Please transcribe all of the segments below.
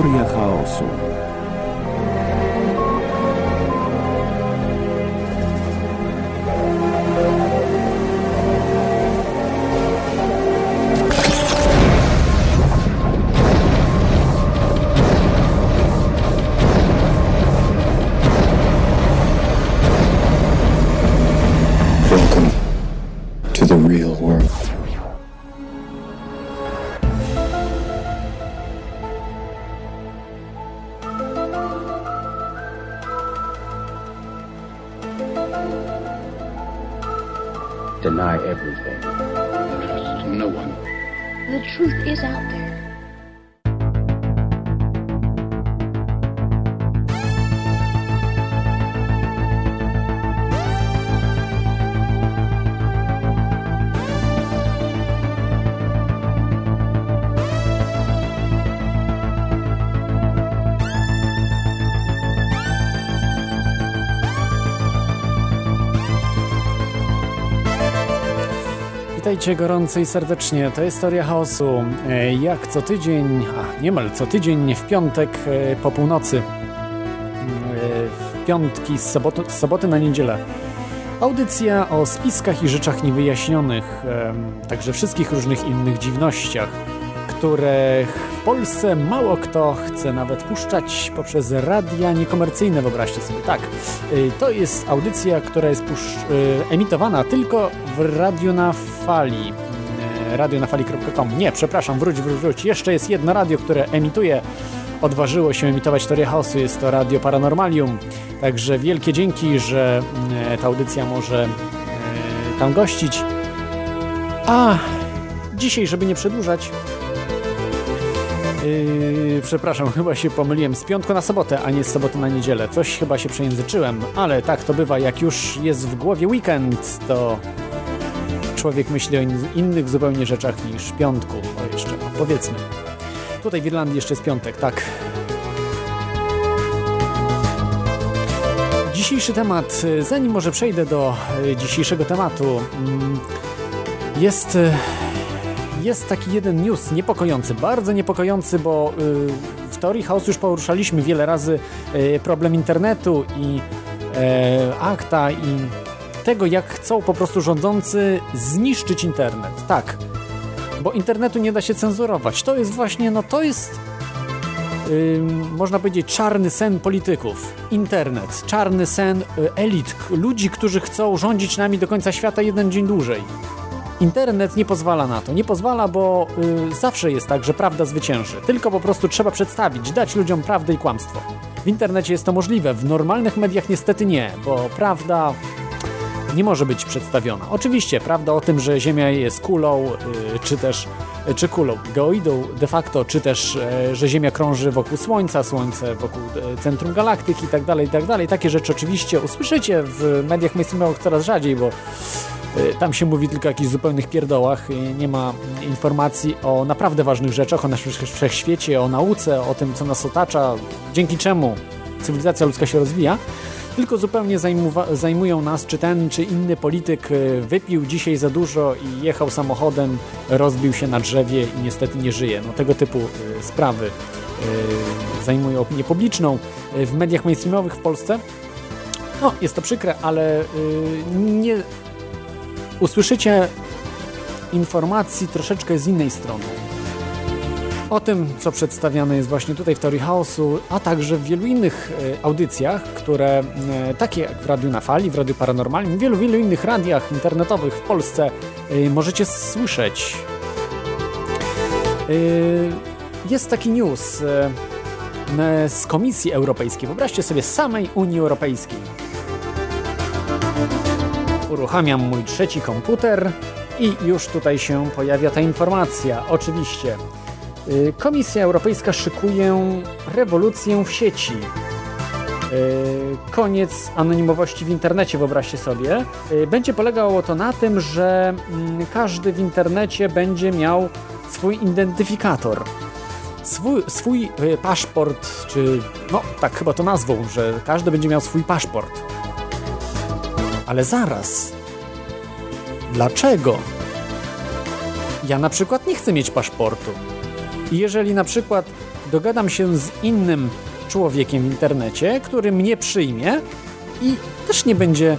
Teoria chaosu. Witajcie gorąco i serdecznie. To jest Teoria Chaosu. E, Jak co tydzień, a niemal co tydzień w piątek e, po północy. E, W piątki z, sobotu, z soboty na niedzielę. Audycja o spiskach i rzeczach niewyjaśnionych, także wszystkich różnych innych dziwnościach, które w Polsce mało kto chce nawet puszczać poprzez radia niekomercyjne, wyobraźcie sobie. Tak, y, to jest audycja, która jest y, emitowana tylko w radiu na fali. y, radionafali.com. Nie, przepraszam, wróć, wróć, wróć. Jeszcze jest jedno radio, które emituje, odważyło się emitować teorię chaosu. Jest to Radio Paranormalium. Także wielkie dzięki, że ta audycja może tam gościć. A dzisiaj, żeby nie przedłużać, Yy, przepraszam, chyba się pomyliłem z piątku na sobotę, a nie z soboty na niedzielę. Coś chyba się przejęzyczyłem, ale tak to bywa, jak już jest w głowie weekend, to człowiek myśli o in- innych zupełnie rzeczach niż piątku. O jeszcze, powiedzmy. Tutaj w Irlandii jeszcze jest piątek, tak. Dzisiejszy temat, y, zanim może przejdę do y, dzisiejszego tematu, mm, jest y, jest taki jeden news niepokojący, bardzo niepokojący, bo y, w teorii chaosu już poruszaliśmy wiele razy y, problem internetu i e, akta i tego, jak chcą po prostu rządzący zniszczyć internet. Tak, bo internetu nie da się cenzurować. To jest właśnie, no to jest y, można powiedzieć czarny sen polityków. Internet, czarny sen elit, ludzi, którzy chcą rządzić nami do końca świata jeden dzień dłużej. Internet nie pozwala na to. Nie pozwala, bo y, zawsze jest tak, że prawda zwycięży. Tylko po prostu trzeba przedstawić, dać ludziom prawdę i kłamstwo. W internecie jest to możliwe, w normalnych mediach niestety nie, bo prawda nie może być przedstawiona. Oczywiście, prawda o tym, że Ziemia jest kulą, y, czy też czy kulą geoidą de facto, czy też, e, że Ziemia krąży wokół Słońca, Słońce wokół e, centrum galaktyki i tak dalej, tak dalej. Takie rzeczy oczywiście usłyszycie w mediach mainstreamowych coraz rzadziej, bo Tam się mówi tylko o jakichś zupełnych pierdołach, y, nie ma informacji o naprawdę ważnych rzeczach, o naszym wszechświecie, o nauce, o tym, co nas otacza, dzięki czemu cywilizacja ludzka się rozwija, tylko zupełnie zajmują nas, czy ten, czy inny polityk y, wypił dzisiaj za dużo i jechał samochodem, rozbił się na drzewie i niestety nie żyje. No, tego typu y, sprawy y, zajmują opinię publiczną y, w mediach mainstreamowych w Polsce. No, jest to przykre, ale y, nie usłyszycie informacji troszeczkę z innej strony. O tym, co przedstawiane jest właśnie tutaj w Teorii Chaosu, a także w wielu innych e, audycjach, które, e, takie jak w Radiu na Fali, w Radiu Paranormalnym, w wielu, wielu innych radiach internetowych w Polsce e, możecie słyszeć. Jest taki news z Komisji Europejskiej. Wyobraźcie sobie samej Unii Europejskiej. Uruchamiam mój trzeci komputer i już tutaj się pojawia ta informacja. Oczywiście. Y, Komisja Europejska szykuje rewolucję w sieci. Y, Koniec anonimowości w internecie, wyobraźcie sobie. Y, Będzie polegało to na tym, że mm, każdy w internecie będzie miał swój identyfikator. Swój, swój paszport, czy no tak chyba to nazwą, że każdy będzie miał swój paszport. Ale zaraz. Dlaczego? Ja na przykład nie chcę mieć paszportu. I jeżeli na przykład dogadam się z innym człowiekiem w internecie, który mnie przyjmie i też nie będzie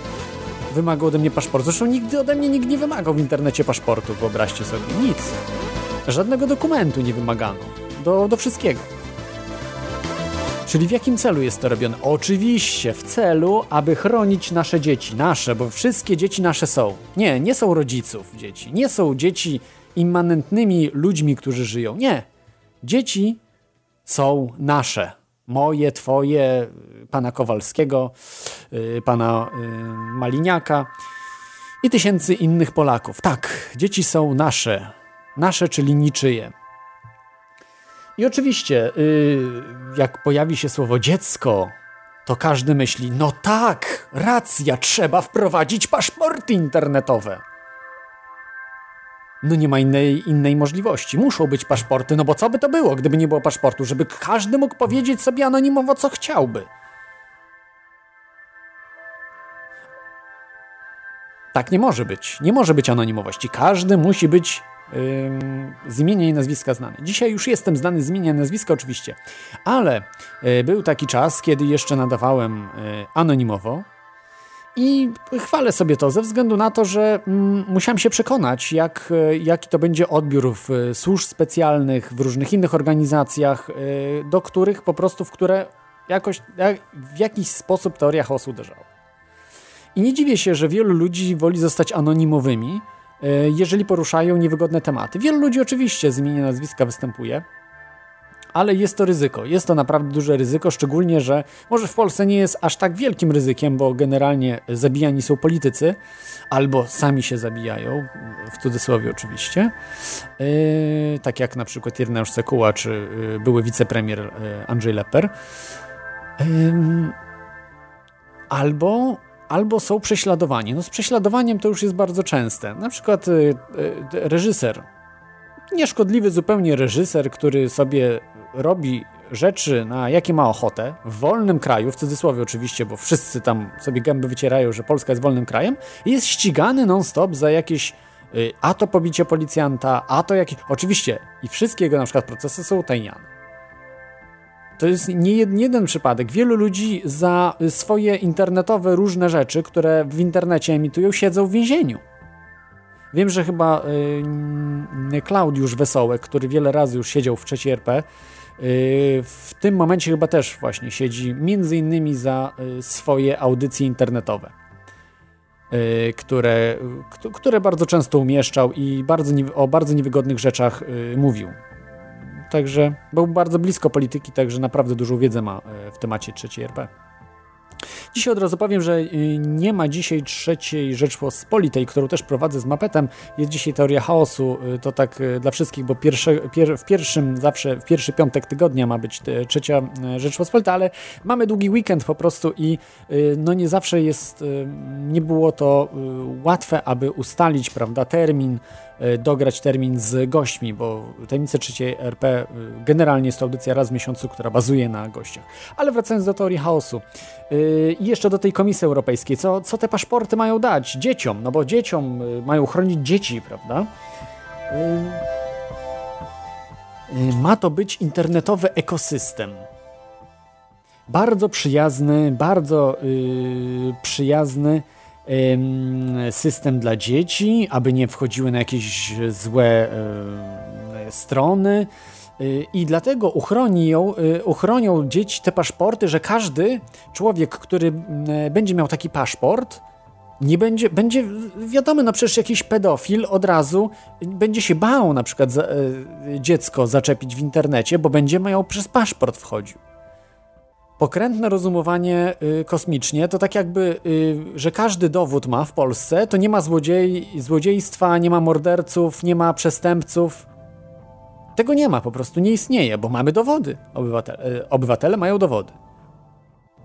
wymagał ode mnie paszportu. Zresztą nigdy ode mnie nikt nie wymagał w internecie paszportu, wyobraźcie sobie. Nic. Żadnego dokumentu nie wymagano. Do, do wszystkiego. Czyli w jakim celu jest to robione? Oczywiście w celu, aby chronić nasze dzieci. Nasze, bo wszystkie dzieci nasze są. Nie, nie są rodziców dzieci. Nie są dzieci immanentnymi ludźmi, którzy żyją. Nie. Dzieci są nasze. Moje, twoje, pana Kowalskiego, y, pana y, Maliniaka i tysięcy innych Polaków. Tak, dzieci są nasze. Nasze, czyli niczyje. I oczywiście, y, jak pojawi się słowo dziecko, to każdy myśli: no tak, racja, trzeba wprowadzić paszporty internetowe. No nie ma innej, innej możliwości. Muszą być paszporty, no bo co by to było, gdyby nie było paszportu? Żeby każdy mógł powiedzieć sobie anonimowo, co chciałby. Tak nie może być. Nie może być anonimowości. Każdy musi być z imienia i nazwiska znany. Dzisiaj już jestem znany z imienia i nazwiska oczywiście, ale y, był taki czas, kiedy jeszcze nadawałem y, anonimowo i chwalę sobie to ze względu na to, że mm, musiałem się przekonać, jak, y, jaki to będzie odbiór w służb specjalnych, w różnych innych organizacjach, do których po prostu, w które jakoś, w jakiś sposób teoria chaosu uderzała. I nie dziwię się, że wielu ludzi woli zostać anonimowymi, jeżeli poruszają niewygodne tematy. Wielu ludzi oczywiście z imienia nazwiska występuje, ale jest to ryzyko. Jest to naprawdę duże ryzyko, szczególnie, że może w Polsce nie jest aż tak wielkim ryzykiem, bo generalnie zabijani są politycy, albo sami się zabijają, w cudzysłowie oczywiście, yy, tak jak na przykład Ireneusz Sekuła, czy yy, były wicepremier yy, Andrzej Lepper. Albo albo są prześladowani. No z prześladowaniem to już jest bardzo częste. Na przykład y, y, reżyser, nieszkodliwy zupełnie reżyser, który sobie robi rzeczy, na jakie ma ochotę, w wolnym kraju, w cudzysłowie oczywiście, bo wszyscy tam sobie gęby wycierają, że Polska jest wolnym krajem, jest ścigany non-stop za jakieś y, a to pobicie policjanta, a to jakieś... Oczywiście i wszystkie jego na przykład procesy są utajniane. To jest nie jeden przypadek. Wielu ludzi za swoje internetowe różne rzeczy, które w internecie emitują, siedzą w więzieniu. Wiem, że chyba y, Klaudiusz Wesołek, który wiele razy już siedział w trzeciej RP, y, w tym momencie chyba też właśnie siedzi między innymi za y, swoje audycje internetowe, y, które, które bardzo często umieszczał i bardzo nie, o bardzo niewygodnych rzeczach y, mówił. Także był bardzo blisko polityki, także naprawdę dużą wiedzę ma e, w temacie trzeciej RP. Dzisiaj od razu powiem, że y, nie ma dzisiaj trzeciej Rzeczpospolitej, którą też prowadzę z mapetem. Jest dzisiaj teoria chaosu, y, to tak y, dla wszystkich, bo pierwsze, pier, w pierwszym zawsze, w pierwszy piątek tygodnia ma być trzecia Rzeczpospolita, ale mamy długi weekend po prostu i no nie zawsze jest, nie było to łatwe, aby ustalić, prawda, termin, dograć termin z gośćmi, bo Tajemnice trzeciej RP generalnie jest to audycja raz w miesiącu, która bazuje na gościach. Ale wracając do teorii chaosu. I jeszcze do tej Komisji Europejskiej, co, co te paszporty mają dać dzieciom? No bo dzieciom y, mają chronić dzieci, prawda? Y, y, ma to być internetowy ekosystem. Bardzo przyjazny, bardzo yy, przyjazny yy, system dla dzieci, aby nie wchodziły na jakieś złe yy, strony. Y, I dlatego uchroni ją, y, uchronią dzieci te paszporty, że każdy człowiek, który będzie miał taki paszport, nie będzie, będzie wiadomo, no przecież jakiś pedofil od razu będzie się bał na przykład za, y, dziecko zaczepić w internecie, bo będzie miał przez paszport wchodził. Pokrętne rozumowanie y, kosmicznie to tak jakby, y, że każdy dowód ma w Polsce, to nie ma złodziej, złodziejstwa, nie ma morderców, nie ma przestępców, tego nie ma, po prostu nie istnieje, bo mamy dowody. Obywatele, obywatele mają dowody.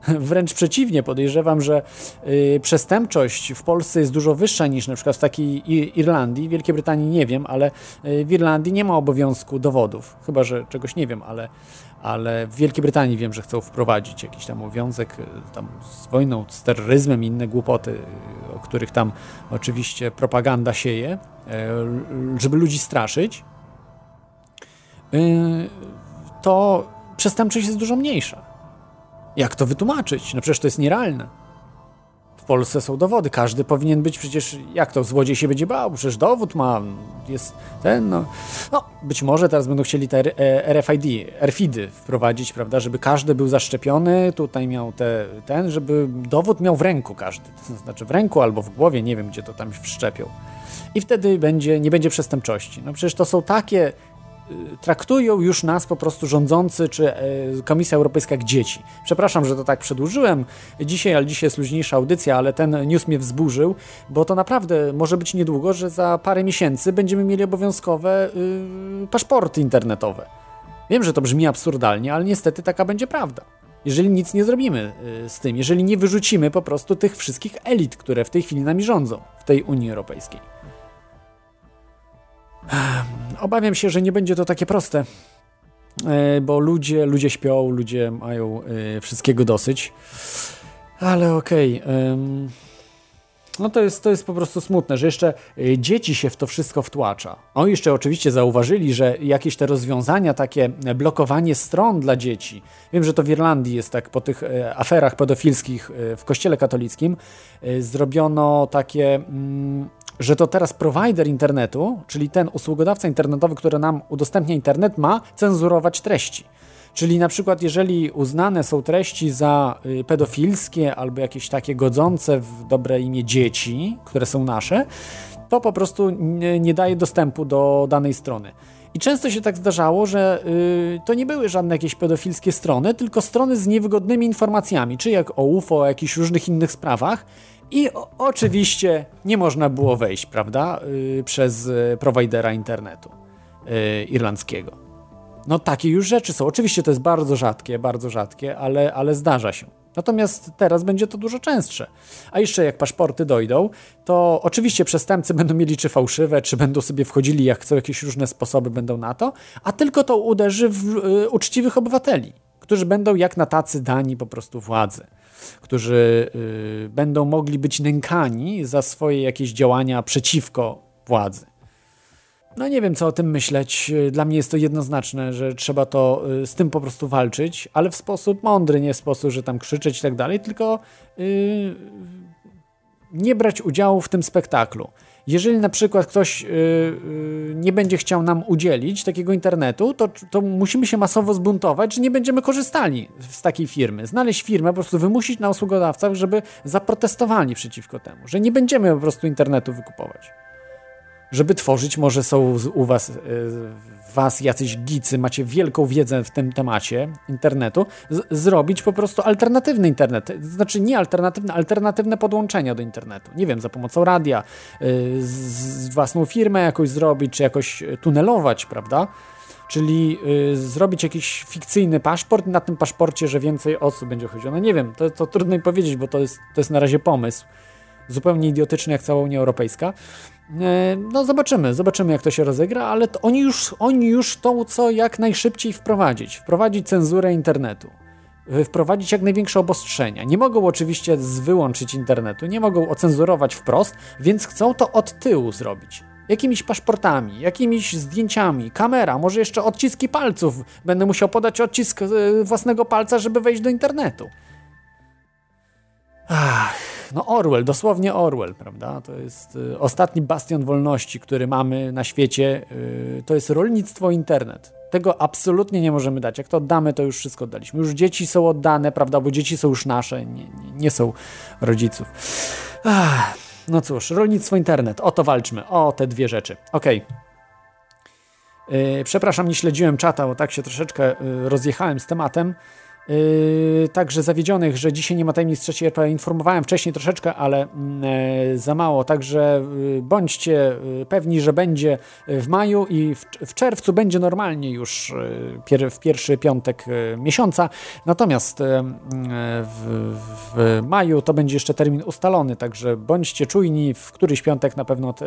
Wręcz przeciwnie, podejrzewam, że y, przestępczość w Polsce jest dużo wyższa niż na przykład w takiej Irlandii. W Wielkiej Brytanii nie wiem, ale y, w Irlandii nie ma obowiązku dowodów. Chyba, że czegoś nie wiem, ale, ale w Wielkiej Brytanii wiem, że chcą wprowadzić jakiś tam obowiązek y, tam z wojną, z terroryzmem i inne głupoty, y, o których tam oczywiście propaganda sieje, y, żeby ludzi straszyć. To przestępczość jest dużo mniejsza. Jak to wytłumaczyć? No przecież to jest nierealne. W Polsce są dowody, każdy powinien być przecież, jak to, złodziej się będzie bał, przecież dowód ma, jest ten, no. no być może teraz będą chcieli te RFID, RFID wprowadzić, prawda, żeby każdy był zaszczepiony, tutaj miał te, ten, żeby dowód miał w ręku każdy, to znaczy w ręku albo w głowie, nie wiem, gdzie to tam wszczepią. I wtedy będzie, nie będzie przestępczości. No przecież to są takie Y, traktują już nas po prostu rządzący czy e, Komisja Europejska jak dzieci. Przepraszam, że to tak przedłużyłem dzisiaj, ale dzisiaj jest luźniejsza audycja, ale ten news mnie wzburzył, bo to naprawdę może być niedługo, że za parę miesięcy będziemy mieli obowiązkowe yy, paszporty internetowe. Wiem, że to brzmi absurdalnie, ale niestety taka będzie prawda. Jeżeli nic nie zrobimy yy, z tym, jeżeli nie wyrzucimy po prostu tych wszystkich elit, które w tej chwili nami rządzą w tej Unii Europejskiej. Obawiam się, że nie będzie to takie proste, e, bo ludzie, ludzie śpią, ludzie mają e, wszystkiego dosyć. Ale okej. Okay. No to jest, to jest po prostu smutne, że jeszcze e, dzieci się w to wszystko wtłacza. Oni jeszcze oczywiście zauważyli, że jakieś te rozwiązania, takie blokowanie stron dla dzieci. Wiem, że to w Irlandii jest tak po tych aferach pedofilskich w kościele katolickim. Zrobiono takie mm, że to teraz prowajder internetu, czyli ten usługodawca internetowy, który nam udostępnia internet, ma cenzurować treści. Czyli na przykład, jeżeli uznane są treści za y, pedofilskie albo jakieś takie godzące w dobre imię dzieci, które są nasze, to po prostu nie, daje dostępu do danej strony. I często się tak zdarzało, że y, to nie były żadne jakieś pedofilskie strony, tylko strony z niewygodnymi informacjami, czy jak o UFO, o jakichś różnych innych sprawach. I o, oczywiście nie można było wejść, prawda, yy, przez y, prowajdera internetu yy, irlandzkiego. No takie już rzeczy są. Oczywiście to jest bardzo rzadkie, bardzo rzadkie, ale, ale zdarza się. Natomiast teraz będzie to dużo częstsze. A jeszcze jak paszporty dojdą, to oczywiście przestępcy będą mieli czy fałszywe, czy będą sobie wchodzili jak chcą, jakieś różne sposoby będą na to, a tylko to uderzy w y, uczciwych obywateli, którzy będą jak na tacy dani po prostu władzy którzy y, będą mogli być nękani za swoje jakieś działania przeciwko władzy. No nie wiem, co o tym myśleć. Dla mnie jest to jednoznaczne, że trzeba to y, z tym po prostu walczyć, ale w sposób mądry, nie w sposób, że tam krzyczeć i tak dalej, tylko yy, nie brać udziału w tym spektaklu. Jeżeli na przykład ktoś yy, nie będzie chciał nam udzielić takiego internetu, to, to musimy się masowo zbuntować, że nie będziemy korzystali z takiej firmy. Znaleźć firmę, po prostu wymusić na usługodawcach, żeby zaprotestowali przeciwko temu, że nie będziemy po prostu internetu wykupować żeby tworzyć, może są u was, e, was jacyś gicy, macie wielką wiedzę w tym temacie internetu, zrobić po prostu alternatywny internet, znaczy nie alternatywne, alternatywne podłączenia do internetu. Nie wiem, za pomocą radia, y, z własną firmę jakoś zrobić, czy jakoś tunelować, prawda? Czyli y, zrobić jakiś fikcyjny paszport, na tym paszporcie, że więcej osób będzie chodziło. No nie wiem, to, to trudno mi powiedzieć, bo to jest, to jest na razie pomysł. Zupełnie idiotyczny jak cała Unia Europejska. E, no zobaczymy, zobaczymy jak to się rozegra, ale oni, już, oni już to co jak najszybciej wprowadzić. Wprowadzić cenzurę internetu. E, wprowadzić jak największe obostrzenia. Nie mogą oczywiście wyłączyć internetu, nie mogą ocenzurować wprost, więc chcą to od tyłu zrobić. Jakimiś paszportami, jakimiś zdjęciami, kamera, może jeszcze odciski palców. Będę musiał podać odcisk e, własnego palca, żeby wejść do internetu. Ach, no Orwell, dosłownie Orwell, prawda? To jest y, ostatni bastion wolności, który mamy na świecie. Y, to jest rolnictwo, internet. Tego absolutnie nie możemy dać. Jak to oddamy, to już wszystko oddaliśmy. Już dzieci są oddane, prawda? Bo dzieci są już nasze, nie, nie, nie są rodziców. Ach, no cóż, rolnictwo, internet. O to walczmy. O te dwie rzeczy. Okej. Okay. Przepraszam, nie śledziłem czata, bo tak się troszeczkę y, rozjechałem z tematem. Yy, także zawiedzionych, że dzisiaj nie ma tajemnic trzeciej RP. Informowałem wcześniej troszeczkę, ale yy, za mało. Także yy, bądźcie yy, pewni, że będzie w maju i w, w czerwcu będzie normalnie już yy, pier, w pierwszy piątek miesiąca. Natomiast w, w, maju to będzie jeszcze termin ustalony, także bądźcie czujni. W któryś piątek na pewno te,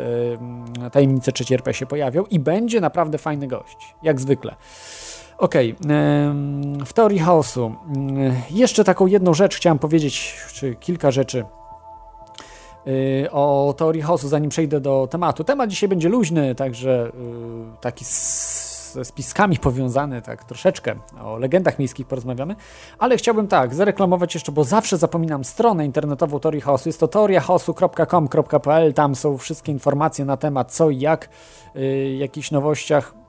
tajemnice trzeciej RP się pojawią i będzie naprawdę fajny gość, jak zwykle. Okej, w teorii chaosu jeszcze taką jedną rzecz chciałem powiedzieć, czy kilka rzeczy y, o teorii chaosu, zanim przejdę do tematu. Temat dzisiaj będzie luźny, także y, taki ze spiskami powiązany, tak troszeczkę o legendach miejskich porozmawiamy, ale chciałbym tak, zareklamować jeszcze, bo zawsze zapominam stronę internetową Teorii Chaosu. Jest to teoriachaosu.com.pl, tam są wszystkie informacje na temat co i jak, yy, jakichś nowościach.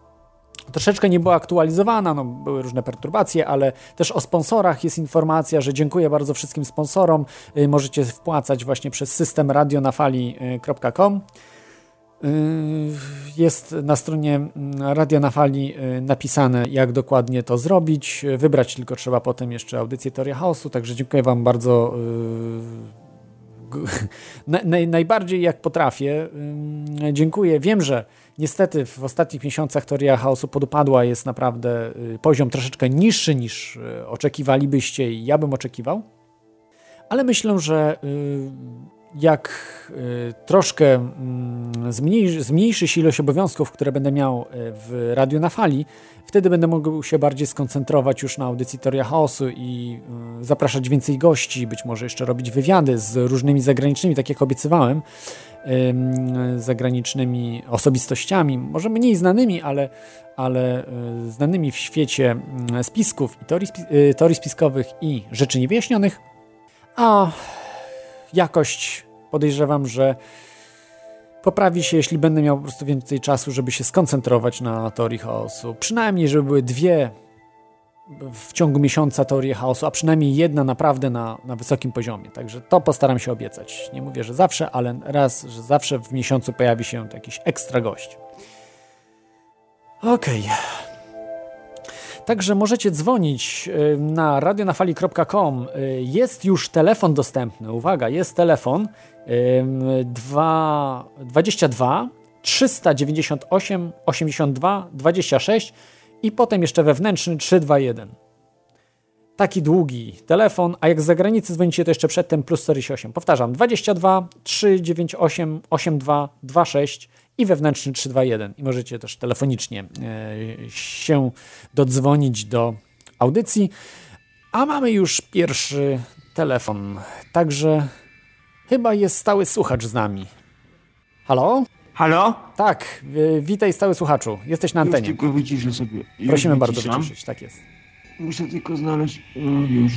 Troszeczkę nie była aktualizowana, no, były różne perturbacje, ale też o sponsorach jest informacja, że dziękuję bardzo wszystkim sponsorom. Yy, możecie wpłacać właśnie przez system radionafali.com. Yy, jest na stronie mm, Radia na Fali yy, napisane, jak dokładnie to zrobić. Wybrać tylko trzeba potem jeszcze audycję Teoria Chaosu, także dziękuję Wam bardzo. Naj, najbardziej jak potrafię. Dziękuję. Wiem, że niestety w ostatnich miesiącach Teoria Chaosu podupadła. Jest naprawdę poziom troszeczkę niższy niż oczekiwalibyście i ja bym oczekiwał. Ale myślę, że jak y, troszkę mm, zmniejszy, się ilość obowiązków, które będę miał y, w Radiu na Fali, wtedy będę mógł się bardziej skoncentrować już na audycji Teoria Chaosu i y, zapraszać więcej gości, być może jeszcze robić wywiady z różnymi zagranicznymi, tak jak obiecywałem, zagranicznymi osobistościami, może mniej znanymi, ale, ale znanymi w świecie spisków i teorii, teorii spiskowych i rzeczy niewyjaśnionych. A jakość podejrzewam, że poprawi się, jeśli będę miał po prostu więcej czasu, żeby się skoncentrować na teorii chaosu. Przynajmniej, żeby były dwie w ciągu miesiąca teorie chaosu, a przynajmniej jedna naprawdę na, na wysokim poziomie. Także to postaram się obiecać. Nie mówię, że zawsze, ale raz, że zawsze w miesiącu pojawi się jakiś ekstra gość. Okej. Okay. Także możecie dzwonić y, na radionafali.com. Y, jest już telefon dostępny. Uwaga, jest telefon 2, 22 398 82 26 i potem jeszcze wewnętrzny 321. Taki długi telefon, a jak z zagranicy dzwonicie, to jeszcze przedtem plus 48. Powtarzam, 22 398 82 26 i wewnętrzny 321. I możecie też telefonicznie e, się dodzwonić do audycji. A mamy już pierwszy telefon, także chyba jest stały słuchacz z nami. Halo? Halo? Tak, witaj stały słuchaczu. Jesteś na antenie. Już tylko wyciszę sobie. Już Prosimy bardzo wyciszyć, tak jest. Muszę tylko znaleźć... już.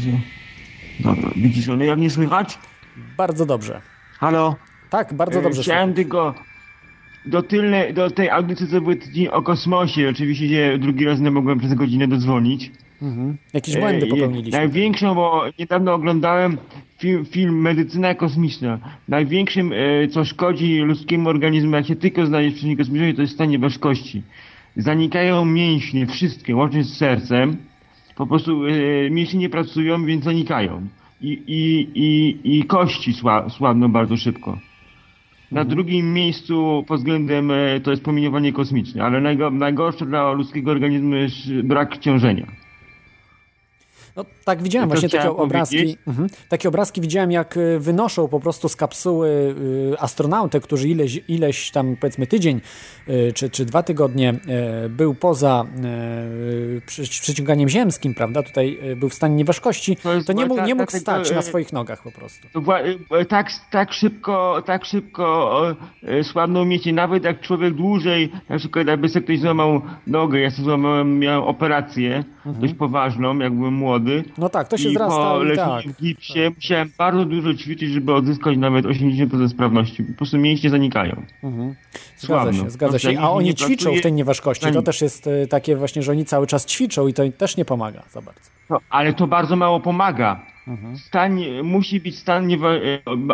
Dobra, wyciszony. Jak nie słychać? Bardzo dobrze. Halo? Tak, bardzo dobrze Chciałem słychać. tylko do, tylne, do tej audycji, co były tydzień o kosmosie, oczywiście się drugi raz nie mogłem przez godzinę dodzwonić. Mhm. Jakieś błędy popełniliśmy. Największą, bo niedawno oglądałem film, film Medycyna Kosmiczna. Największym, e, co szkodzi ludzkiemu organizmowi, jak się tylko znajdzie w przestrzeni kosmicznej, to jest stanie ważkości. Zanikają mięśnie, wszystkie, łącznie z sercem. Po prostu e, mięśnie nie pracują, więc zanikają. I, i, i, i kości sła, słabną bardzo szybko. Na mhm. drugim miejscu pod względem e, to jest promieniowanie kosmiczne, ale najgorsze dla ludzkiego organizmu jest brak ciążenia. No tak, widziałem właśnie takie obrazki. Mhm. Takie obrazki widziałem, jak y, wynoszą po prostu z kapsuły y, astronautę, który ileś, ileś tam powiedzmy tydzień y, czy, czy dwa tygodnie był poza przyciąganiem ziemskim, prawda? Tutaj był w stanie nieważkości, to, nie, mógł, nie mógł stać na swoich nogach po prostu. tak, tak szybko, tak szybko słabną mięśnie, nawet jak człowiek dłużej, na przykład jakby sobie ktoś złamał nogę, ja sobie złamałem, miałem operację mhm. dość poważną, jak byłem młody, no tak, to się I zrasta po tak. w gipsie tak. musiałem bardzo dużo ćwiczyć, żeby odzyskać nawet 80% sprawności. Po prostu mięśnie zanikają. Mhm. Zgadza się, zgadza się. A oni ćwiczą w tej nieważkości. To też jest e, takie właśnie, że oni cały czas ćwiczą i to też nie pomaga za bardzo. No, ale to bardzo mało pomaga. Mhm. Stan, musi być stan, nie,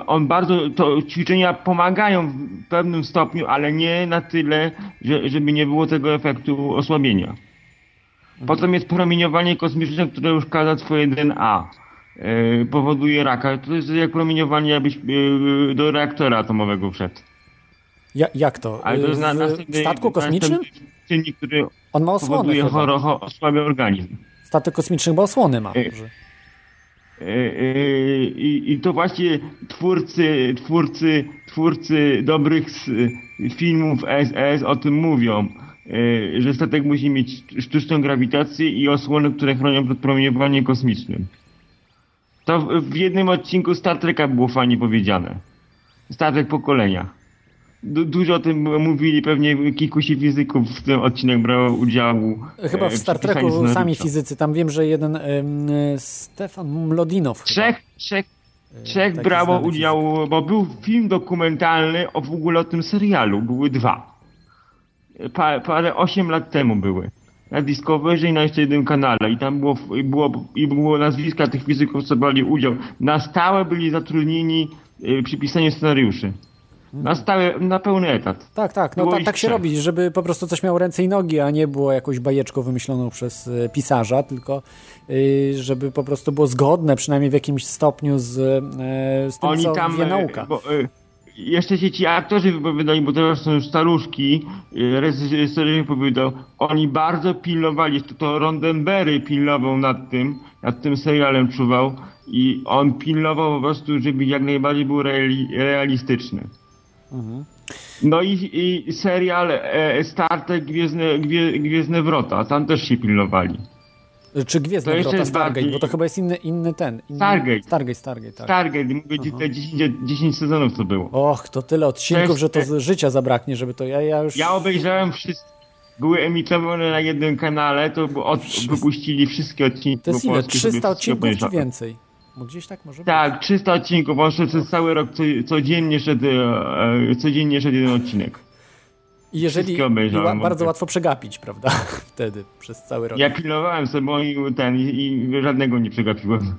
on bardzo, to ćwiczenia pomagają w pewnym stopniu, ale nie na tyle, że, żeby nie było tego efektu osłabienia. Potem jest promieniowanie kosmiczne, które już uszkadza twoje DNA. Yy, powoduje raka. To jest jak promieniowanie, jakbyś yy, do reaktora atomowego wszedł. Ja, jak to? Ale to na, w statku kosmicznym? Czynnik, który On ma osłony powoduje choro, osłabia organizm. Statek kosmiczny bo osłony ma. I, I to właśnie twórcy, twórcy, twórcy dobrych filmów SS o tym mówią E, że statek musi mieć sztuczną grawitację i osłony, które chronią przed promieniowaniem kosmicznym. To w jednym odcinku Star Treka było fajnie powiedziane. Star Trek pokolenia. Du dużo o tym mówili, pewnie kilkusi fizyków w tym odcinek brało udziału. Chyba e, w Star Treku sami fizycy, tam wiem, że jeden e, Stefan Mlodinow chyba. Trzech, trzech, trzech taki brało udział, bo był film dokumentalny o w ogóle o tym serialu. Były dwa. Pa, parę, osiem lat temu były. Na Discovery i na jeszcze jednym kanale. I tam było, i było, i było nazwiska tych fizyków, co brali udział. Na stałe byli zatrudnieni y, przy pisaniu scenariuszy. Na stałe, na pełny etat. Tak, tak, no Było tak, się robi, żeby po prostu coś miało ręce i nogi, a nie było jakąś bajeczką wymyśloną przez e, pisarza, tylko y, żeby po prostu było zgodne, przynajmniej w jakimś stopniu z, z tym, Oni co tam, wie nauka. Bo, jeszcze się ci aktorzy wypowiadali, bo teraz są już staruszki, e, reżyser wypowiadał, oni bardzo pilnowali, to, to Rondenberry pilnował nad tym, nad tym serialem czuwał i on pilnował po prostu, żeby jak najbardziej był reali, realistyczny. Mhm. No i, i serial e, Star Trek Gwiezdne, Gwie, Gwiezdne Wrota, tam też się pilnowali. Czy Gwiezdne to Wrota Stargate, bardziej- bo to chyba jest inny, inny ten. Inny... Stargate. Stargate, Stargate, tak. Stargate, mówię ci, te 10, 10 sezonów to było. Och, to tyle odcinków, że to z życia zabraknie, żeby to ja, ja już... Ja obejrzałem wszystkie. Były emitowane na jednym kanale, to od, wypuścili wszystkie odcinki. To jest ile? polsku, sobie 300 wszystkie odcinków czy więcej? Bo gdzieś tak może być. Tak, 300 odcinków. On szedł przez cały rok, co, codziennie szedł, e, codziennie szedł jeden odcinek. I jeżeli bardzo łatwo przegapić, prawda? Wtedy, przez cały rok. Ja pilnowałem sobie i ten i, i żadnego nie przegapiłem.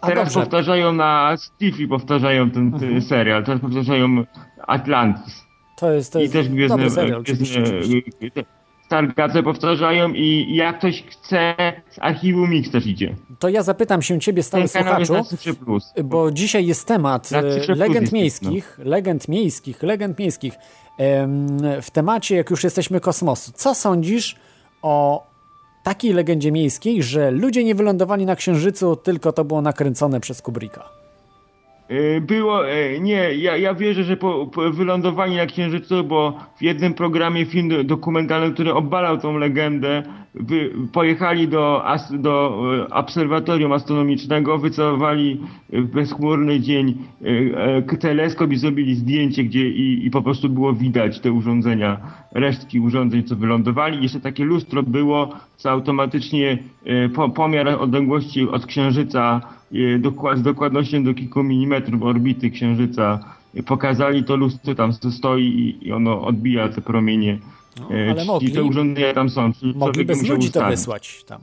A Teraz dobrze. powtarzają na Stiffy, powtarzają ten, ten serial. Teraz powtarzają Atlantis. To jest, to I jest też Gwiezdne, serial, gwiezdne Stargaze powtarzają i jak ktoś chce, z archiwum Mix też idzie. To ja zapytam się ciebie, stały słuchaczu, bo dzisiaj jest temat e, Cyfrze Plus legend jest, miejskich, legend miejskich, legend miejskich. W temacie, jak już jesteśmy kosmosu, co sądzisz o takiej legendzie miejskiej, że ludzie nie wylądowali na Księżycu, tylko to było nakręcone przez Kubricka? E, Było, e, nie, ja, ja wierzę, że po, po wylądowaniu na Księżycu, bo w jednym programie film do- dokumentalny, który obalał tą legendę, pojechali do, do e, obserwatorium astronomicznego, wycofowali w bezchmurny dzień e, e, teleskop i zrobili zdjęcie, gdzie i, i po prostu było widać te urządzenia, resztki urządzeń, co wylądowali. Jeszcze takie lustro było, co automatycznie e, po, pomiar odległości od Księżyca e, z dokładnością do kilku milimetrów orbity Księżyca e, pokazali to lustro tam stoi i ono odbija te promienie. No, E, ale czyli mogli- te urządzenia tam są. Mogli bez ludzi to wysłać tam.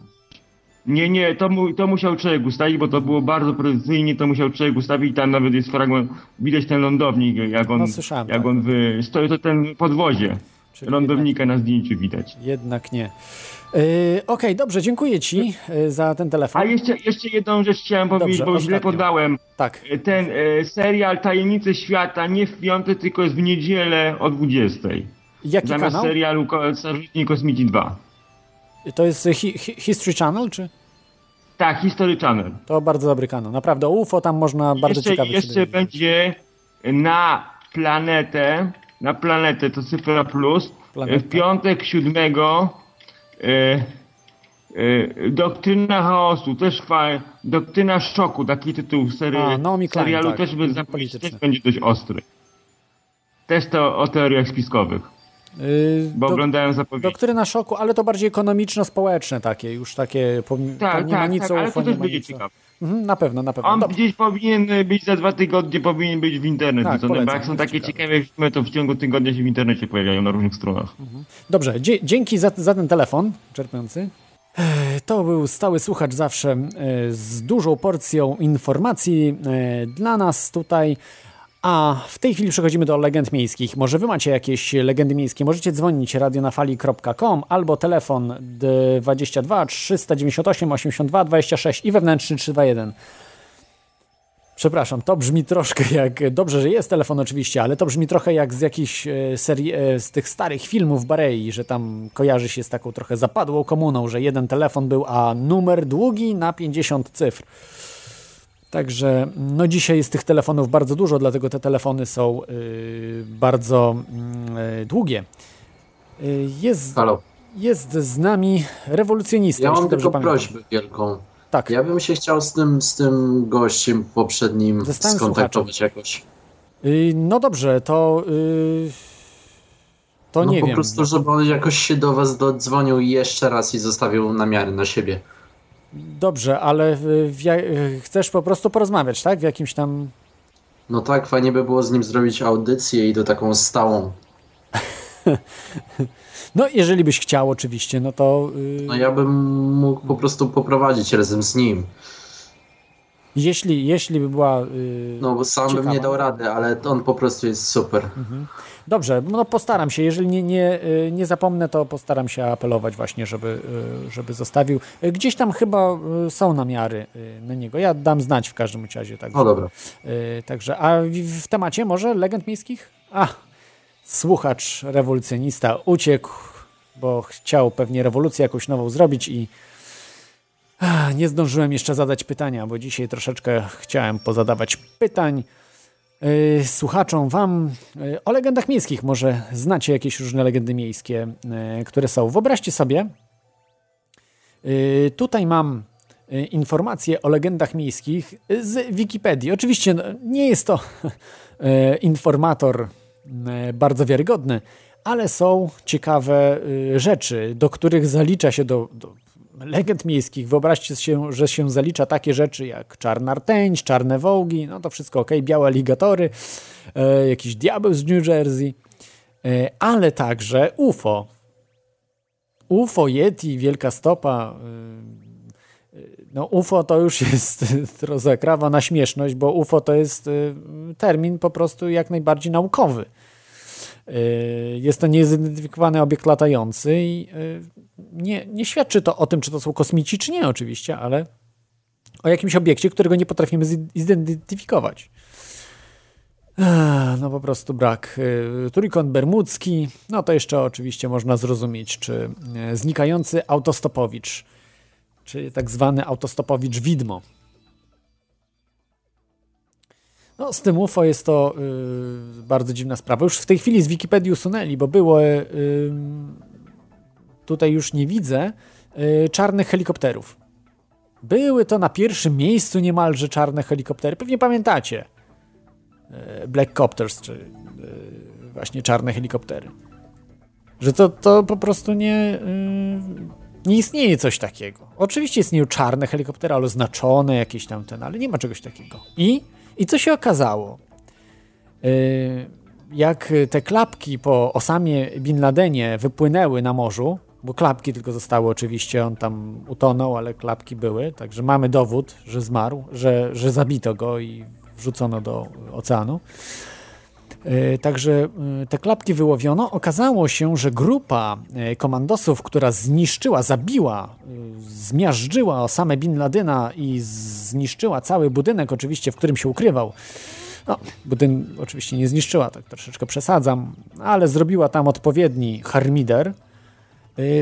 Nie, nie, to, mu, to musiał człowiek ustawić, bo to było bardzo precyzyjnie, to musiał człowiek ustawić, tam nawet jest fragment, widać ten lądownik, jak on, No, słyszałem, jak tak. on wy, stoi, to ten podwozie Czyli lądownika na zdjęciu widać. Jednak nie. Yy, Okej, dobrze, dziękuję Ci yy, za ten telefon. A jeszcze, jeszcze jedną rzecz chciałem powiedzieć, Dobrze, bo źle ostatnią. podałem. Tak. Ten e, serial Tajemnice Świata nie w piątek, tylko jest w niedzielę o 20. Jaki Zamiast kanał? serialu Starożytni Kosmici 2. To jest hi hi History Channel, czy? Tak, History Channel. To bardzo dobry kanał. Naprawdę UFO tam można bardzo jeszcze, ciekawe jeszcze będzie na planetę, na planetę to cyfra plus, Planeta. w piątek siódmego e, e, Doktryna chaosu, też fajnie, Doktryna szoku, taki tytuł serii, A, Naomi Klein, serialu tak. też, Polityczny. też będzie dość ostry. Też to o teoriach spiskowych, bo dok- oglądałem zapowiedź. Doktryna szoku, ale to bardziej ekonomiczno-społeczne takie, już takie, pom- Tak, nie ma tak, nic tak, o ale to też ma będzie ciekawe. Mhm, na pewno, na pewno. On Dob- gdzieś powinien być za dwa tygodnie, powinien być w internecie. Tak, Tak, bo polecam, jak są takie ciekawe. filmy, to w ciągu tygodnia się w internecie pojawiają na różnych stronach. Dobrze, dzie- dzięki za, za ten telefon czerpiący. To był stały słuchacz zawsze e, z dużą porcją informacji e, dla nas tutaj. A w tej chwili przechodzimy do legend miejskich. Może wy macie jakieś legendy miejskie? Możecie dzwonić radionafali.com albo telefon 22 398 82 26 i wewnętrzny 321. Przepraszam, to brzmi troszkę jak. Dobrze, że jest telefon oczywiście, ale to brzmi trochę jak z jakichś e, serii, e, z tych starych filmów Barei, że tam kojarzy się z taką trochę zapadłą komuną, że jeden telefon był, a numer długi na 50 cyfr. Także no dzisiaj jest tych telefonów bardzo dużo, dlatego te telefony są y, bardzo y, długie. Y, jest, Halo. jest z nami rewolucjonista. Ja mam tylko prośbę wielką. Tak. Ja bym się chciał z tym, z tym gościem poprzednim Ze stałym skontaktować jakoś. Y, No dobrze, to y, to no nie po wiem. prostu, żeby on jakoś się do was dodzwonił jeszcze raz i zostawił namiary na siebie. Dobrze, ale chcesz po prostu porozmawiać, tak? W jakimś tam... No tak, fajnie by było z nim zrobić audycję i to taką stałą. No, jeżeli byś chciał oczywiście, no to... y, No ja bym mógł po prostu poprowadzić razem z nim. Jeśli, jeśli by była... y, No bo sam bym Ciekawa. nie dał rady, ale on po prostu jest super. Dobrze, no postaram się. Jeżeli nie, nie, y, nie zapomnę, to postaram się apelować właśnie, żeby, y, żeby zostawił. Y, Gdzieś tam chyba są namiary na niego. Ja dam znać w każdym razie. Także, No dobra. także, a w, temacie może legend miejskich? A, słuchacz rewolucjonista uciekł, bo chciał pewnie rewolucję jakąś nową zrobić i nie zdążyłem jeszcze zadać pytania, bo dzisiaj troszeczkę chciałem pozadawać pytań słuchaczom wam yy, o legendach miejskich. Może znacie jakieś różne legendy miejskie, yy, które są. Wyobraźcie sobie, tutaj mam informacje o legendach miejskich z Wikipedii. Oczywiście no, nie jest to informator bardzo wiarygodny, ale są ciekawe rzeczy, do których zalicza się do, do legend miejskich. Wyobraźcie się, że się zalicza takie rzeczy jak czarna rtęć, czarne wołgi, no to wszystko ok, białe aligatory, e, jakiś diabeł z New Jersey, e, ale także UFO. UFO, Yeti, Wielka Stopa. e, e, No UFO to już jest to zakrawa na śmieszność, bo UFO to jest e, termin po prostu jak najbardziej naukowy. E, Jest to niezidentyfikowany obiekt latający i e, nie, nie świadczy to o tym, czy to są kosmici, czy nie oczywiście, ale o jakimś obiekcie, którego nie potrafimy zi- zidentyfikować. No po prostu brak. Y, Trójkąt bermudzki, no to jeszcze oczywiście można zrozumieć, czy znikający autostopowicz, czy tak zwany autostopowicz widmo. No, z tym UFO jest to y, bardzo dziwna sprawa. Już w tej chwili z Wikipedii usunęli, bo było y, tutaj już nie widzę y, czarnych helikopterów. Były to na pierwszym miejscu niemalże czarne helikoptery. Pewnie pamiętacie. Y, Black Copters, czy y, właśnie czarne helikoptery. Że to, to po prostu nie, y, nie istnieje coś takiego. Oczywiście istnieją czarne helikoptery, ale oznaczone jakieś tam ten, ale nie ma czegoś takiego. I, i co się okazało? Y, jak te klapki po Osamie Bin Ladenie wypłynęły na morzu, bo klapki tylko zostały oczywiście, on tam utonął, ale klapki były, także mamy dowód, że zmarł, że, że zabito go i wrzucono do oceanu. E, Także e, te klapki wyłowiono. Okazało się, że grupa e, komandosów, która zniszczyła, zabiła, zmiażdżyła Osamę Bin Ladena i zniszczyła cały budynek, oczywiście, w którym się ukrywał. No, budyn oczywiście nie zniszczyła, tak troszeczkę przesadzam, ale zrobiła tam odpowiedni harmider.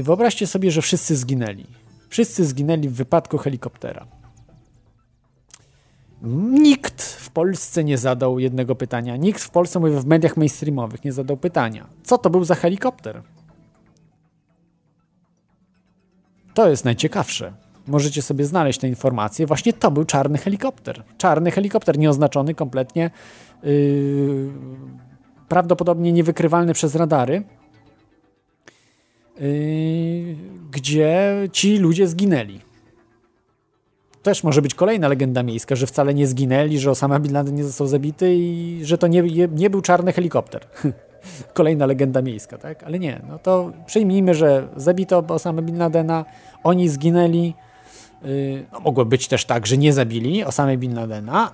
Wyobraźcie sobie, że wszyscy zginęli. Wszyscy zginęli w wypadku helikoptera. Nikt w Polsce nie zadał jednego pytania. Nikt w Polsce, mówię w mediach mainstreamowych, nie zadał pytania. Co to był za helikopter? To jest najciekawsze. Możecie sobie znaleźć te informacje. Właśnie to był czarny helikopter. Czarny helikopter, nieoznaczony kompletnie, yy, prawdopodobnie niewykrywalny przez radary, yy, gdzie ci ludzie zginęli też może być kolejna legenda miejska, że wcale nie zginęli, że Osama Bin Laden nie został zabity i że to nie, nie, był czarny helikopter. Kolejna legenda miejska, tak? Ale nie, no to przyjmijmy, że zabito Osama Bin Ladena, oni zginęli. Yy, no, mogło być też tak, że nie zabili Osama Bin Ladena,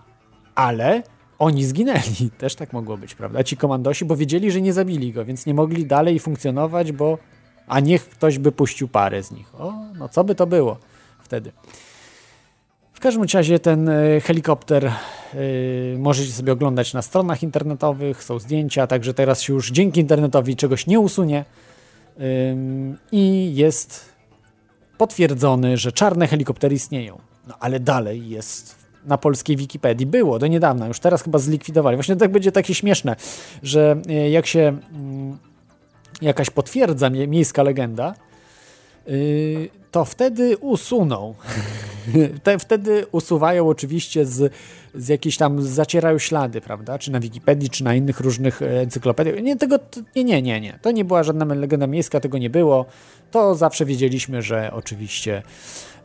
ale oni zginęli. Też tak mogło być, prawda? Ci komandosi, bo wiedzieli, że nie zabili go, więc nie mogli dalej funkcjonować, bo a niech ktoś by puścił parę z nich. O, no co by to było wtedy? Każdym razie ten e, helikopter e, możecie sobie oglądać na stronach internetowych, są zdjęcia, także teraz się już dzięki internetowi czegoś nie usunie i jest potwierdzony, że czarne helikoptery istnieją. No ale dalej jest na polskiej Wikipedii. Było do niedawna, już teraz chyba zlikwidowali. Właśnie tak będzie takie śmieszne, że e, jak się mm, jakaś potwierdza mie- miejska legenda, y, to wtedy usuną Te, wtedy usuwają oczywiście z, z jakiejś tam, zacierają ślady, prawda? Czy na Wikipedii, czy na innych różnych e, encyklopediach. Nie, tego, nie, nie, nie, nie. To nie była żadna legenda miejska, tego nie było. To zawsze wiedzieliśmy, że oczywiście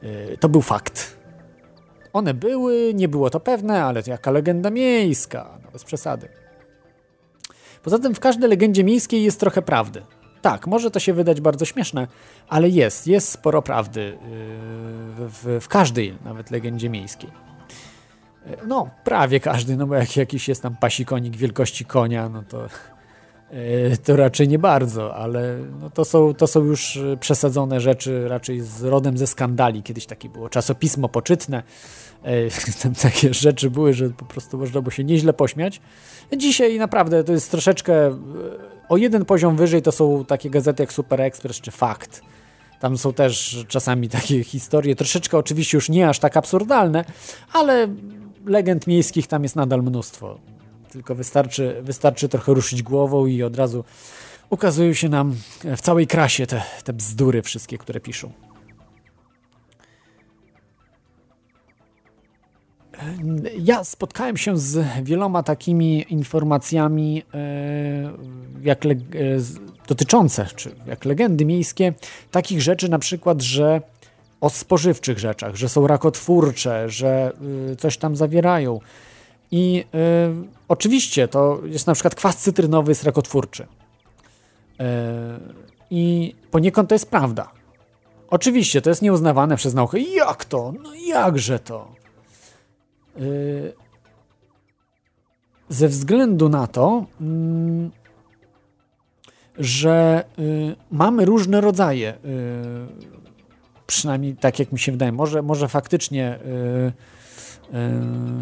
y, to był fakt. One były, nie było to pewne, ale to jaka legenda miejska, no bez przesady. Poza tym w każdej legendzie miejskiej jest trochę prawdy. Tak, może to się wydać bardzo śmieszne, ale jest, jest sporo prawdy yy, w, w każdej nawet legendzie miejskiej. Yy, no, prawie każdy, no bo jak jakiś jest tam pasikonik wielkości konia, no to, yy, to raczej nie bardzo, ale no to, są, to są już przesadzone rzeczy raczej z rodem ze skandali. Kiedyś takie było czasopismo poczytne, tam takie rzeczy były, że po prostu można było się nieźle pośmiać. Dzisiaj naprawdę to jest troszeczkę o jeden poziom wyżej to są takie gazety jak Super Express czy Fakt. Tam są też czasami takie historie, troszeczkę oczywiście już nie aż tak absurdalne, ale legend miejskich tam jest nadal mnóstwo. Tylko wystarczy, wystarczy trochę ruszyć głową i od razu ukazują się nam w całej krasie te, te bzdury wszystkie, które piszą. Ja spotkałem się z wieloma takimi informacjami e, jak e, dotyczące, czy jak legendy miejskie, takich rzeczy na przykład, że o spożywczych rzeczach, że są rakotwórcze, że e, coś tam zawierają. I y, oczywiście to jest na przykład kwas cytrynowy jest rakotwórczy. Y, I poniekąd to jest prawda. Oczywiście to jest nieuznawane przez naukę. Jak to? No jakże to? Y, ze względu na to, mm, że y, mamy różne rodzaje, y, przynajmniej tak jak mi się wydaje, może, może faktycznie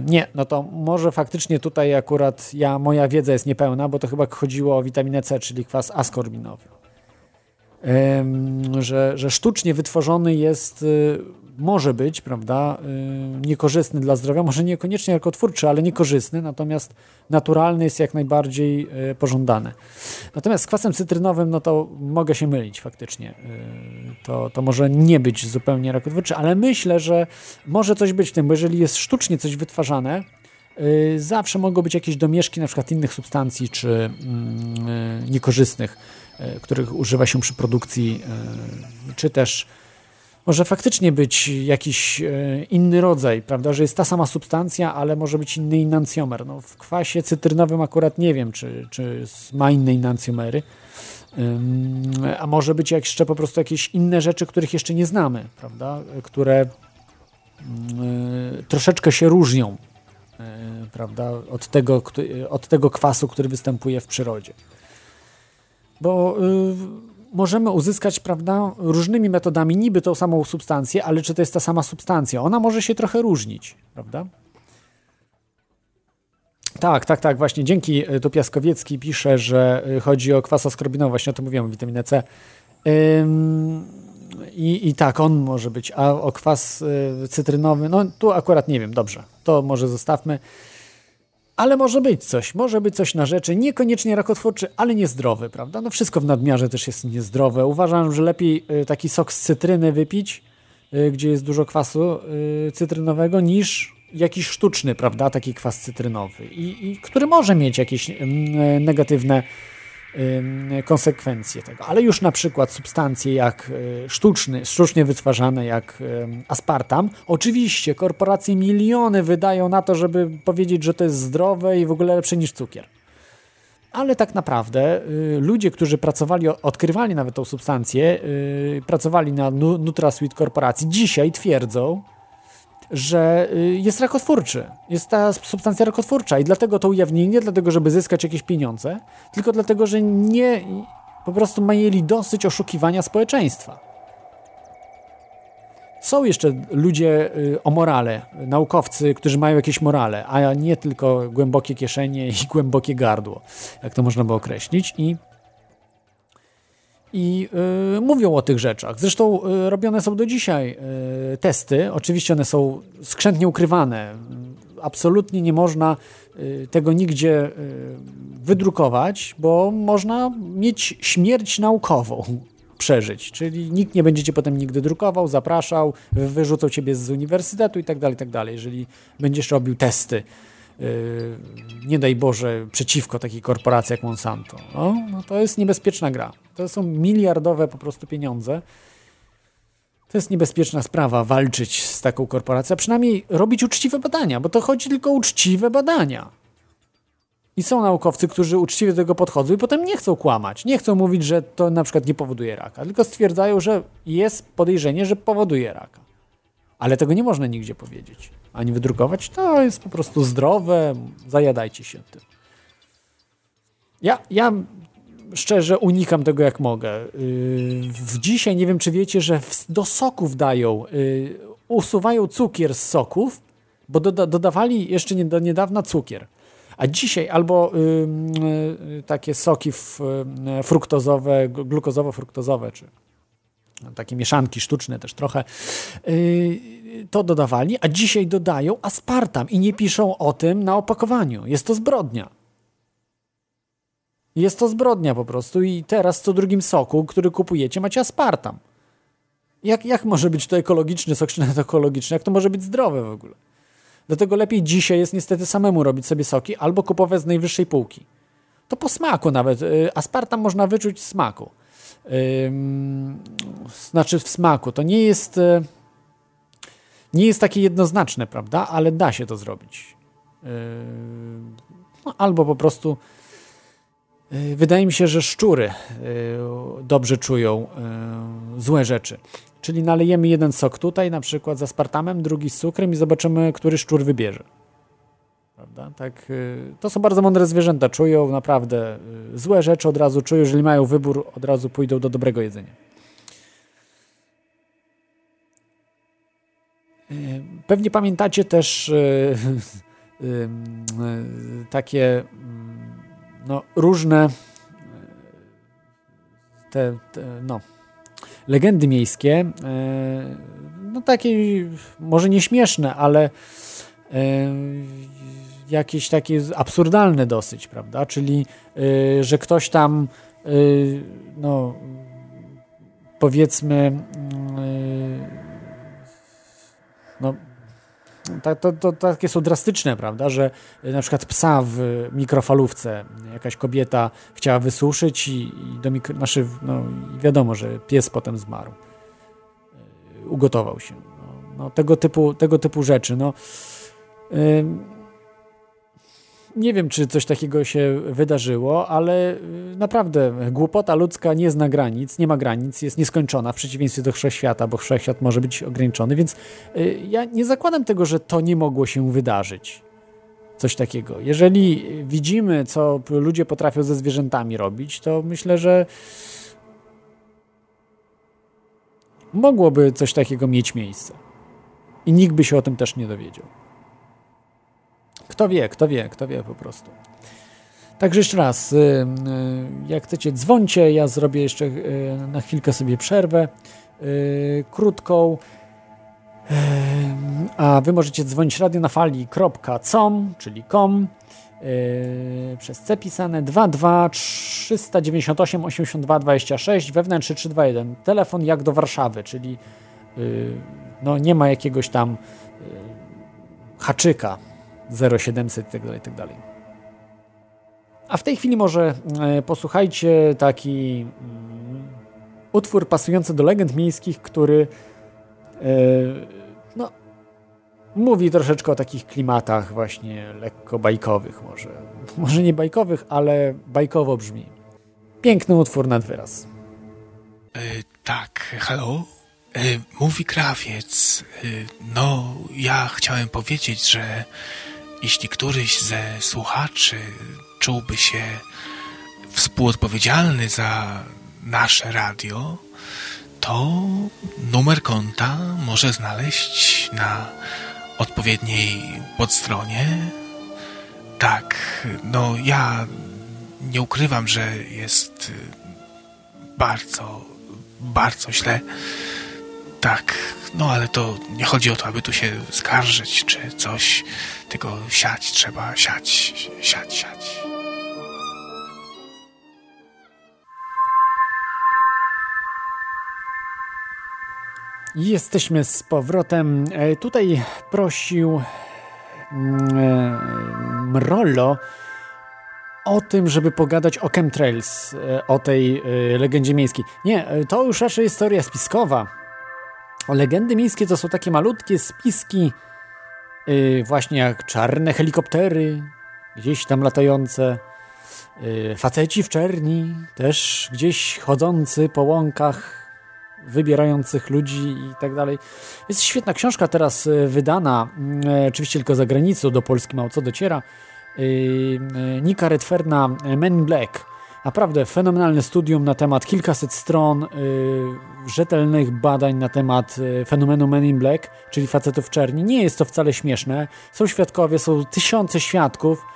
nie, no to może faktycznie tutaj akurat ja, moja wiedza jest niepełna, bo to chyba chodziło o witaminę C, czyli kwas askorbinowy. Że, że sztucznie wytworzony jest może być, prawda, y, niekorzystny dla zdrowia, może niekoniecznie rakotwórczy, ale niekorzystny, natomiast naturalny jest jak najbardziej y, pożądany. Natomiast z kwasem cytrynowym, no to mogę się mylić faktycznie. Y, to, to może nie być zupełnie rakotwórczy, ale myślę, że może coś być w tym, bo jeżeli jest sztucznie coś wytwarzane, zawsze mogą być jakieś domieszki na przykład innych substancji czy mm, niekorzystnych, których używa się przy produkcji, czy też może faktycznie być jakiś e, inny rodzaj, prawda, że jest ta sama substancja, ale może być inny inancjomer. No, w kwasie cytrynowym akurat nie wiem, czy, czy ma inne inancjomery, a może być jeszcze po prostu jakieś inne rzeczy, których jeszcze nie znamy, prawda, które e, troszeczkę się różnią, e, prawda, od tego, od tego kwasu, który występuje w przyrodzie. Bo możemy uzyskać, prawda, różnymi metodami niby tą samą substancję, ale czy to jest ta sama substancja? Ona może się trochę różnić, prawda? Tak, tak, tak, właśnie. Dzięki e, tu Piaskowiecki pisze, że e, chodzi o kwas askorbinowy, właśnie o tym mówiłem, witaminę C. Ym, i, I tak, on może być, a o kwas y, cytrynowy, no tu akurat nie wiem, dobrze, to może zostawmy. Ale może być coś, może być coś na rzeczy, niekoniecznie rakotwórczy, ale niezdrowy, prawda? No wszystko w nadmiarze też jest niezdrowe. Uważam, że lepiej y, taki sok z cytryny wypić, y, gdzie jest dużo kwasu y, cytrynowego, niż jakiś sztuczny, prawda? Taki kwas cytrynowy, i, i który może mieć jakieś mm, negatywne konsekwencje tego. Ale już na przykład substancje jak e, sztuczny, sztucznie wytwarzane, jak aspartam, oczywiście korporacje miliony wydają na to, żeby powiedzieć, że to jest zdrowe i w ogóle lepsze niż cukier. Ale tak naprawdę y, ludzie, którzy pracowali, odkrywali nawet tą substancję, y, pracowali na NutraSweet korporacji, dzisiaj twierdzą, że y, jest rakotwórczy. Jest ta substancja rakotwórcza i dlatego to ujawnienie, nie dlatego, żeby zyskać jakieś pieniądze, tylko dlatego, że nie po prostu mieli dosyć oszukiwania społeczeństwa. Są jeszcze ludzie y, o morale, naukowcy, którzy mają jakieś morale, a nie tylko głębokie kieszenie i głębokie gardło, jak to można by określić. I i y, mówią o tych rzeczach. Zresztą y, robione są do dzisiaj y, testy. Oczywiście one są skrzętnie ukrywane. Absolutnie nie można y, tego nigdzie y, wydrukować, bo można mieć śmierć naukową. przeżyć. Czyli nikt nie będzie cię potem nigdy drukował, zapraszał, wy- wyrzucał ciebie z uniwersytetu i tak dalej, tak dalej. Jeżeli będziesz robił testy, nie daj Boże, przeciwko takiej korporacji jak Monsanto, no, no to jest niebezpieczna gra. To są miliardowe po prostu pieniądze. To jest niebezpieczna sprawa walczyć z taką korporacją, a przynajmniej robić uczciwe badania, bo to chodzi tylko o uczciwe badania. I są naukowcy, którzy uczciwie do tego podchodzą i potem nie chcą kłamać. Nie chcą mówić, że to na przykład nie powoduje raka, tylko stwierdzają, że jest podejrzenie, że powoduje raka. Ale tego nie można nigdzie powiedzieć. Ani wydrukować. To jest po prostu zdrowe. Zajadajcie się tym. Ja, ja szczerze unikam tego jak mogę. Yy, W dzisiaj nie wiem, czy wiecie, że do soków dają, yy, usuwają cukier z soków, bo doda dodawali jeszcze nie, do niedawna cukier. A dzisiaj albo ym, y, takie soki fruktozowe, glu- glukozowo-fruktozowe, czy takie mieszanki sztuczne też trochę, y, to dodawali, a dzisiaj dodają aspartam i nie piszą o tym na opakowaniu. Jest to zbrodnia. Jest to zbrodnia po prostu i teraz co drugim soku, który kupujecie, macie aspartam. Jak, jak może być to ekologiczny sok, czy nawet ekologiczny? Jak to może być zdrowe w ogóle? Dlatego lepiej dzisiaj jest niestety samemu robić sobie soki albo kupować z najwyższej półki. To po smaku nawet. y, Aspartam można wyczuć smaku. Znaczy w smaku. To nie jest y, nie jest takie jednoznaczne, prawda? Ale da się to zrobić. No, albo po prostu yy, wydaje mi się, że szczury yy, dobrze czują złe rzeczy. Czyli nalejemy jeden sok tutaj, na przykład z aspartamem, drugi z cukrem i zobaczymy, który szczur wybierze. Prawda? Tak, yy, to są bardzo mądre zwierzęta, czują naprawdę yy, złe rzeczy od razu czują, jeżeli mają wybór, od razu pójdą do dobrego jedzenia. Yy, Pewnie pamiętacie też takie mm, no, różne te, te no, legendy miejskie, no takie może nieśmieszne, ale jakieś takie absurdalne dosyć, prawda? Czyli, yy, że ktoś tam yy, no powiedzmy yy, no, to, to, to takie są drastyczne, prawda, że na przykład psa w mikrofalówce jakaś kobieta chciała wysuszyć i, i do mikro, znaczy, no, wiadomo, że pies potem zmarł. Ugotował się. No, no, tego, typu, tego typu rzeczy. No, nie wiem, czy coś takiego się wydarzyło, ale y, naprawdę głupota ludzka nie zna granic, nie ma granic, jest nieskończona w przeciwieństwie do wszechświata, bo wszechświat może być ograniczony, więc y, ja nie zakładam tego, że to nie mogło się wydarzyć. Coś takiego. Jeżeli widzimy, co ludzie potrafią ze zwierzętami robić, to myślę, że mogłoby coś takiego mieć miejsce. I nikt by się o tym też nie dowiedział. Kto wie, kto wie, kto wie po prostu. Także jeszcze raz, y, y, jak chcecie, dzwońcie. Ja zrobię jeszcze y, na chwilkę sobie przerwę krótką. A wy możecie dzwonić radionafali.com, czyli com przez C pisane 22 398 82 26 wewnętrzny 321. Telefon jak do Warszawy, czyli no nie ma jakiegoś tam haczyka 0700 itd., itd. A w tej chwili może e, posłuchajcie taki mm, utwór pasujący do legend miejskich, który e, no, mówi troszeczkę o takich klimatach właśnie lekko bajkowych może. Może nie bajkowych, ale bajkowo brzmi. Piękny utwór nad wyraz. E, tak, halo? E, mówi krawiec. E, no, ja chciałem powiedzieć, że jeśli któryś ze słuchaczy czułby się współodpowiedzialny za nasze radio, to numer konta może znaleźć na odpowiedniej podstronie. Tak, no ja nie ukrywam, że jest bardzo, bardzo źle. Tak, no ale to nie chodzi o to, aby tu się skarżyć czy coś, tylko siać trzeba, siać, siać, siać. Jesteśmy z powrotem. E, tutaj prosił mm, e, Mrollo o tym, żeby pogadać o chemtrails, e, o tej legendzie miejskiej. Nie, to już raczej historia spiskowa. Legendy miejskie to są takie malutkie spiski, właśnie jak czarne helikoptery, gdzieś tam latające, faceci w czerni, też gdzieś chodzący po łąkach, wybierających ludzi i tak dalej. Jest świetna książka teraz e, wydana, e, oczywiście tylko za granicą, do Polski mało co dociera. E, Nika Redferna Men Black. Naprawdę fenomenalne studium na temat kilkaset stron rzetelnych badań na temat fenomenu Men in Black, czyli facetów czerni. Nie jest to wcale śmieszne. Są świadkowie, są tysiące świadków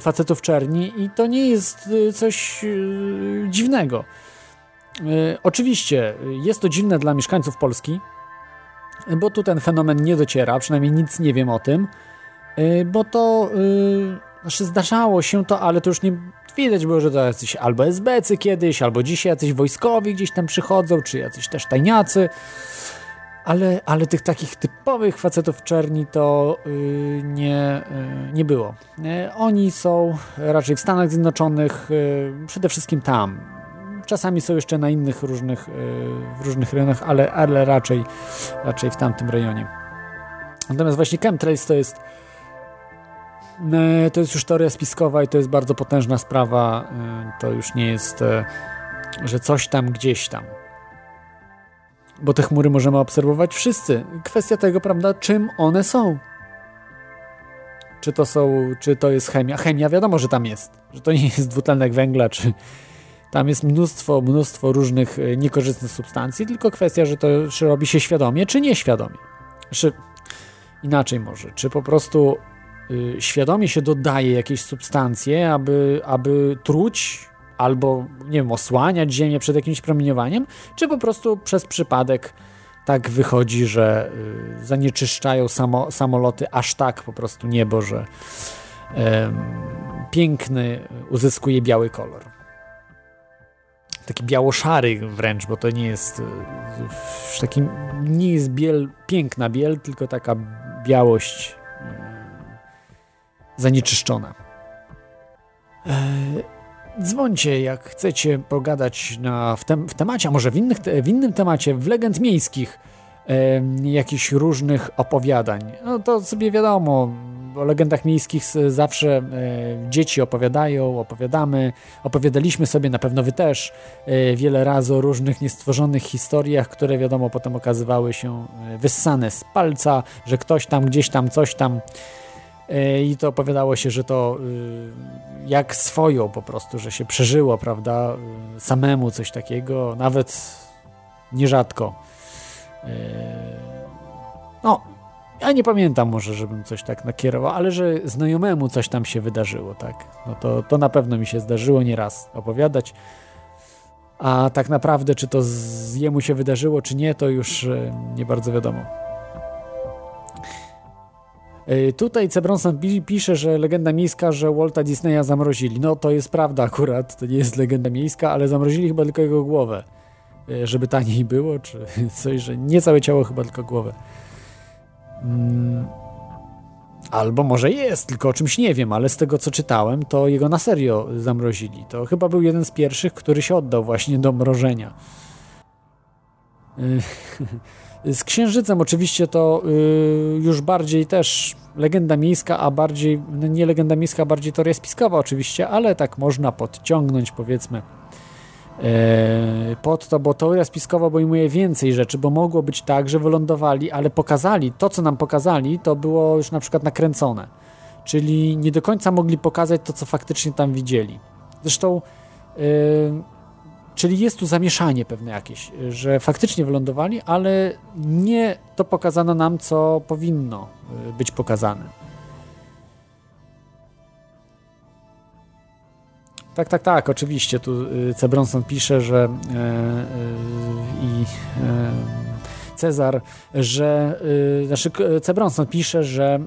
facetów w czerni i to nie jest coś dziwnego. Oczywiście jest to dziwne dla mieszkańców Polski, bo tu ten fenomen nie dociera, przynajmniej nic nie wiem o tym, bo to znaczy zdarzało się to, ale to już nie widać było, że to jacyś albo SBcy kiedyś, albo dzisiaj jacyś wojskowi gdzieś tam przychodzą, czy jacyś też tajniacy. Ale, ale tych takich typowych facetów czerni to yy, nie, yy, nie było. Yy, oni są raczej w Stanach Zjednoczonych, przede wszystkim tam. Czasami są jeszcze na innych różnych, e, w różnych rejonach, ale, ale raczej, raczej w tamtym rejonie. Natomiast właśnie chemtrails to jest to jest już teoria spiskowa i to jest bardzo potężna sprawa. E, to już nie jest, że coś tam gdzieś tam. Bo te chmury możemy obserwować wszyscy. Kwestia tego, prawda, czym one są. Czy to są, czy to jest chemia? Chemia wiadomo, że tam jest. Że to nie jest dwutlenek węgla, czy, tam jest mnóstwo, mnóstwo różnych e, niekorzystnych substancji, tylko kwestia, że to czy robi się świadomie, czy nieświadomie. Czy inaczej może, czy po prostu świadomie się dodaje jakieś substancje, aby, aby truć albo, nie wiem, osłaniać Ziemię przed jakimś promieniowaniem, czy po prostu przez przypadek tak wychodzi, że y, zanieczyszczają samo, samoloty aż tak po prostu niebo, że y, piękny uzyskuje biały kolor. Taki biało-szary wręcz, bo to nie jest e, taki, nie jest biel, piękna biel, tylko taka białość zanieczyszczona. E, dzwońcie, jak chcecie pogadać na, w, tem, w temacie, a może w, innych, w innym temacie, w legend miejskich, e, jakichś różnych opowiadań. No to sobie wiadomo, o legendach miejskich zawsze e, dzieci opowiadają, opowiadamy, opowiadaliśmy sobie, na pewno wy też, e, wiele razy o różnych niestworzonych historiach, które wiadomo potem okazywały się wyssane z palca, że ktoś tam, gdzieś tam, coś tam i to opowiadało się, że to jak swoją po prostu, że się przeżyło, prawda, samemu coś takiego, nawet nierzadko. No, ja nie pamiętam może, żebym coś tak nakierował, ale że znajomemu coś tam się wydarzyło, tak. No to, to na pewno mi się zdarzyło nieraz opowiadać. A tak naprawdę, czy to z jemu się wydarzyło, czy nie, to już e, nie bardzo wiadomo. E, tutaj Cebronson pisze, że legenda miejska, że Walta Disneya zamrozili. No to jest prawda akurat, to nie jest legenda miejska, ale zamrozili chyba tylko jego głowę. E, żeby taniej było, czy coś, że nie całe ciało, chyba tylko głowę. Mm, albo może jest, tylko o czymś nie wiem, ale z tego co czytałem, to jego na serio zamrozili. To chyba był jeden z pierwszych, który się oddał właśnie do mrożenia. Z księżycem oczywiście to y, już bardziej też legenda miejska, a bardziej, no nie legenda miejska, a bardziej teoria spiskowa oczywiście, ale tak można podciągnąć powiedzmy E, pod to, bo teoria spiskowa obejmuje więcej rzeczy, bo mogło być tak, że wylądowali, ale pokazali, to co nam pokazali, to było już na przykład nakręcone. Czyli nie do końca mogli pokazać to, co faktycznie tam widzieli. Zresztą, yy, czyli jest tu zamieszanie pewne jakieś, że faktycznie wylądowali, ale nie to pokazano nam, co powinno e, być pokazane. Tak, tak, tak, oczywiście. Tu y, C. Bronson pisze, że i Cezar, że znaczy C. Bronson pisze, że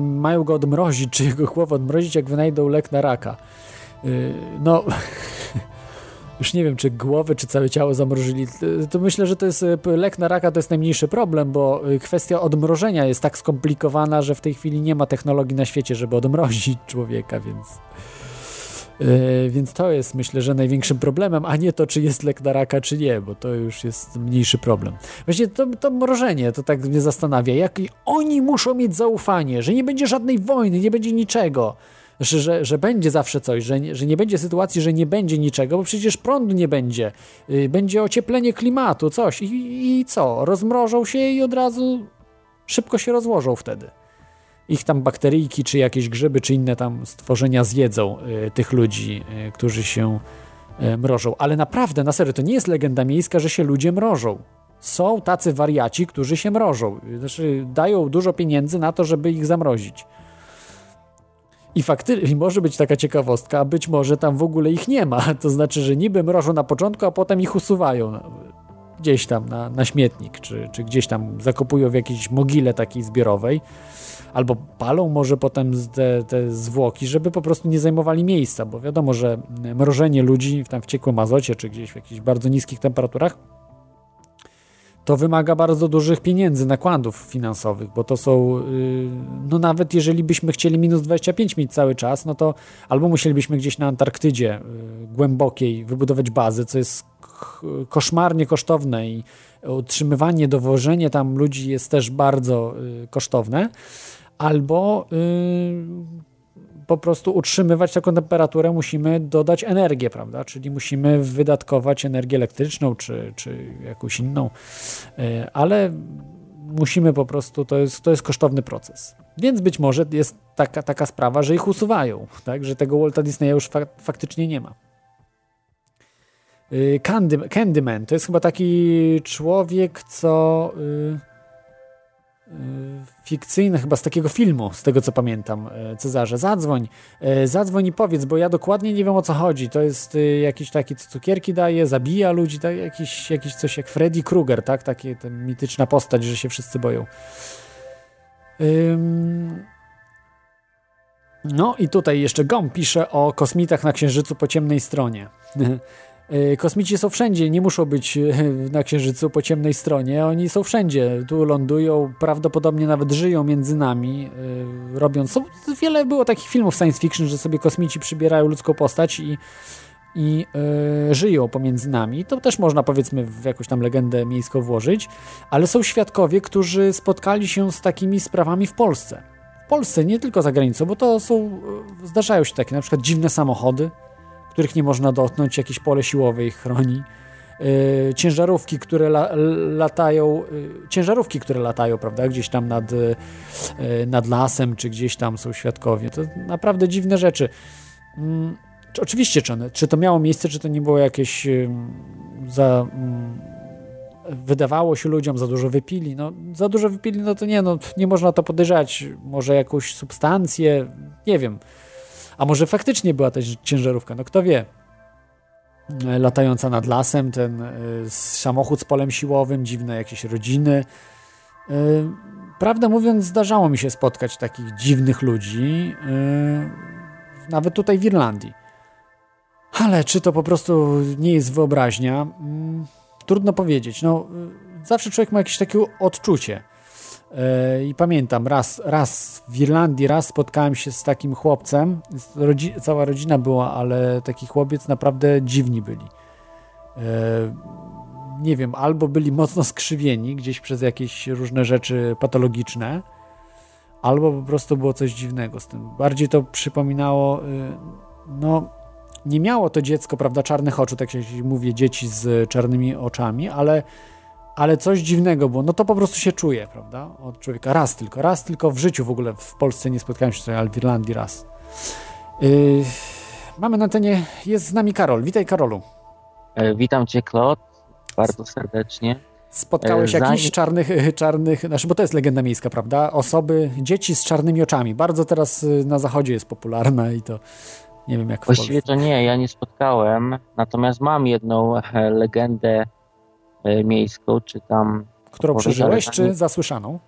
mają go odmrozić, czy jego głowę odmrozić, jak wynajdą lek na raka. E, no, już nie wiem, czy głowy, czy całe ciało zamrożyli, to myślę, że to jest e, lek na raka to jest najmniejszy problem, bo e, kwestia odmrożenia jest tak skomplikowana, że w tej chwili nie ma technologii na świecie, żeby odmrozić człowieka, więc. Yy, więc to jest myślę, że największym problemem, a nie to, czy jest lek na raka, czy nie, bo to już jest mniejszy problem. Właśnie to, to mrożenie, to tak mnie zastanawia, jak oni muszą mieć zaufanie, że nie będzie żadnej wojny, nie będzie niczego że, że, że będzie zawsze coś, że, że nie będzie sytuacji, że nie będzie niczego, bo przecież prądu nie będzie, yy, będzie ocieplenie klimatu, coś i, i co? Rozmrożą się i od razu szybko się rozłożą wtedy. Ich tam bakteryjki, czy jakieś grzyby, czy inne tam stworzenia zjedzą y, tych ludzi, y, którzy się y, mrożą. Ale naprawdę, na serio, to nie jest legenda miejska, że się ludzie mrożą. Są tacy wariaci, którzy się mrożą. Znaczy, dają dużo pieniędzy na to, żeby ich zamrozić. I faktycznie może być taka ciekawostka, być może tam w ogóle ich nie ma. To znaczy, że niby mrożą na początku, a potem ich usuwają gdzieś tam na, na śmietnik, czy, czy gdzieś tam zakopują w jakiejś mogile takiej zbiorowej, albo palą może potem te, te zwłoki, żeby po prostu nie zajmowali miejsca, bo wiadomo, że mrożenie ludzi tam w ciekłym azocie, czy gdzieś w jakichś bardzo niskich temperaturach to wymaga bardzo dużych pieniędzy, nakładów finansowych, bo to są, y, no nawet jeżeli byśmy chcieli minus 25 mieć cały czas, no to albo musielibyśmy gdzieś na Antarktydzie y, głębokiej wybudować bazę, co jest koszmarnie kosztowne i utrzymywanie, dowożenie tam ludzi jest też bardzo y, kosztowne, albo po prostu utrzymywać taką temperaturę, musimy dodać energię, prawda? Czyli musimy wydatkować energię elektryczną czy, czy jakąś inną, e, ale musimy po prostu, to jest, to jest kosztowny proces. Więc być może jest taka, taka sprawa, że ich usuwają, tak? że tego Walta Disneya już fak faktycznie nie ma. E, Candy, Candyman to jest chyba taki człowiek, co. Yy, fikcyjne, chyba z takiego filmu, z tego co pamiętam, y, Cezarze. Zadzwoń, y, zadzwoń i powiedz, bo ja dokładnie nie wiem o co chodzi. To jest jakiś taki, co cukierki daje, zabija ludzi, tak? jakiś, jakiś coś jak Freddy Krueger, tak? Taka mityczna postać, że się wszyscy boją. Ym... No i tutaj jeszcze Gom pisze o kosmitach na Księżycu po ciemnej stronie. E, kosmici są wszędzie, nie muszą być e, na Księżycu po ciemnej stronie. Oni są wszędzie. Tu lądują, prawdopodobnie nawet żyją między nami, e, robiąc. Są, wiele było takich filmów science fiction, że sobie kosmici przybierają ludzką postać i, i żyją pomiędzy nami. To też można powiedzmy w jakąś tam legendę miejską włożyć, ale są świadkowie, którzy spotkali się z takimi sprawami w Polsce. W Polsce, nie tylko za granicą, bo to są, zdarzają się takie na przykład dziwne samochody, których nie można dotknąć, jakieś pole siłowe ich chroni. Yy, ciężarówki, które la, latają, yy, ciężarówki, które latają, prawda, gdzieś tam nad, yy, nad lasem, czy gdzieś tam są świadkowie. To naprawdę dziwne rzeczy. Mm, czy, oczywiście, czy, one, czy to miało miejsce, czy to nie było jakieś za. Mm, wydawało się ludziom, za dużo wypili. No, za dużo wypili, no to nie, no, nie można to podejrzeć. Może jakąś substancję, nie wiem. A może faktycznie była też ciężarówka, no kto wie. E, latająca nad lasem, ten y, samochód z polem siłowym, dziwne jakieś rodziny. Y, prawdę mówiąc, zdarzało mi się spotkać takich dziwnych ludzi, nawet tutaj w Irlandii. Ale czy to po prostu nie jest wyobraźnia? Mm, trudno powiedzieć. No, zawsze człowiek ma jakieś takie odczucie. E, I pamiętam, raz, raz w Irlandii, raz spotkałem się z takim chłopcem. Rodzi cała rodzina była, ale taki chłopiec naprawdę dziwni byli. E, nie wiem, albo byli mocno skrzywieni gdzieś przez jakieś różne rzeczy patologiczne, albo po prostu było coś dziwnego z tym. Bardziej to przypominało, y, no, nie miało to dziecko, prawda, czarnych oczu, tak jak się mówię, dzieci z czarnymi oczami, ale ale coś dziwnego było, no to po prostu się czuje, prawda, od człowieka. Raz tylko, raz tylko w życiu w ogóle w Polsce nie spotkałem się tutaj, ale w Irlandii raz. Yy, mamy na antenie, jest z nami Karol. Witaj Karolu. E, witam Cię Claude, bardzo serdecznie. Spotkałeś e, jakichś czarnych, e, czarnych, znaczy, bo to jest legenda miejska, prawda? Osoby, dzieci z czarnymi oczami. Bardzo teraz na zachodzie jest popularna i to nie wiem jak Właściwie to nie, ja nie spotkałem, natomiast mam jedną legendę miejską, czy tam... Którą przeżyłeś, czy zasłyszaną?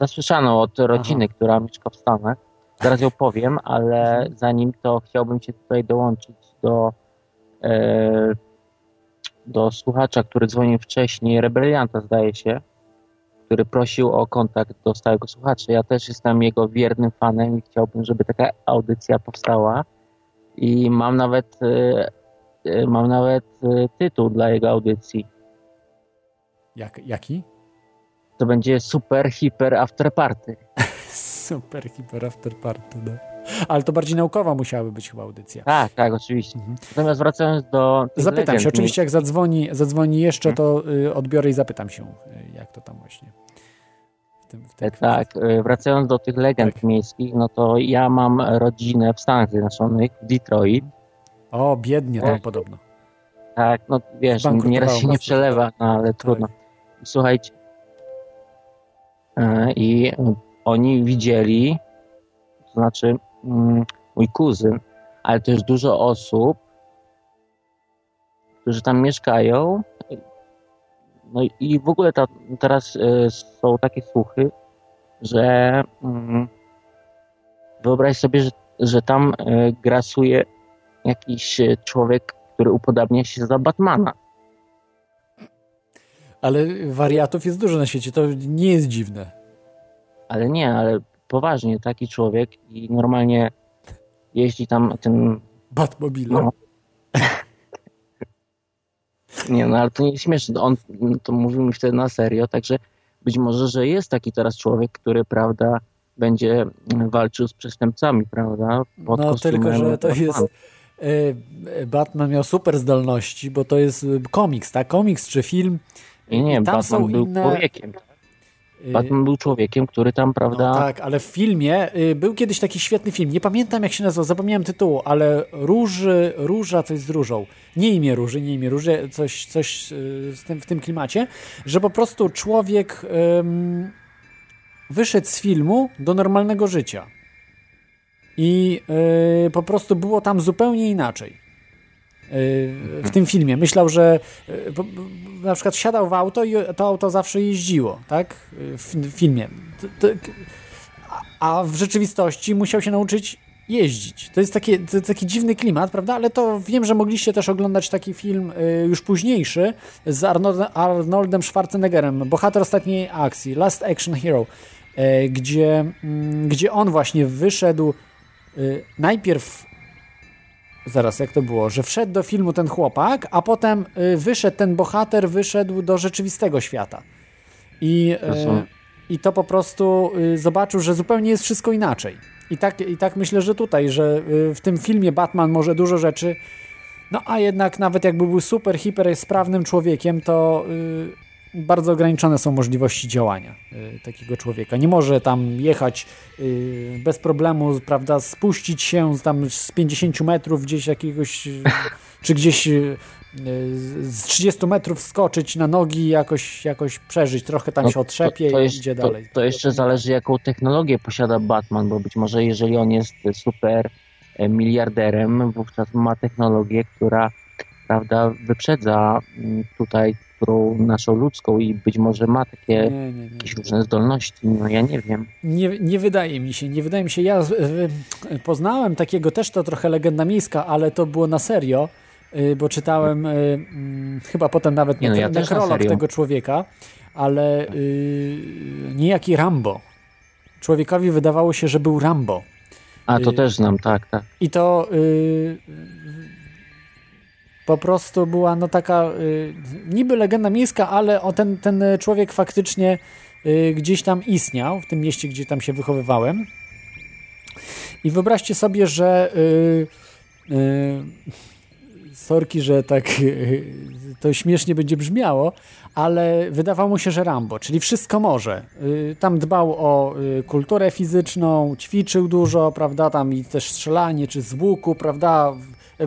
Zasłyszaną od rodziny, Aha. która mieszka w Stanach. Zaraz ją powiem, ale mhm. zanim to chciałbym Cię tutaj dołączyć do e, do słuchacza, który dzwonił wcześniej, rebelianta zdaje się, który prosił o kontakt do stałego słuchacza. Ja też jestem jego wiernym fanem i chciałbym, żeby taka audycja powstała. I mam nawet, e, e, mam nawet e, tytuł dla jego audycji. Jak, jaki? To będzie Super Hiper After Party. Super Hiper After Party, no. Ale to bardziej naukowa musiałaby być chyba audycja. Tak, tak, oczywiście. Natomiast wracając do. Zapytam się, oczywiście jak zadzwoni, zadzwoni jeszcze, to y, odbiorę i zapytam się, y, jak to tam właśnie. W tym, w tej E, kwestii. Tak, e, wracając do tych legend Tak. miejskich, no to ja mam rodzinę w Stanach Zjednoczonych, w Detroit. O, biednie tam Tak. podobno. Tak, no wiesz, nieraz się nie przelewa, no ale trudno. Słuchajcie, e, i e, oni widzieli, to znaczy mm, mój kuzyn, ale też dużo osób, którzy tam mieszkają. No i w ogóle ta, teraz e, są takie słuchy, że mm, wyobraź sobie, że, że tam grasuje jakiś człowiek, który upodabnia się za Batmana. Ale wariatów jest dużo na świecie, to nie jest dziwne. Ale nie, ale poważnie, taki człowiek i normalnie jeździ tam tym. Batmobile. No. Nie, no ale to nie jest śmieszne. On to mówił mi wtedy na serio, także być może, że jest taki teraz człowiek, który, prawda, będzie walczył z przestępcami, prawda? Pod No tylko, że to Batmana. jest... y, Batman miał super zdolności, bo to jest komiks, tak? Komiks czy film. Nie, nie, Batman był inne... człowiekiem. Batman był człowiekiem, który tam, prawda, No tak, ale w filmie y, był kiedyś taki świetny film. Nie pamiętam jak się nazywał, zapomniałem tytułu, ale Róży, Róża, coś z Różą. Nie imię Róży, nie imię Róży, coś, coś y, z tym, w tym klimacie, że po prostu człowiek ym, wyszedł z filmu do normalnego życia. I y, po prostu było tam zupełnie inaczej. W tym filmie. Myślał, że po- na przykład siadał w auto i to auto zawsze jeździło, tak? W filmie. A- w rzeczywistości musiał się nauczyć jeździć. To jest taki, to taki dziwny klimat, prawda? Ale to wiem, że mogliście też oglądać taki film y, już późniejszy z Arnoldem, Schwarzeneggerem, Bohater ostatniej akcji, Last Action Hero, y, gdzie, mm, gdzie on właśnie wyszedł najpierw Zaraz, jak to było? Że wszedł do filmu ten chłopak, a potem y, wyszedł ten bohater, wyszedł do rzeczywistego świata. I, y, i to po prostu y, zobaczył, że zupełnie jest wszystko inaczej. I tak, I tak myślę, że tutaj, że w tym filmie Batman może dużo rzeczy, no a jednak nawet jakby był super, hiper sprawnym człowiekiem, to bardzo ograniczone są możliwości działania y, takiego człowieka. Nie może tam jechać y, bez problemu, prawda, spuścić się z tam z 50 metrów gdzieś jakiegoś, y, czy gdzieś y, z 30 metrów skoczyć na nogi i jakoś, jakoś przeżyć. Trochę tam No, się otrzepie to, to i idzie to, dalej. To jeszcze zależy, jaką technologię posiada Batman, bo być może jeżeli on jest super e, miliarderem, wówczas ma technologię, która prawda, wyprzedza mm, tutaj którą naszą ludzką i być może ma takie Nie, nie, nie. jakieś różne zdolności. No ja nie wiem. Nie, nie wydaje mi się, nie wydaje mi się. Ja y, poznałem takiego też to trochę legenda miejska, ale to było na serio, y, bo czytałem y, mm, chyba potem nawet Nie no, ja na nekrolog serio. tego człowieka, ale y, niejaki Rambo. Człowiekowi wydawało się, że był Rambo. A to Y, też znam, tak, tak. I to y, po prostu była no taka y, niby legenda miejska, ale o ten, ten człowiek faktycznie y, gdzieś tam istniał, w tym mieście, gdzie tam się wychowywałem. I wyobraźcie sobie, że y, y, sorki, że tak y, to śmiesznie będzie brzmiało, ale wydawało mu się, że Rambo, czyli wszystko może. Y, Tam dbał o y, kulturę fizyczną, ćwiczył dużo, prawda, tam i też strzelanie, czy z łuku, prawda,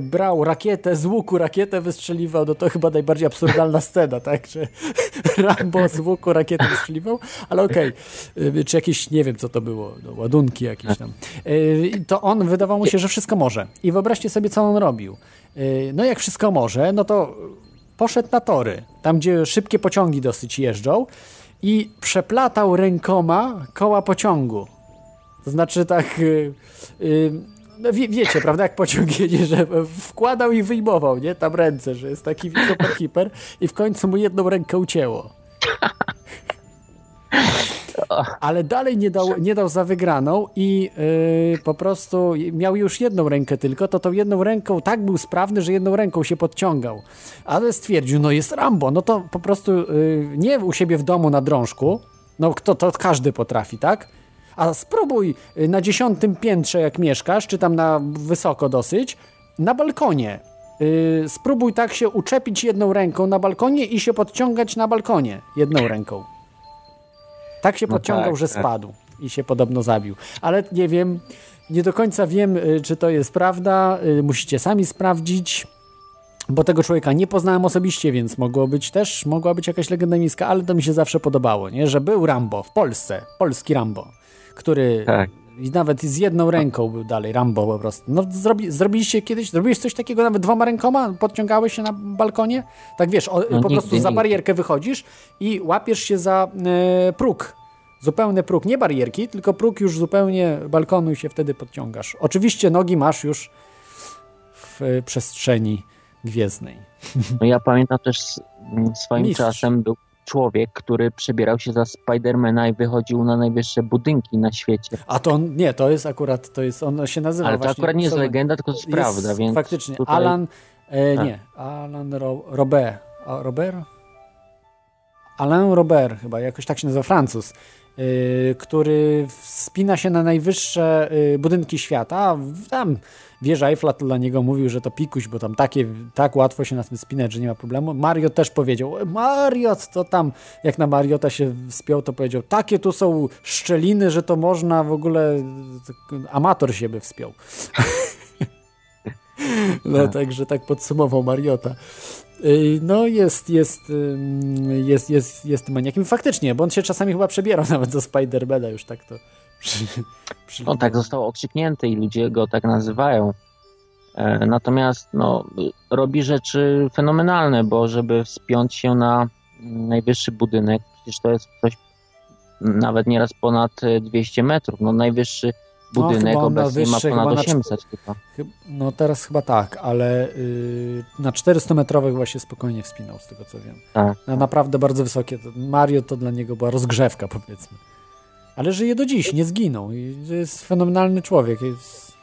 brał rakietę, z łuku rakietę wystrzeliwał, no to chyba najbardziej absurdalna scena, tak, że Rambo z łuku rakietę wystrzeliwał, ale okej, Y, czy jakieś, nie wiem co to było, no, ładunki jakieś tam. Y, To on wydawało mu się, że wszystko może. I wyobraźcie sobie, co on robił. Y, No jak wszystko może, no to poszedł na tory, tam gdzie szybkie pociągi dosyć jeżdżą i przeplatał rękoma koła pociągu. To znaczy tak y, y, No wie, wiecie, prawda, jak pociąg jedzie, że wkładał i wyjmował, nie? Tam ręce, że jest taki super hiper i w końcu mu jedną rękę ucięło. Ale dalej nie dał, nie dał za wygraną i yy, po prostu miał już jedną rękę tylko, to tą jedną ręką tak był sprawny, że jedną ręką się podciągał. Ale stwierdził, no jest Rambo, no to po prostu yy, nie u siebie w domu na drążku, no kto to każdy potrafi, tak? A spróbuj y, na dziesiątym piętrze, jak mieszkasz, czy tam na wysoko dosyć, na balkonie. Yy, spróbuj tak się uczepić jedną ręką na balkonie i się podciągać na balkonie jedną ręką. Tak się No podciągał, tak, że tak. spadł i się podobno zabił. Ale nie wiem, nie do końca wiem, y, czy to jest prawda. Y, Musicie sami sprawdzić. Bo tego człowieka nie poznałem osobiście, więc mogło być też, mogła być jakaś legenda miejska, ale to mi się zawsze podobało, nie? że był Rambo w Polsce, polski Rambo, który Tak. nawet z jedną ręką był dalej Rambo po prostu. No zrobi, zrobiliście kiedyś, zrobiłeś coś takiego nawet dwoma rękoma? Podciągałeś się na balkonie? Tak wiesz, o, No po nigdy, prostu za nigdy. barierkę wychodzisz i łapiesz się za e, próg. Zupełny próg, nie barierki, tylko próg już zupełnie balkonu i się wtedy podciągasz. Oczywiście nogi masz już w e, przestrzeni gwiezdnej. No ja pamiętam też s- m, swoim Mistrz. czasem był człowiek, który przebierał się za Spidermana i wychodził na najwyższe budynki na świecie. A to on, nie, to jest akurat, to jest, on się nazywa Ale to właśnie... akurat nie jest legenda, tylko to jest, prawda, więc Faktycznie, tutaj... Alan, e, Tak. nie, Alan Ro, Robert, a, Robert? Alain Robert chyba, jakoś tak się nazywa, Francuz, y, który wspina się na najwyższe y, budynki świata, tam wieża Eiffla to dla niego mówił, że to pikuś, bo tam takie, tak łatwo się na tym spinać, że nie ma problemu. Mariot też powiedział, "E, Mariot to tam, jak na Mariota się wspiął, to powiedział, takie tu są szczeliny, że to można w ogóle, amator się by wspiął. No Tak. także tak podsumował Mariota. No jest, jest, jest, jest, jest maniakiem. Faktycznie, bo on się czasami chyba przebierał nawet za Spidermana już tak to. Przy, przy... On tak został okrzyknięty i ludzie go tak nazywają. E, Natomiast no, robi rzeczy fenomenalne, bo żeby wspiąć się na najwyższy budynek, przecież to jest coś nawet nieraz ponad e, 200 metrów. No, najwyższy No, budynek chyba na obecnie ma wyższy, chyba ponad na 800 chyba. Chyb- No teraz chyba tak, ale y, na 400-metrowych właśnie spokojnie wspinał, z tego co wiem. Tak. Na naprawdę bardzo wysokie. Mario to dla niego była rozgrzewka, powiedzmy. Ale żyje do dziś, nie zginął. Jest fenomenalny człowiek. Jest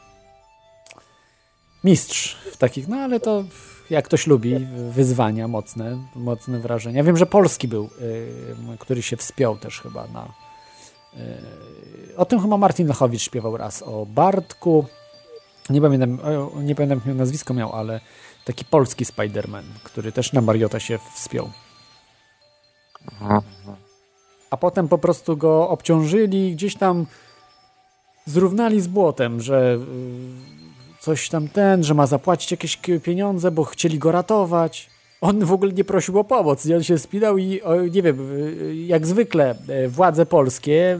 mistrz w takich, no ale to jak ktoś lubi, wyzwania mocne, mocne wrażenia. Wiem, że polski był, y, który się wspiął też chyba na. y, o tym chyba Martin Lechowicz śpiewał raz, o Bartku. Nie pamiętam, nie pamiętam jak nazwisko miał, ale taki polski Spider-Man, który też na Mariota się wspiął. Aha. A potem po prostu go obciążyli, gdzieś tam zrównali z błotem, że y, coś tam ten, że ma zapłacić jakieś pieniądze, bo chcieli go ratować. On w ogóle nie prosił o pomoc, on się spinał i nie wiem, y, jak zwykle y, władze polskie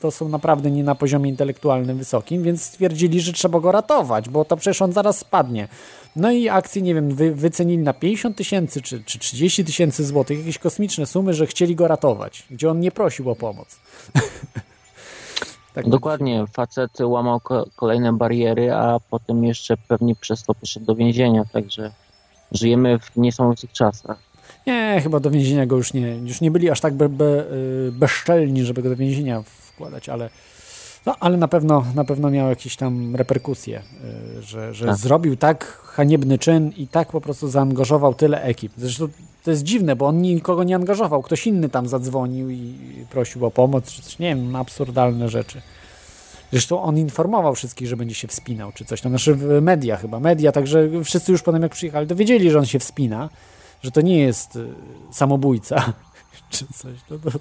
to są naprawdę nie na poziomie intelektualnym wysokim, więc stwierdzili, że trzeba go ratować, bo to przecież on zaraz spadnie. No i akcję, nie wiem, wy, wycenili na 50 tysięcy czy, czy 30 tysięcy złotych, jakieś kosmiczne sumy, że chcieli go ratować, gdzie on nie prosił o pomoc. tak Dokładnie, facet łamał ko- kolejne bariery, a potem jeszcze pewnie przez to poszedł do więzienia, także żyjemy w niesamowitych czasach. Nie, chyba do więzienia go już nie, już nie byli aż tak be, be, y, bezczelni, żeby go do więzienia wkładać, ale, no, ale na pewno na pewno miał jakieś tam reperkusje, y, że, że Tak. zrobił tak haniebny czyn i tak po prostu zaangażował tyle ekip. Zresztą to jest dziwne, bo on nikogo nie angażował, ktoś inny tam zadzwonił i prosił o pomoc, czy coś, nie wiem, absurdalne rzeczy. Zresztą on informował wszystkich, że będzie się wspinał, czy coś tam, znaczy media chyba, media, także wszyscy już potem jak przyjechali, dowiedzieli, że on się wspina, że to nie jest y, samobójca, czy coś, no to...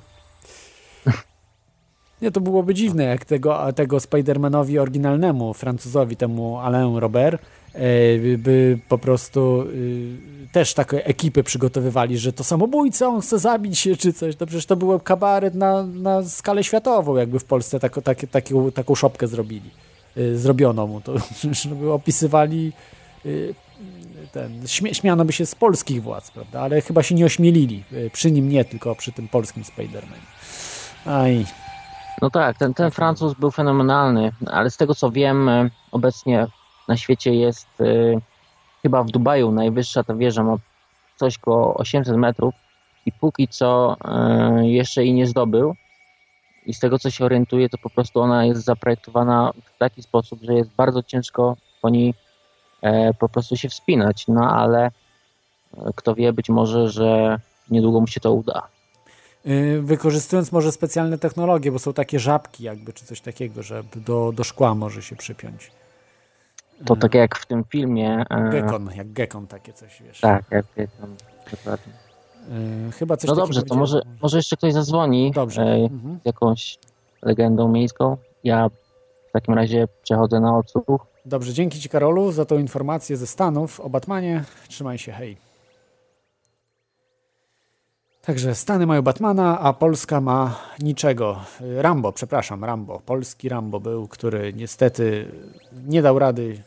Nie, to byłoby dziwne, jak tego, tego Spidermanowi oryginalnemu, Francuzowi, temu Alain Robert, e, by- po prostu y, też takie ekipy przygotowywali, że to samobójca, on chce zabić się czy coś. To przecież to był kabaret na, na skalę światową, jakby w Polsce tako, takie, taką, taką szopkę zrobili. Y, zrobiono mu to, żeby opisywali y, ten, śmiano by się z polskich władz, prawda? Ale chyba się nie ośmielili. Przy nim nie, tylko przy tym polskim Spider-Manie. Aj. No tak, ten, ten Francuz był fenomenalny, ale z tego co wiem, e, obecnie na świecie jest e, chyba w Dubaju najwyższa ta wieża, ma coś koło 800 metrów i póki co e, jeszcze jej nie zdobył. I z tego co się orientuję, to po prostu ona jest zaprojektowana w taki sposób, że jest bardzo ciężko po niej po prostu się wspinać. No ale kto wie, być może, że niedługo mu się to uda. Y, Wykorzystując może specjalne technologie, bo są takie żabki jakby, czy coś takiego, że do, do szkła może się przypiąć. To tak jak w tym filmie. e, Gekon, jak gekon takie coś, wiesz. Tak, jak Gekon, dokładnie. Y, Chyba coś No dobrze, to może, może jeszcze ktoś zadzwoni Dobrze. e, Mhm. jakąś legendą miejską. Ja w takim razie przechodzę na odsłuch. Dobrze, dzięki Ci Karolu za tą informację ze Stanów o Batmanie. Trzymaj się, hej. Także Stany mają Batmana, a Polska ma niczego. Y, Rambo, przepraszam, Rambo. Polski Rambo był, który niestety nie dał rady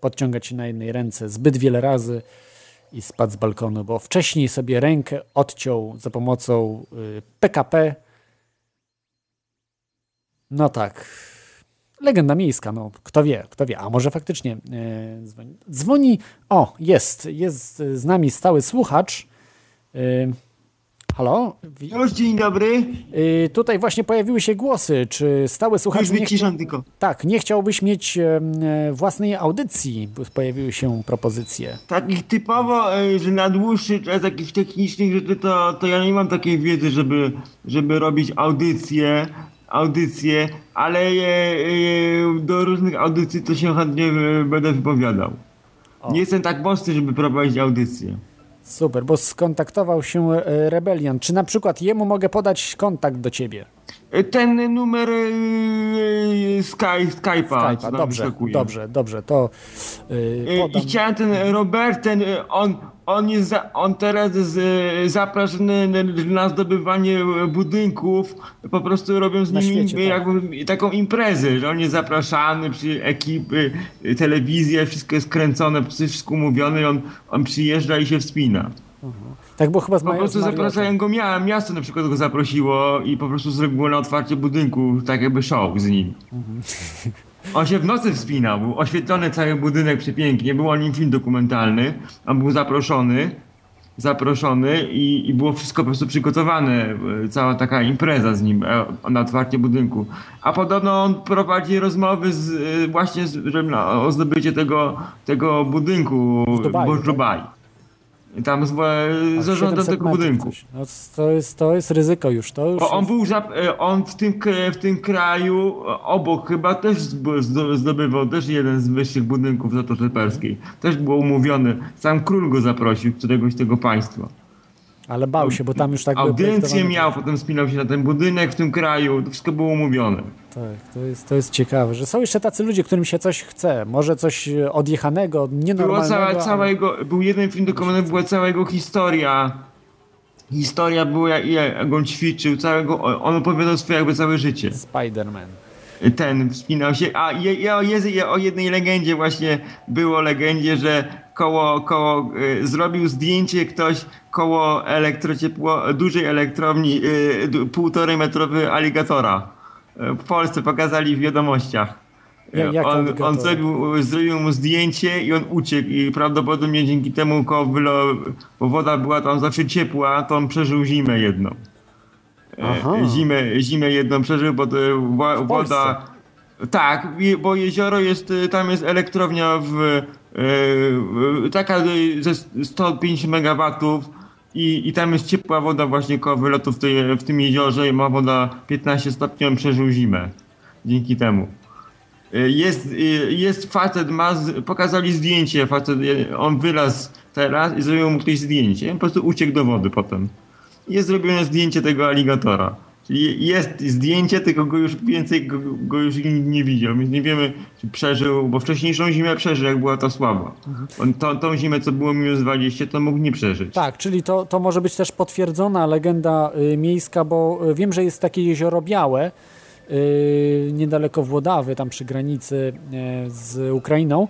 podciągać się na jednej ręce zbyt wiele razy i spadł z balkonu, bo wcześniej sobie rękę odciął za pomocą y, PKP. No tak. Legenda miejska, no kto wie, kto wie. A może faktycznie e, dzwoni. dzwoni. O, jest, jest z nami stały słuchacz. E, halo? Już dzień dobry. E, tutaj właśnie pojawiły się głosy. Czy stały słuchacz Już wyciszam tylko. Tak, nie chciałbyś mieć e, własnej audycji, bo pojawiły się propozycje. Takich typowo, e, że na dłuższy czas jakichś technicznych rzeczy, to, to ja nie mam takiej wiedzy, żeby, żeby robić audycje, audycje, ale e, e, do różnych audycji to się chętnie będę wypowiadał. Nie jestem tak mocny, żeby prowadzić audycję. Super, bo skontaktował się e, Rebelian. Czy na przykład jemu mogę podać kontakt do ciebie? E, Ten numer e, Sky, Skype'a, Skype'a, dobrze, dobrze, dobrze, to E, podam. I chciałem ten Robert, ten, on, on, jest za, on teraz jest zapraszany na- zdobywanie budynków, po prostu robią z Na nimi świecie, tak. jakby taką imprezę, że on jest zapraszany przy ekipy, telewizję, wszystko jest kręcone, wszystko mówione i on, on przyjeżdża i się wspina. Tak, bo chyba z Po prostu zapraszają go, mia, miasto na przykład go zaprosiło i po prostu zrobiło na otwarcie budynku tak jakby show z nim. Mhm. On się w nocy wspinał, był oświetlony cały budynek przepięknie, był o nim film dokumentalny, on był zaproszony, zaproszony i, i było wszystko po prostu przygotowane, cała taka impreza z nim e, na otwarcie budynku. A podobno on prowadzi rozmowy z, e, właśnie z, o zdobycie tego, tego budynku W Dubaju, tak? Dubai. Tam z, A zarządem 700 tego budynku. No, to, jest, to jest ryzyko już. To już Bo on był za, e, on w tym, w tym kraju e, obok chyba też zdobywał też jeden z wyższych budynków w Zatoce Perskiej. Też było umówione. Sam król go zaprosił, któregoś tego państwa. Ale bał się, bo tam już tak Audiencję miał, potem spinał się na ten budynek w tym kraju. To wszystko było umówione. Tak, to jest, to jest ciekawe, że są jeszcze tacy ludzie, którym się coś chce. Może coś e, odjechanego, Była nienormalnego. cała, cała ale- jego, był jeden film dokumentalny, była cała jego historia. Historia była, jak, on ćwiczył, całego, on opowiadał swoje jakby całe życie. Spider-Man. ten wspinał się. A je, je, o, je, o jednej legendzie właśnie było legendzie, że koło, koło y, zrobił zdjęcie ktoś koło elektrociepło, dużej elektrowni, y, półtorej metrowy aligatora. Y, W Polsce pokazali w wiadomościach. Ja- jak on, on zrobił, zrobił mu zdjęcie i on uciekł i prawdopodobnie dzięki temu bo woda była tam zawsze ciepła, to on przeżył zimę jedną. Aha. E, Zimę, zimę jedną przeżył, bo woda. Tak, bo jezioro jest, y, tam jest elektrownia w, e, taka ze 150 megawatów i, i tam jest ciepła woda właśnie koło wylotu w, tej, w tym jeziorze ma woda 15 stopni, on przeżył zimę dzięki temu. Y, Jest, y, jest facet, ma, pokazali zdjęcie, facet, on wylazł teraz i zrobił mu ktoś zdjęcie, on po prostu uciekł do wody potem. Jest zrobione zdjęcie tego aligatora. Czyli jest zdjęcie, tylko go już więcej go, go już nie widział, więc nie wiemy, czy przeżył, bo wcześniejszą zimę przeżył, jak była ta słaba. On tą, tą zimę, co było minus 20, to mógł nie przeżyć. Tak, czyli to, to może być też potwierdzona legenda y, miejska, bo y, wiem, że jest takie jezioro białe y, niedaleko Włodawy, tam przy granicy y, z Ukrainą.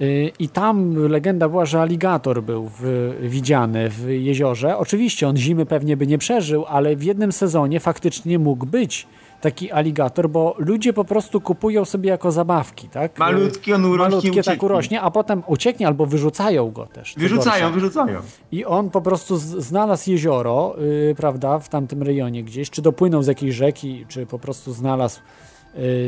Y, I tam legenda była, że aligator był w, widziany w jeziorze. Oczywiście on zimy pewnie by nie przeżył, ale w jednym sezonie faktycznie mógł być taki aligator, bo ludzie po prostu kupują sobie jako zabawki, tak? Malutki, on urośnie, Malutkie tak urośnie, a potem ucieknie albo wyrzucają go też. Wyrzucają, wyrzucają. I on po prostu znalazł jezioro, yy, prawda, w tamtym rejonie gdzieś, czy dopłynął z jakiejś rzeki, czy po prostu znalazł,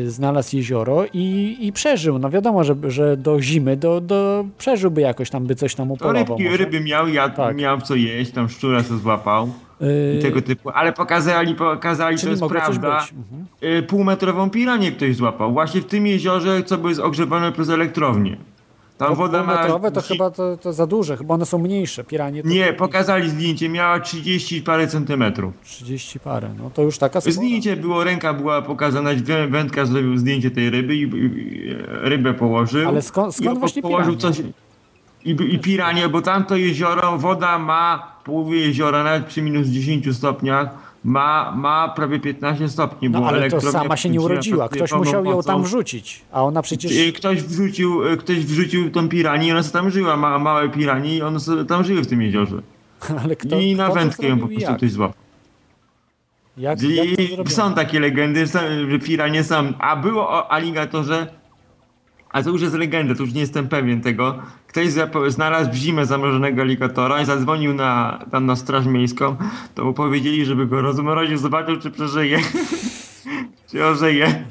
znalazł jezioro i, i przeżył. No wiadomo, że, że do zimy do, do, przeżyłby jakoś tam, by coś tam To upolował. rybki, może. ryby miał, jadł, Tak. miał co jeść, tam szczura co złapał. Yy, I tego typu. Ale pokazali, pokazali to czyli jest mogło coś prawda. Mhm. y, półmetrową piranię ktoś złapał. Właśnie w tym jeziorze, co było ogrzewane przez elektrownię. Tam woda ma... Półmetrowe to chyba to, to za duże, chyba one są mniejsze. Piranie Nie, pokazali zdjęcie, miała 30 parę centymetrów. 30 parę, no to już taka spora. Zdjęcie było, ręka była pokazana, wę- wędka zrobił zdjęcie tej ryby i, rybę położył. Ale skąd- właśnie położył piranie? coś i, i piranie, bo tamto jezioro, woda ma, połowie jeziora, nawet przy minus 10 stopniach, ma, ma prawie 15 stopni. No bo ale to sama się nie urodziła. Ktoś musiał ją tam wrzucić, a ona przecież... Ktoś wrzucił, ktoś wrzucił tą piranię i ona sobie tam żyła, ma, małe piranie i one sobie tam żyły w tym jeziorze. Ale kto, I na kto wędkę ją po prostu jak? ktoś złapał. Jak, jak są takie legendy, że piranie są. A było o aligatorze, a to już jest legenda, to już nie jestem pewien tego. Ktoś znalazł w zimę zamrożonego aligatora i zadzwonił na, tam na straż miejską, to mu powiedzieli, żeby go rozmroził, zobaczył czy przeżyje. czy ożyje.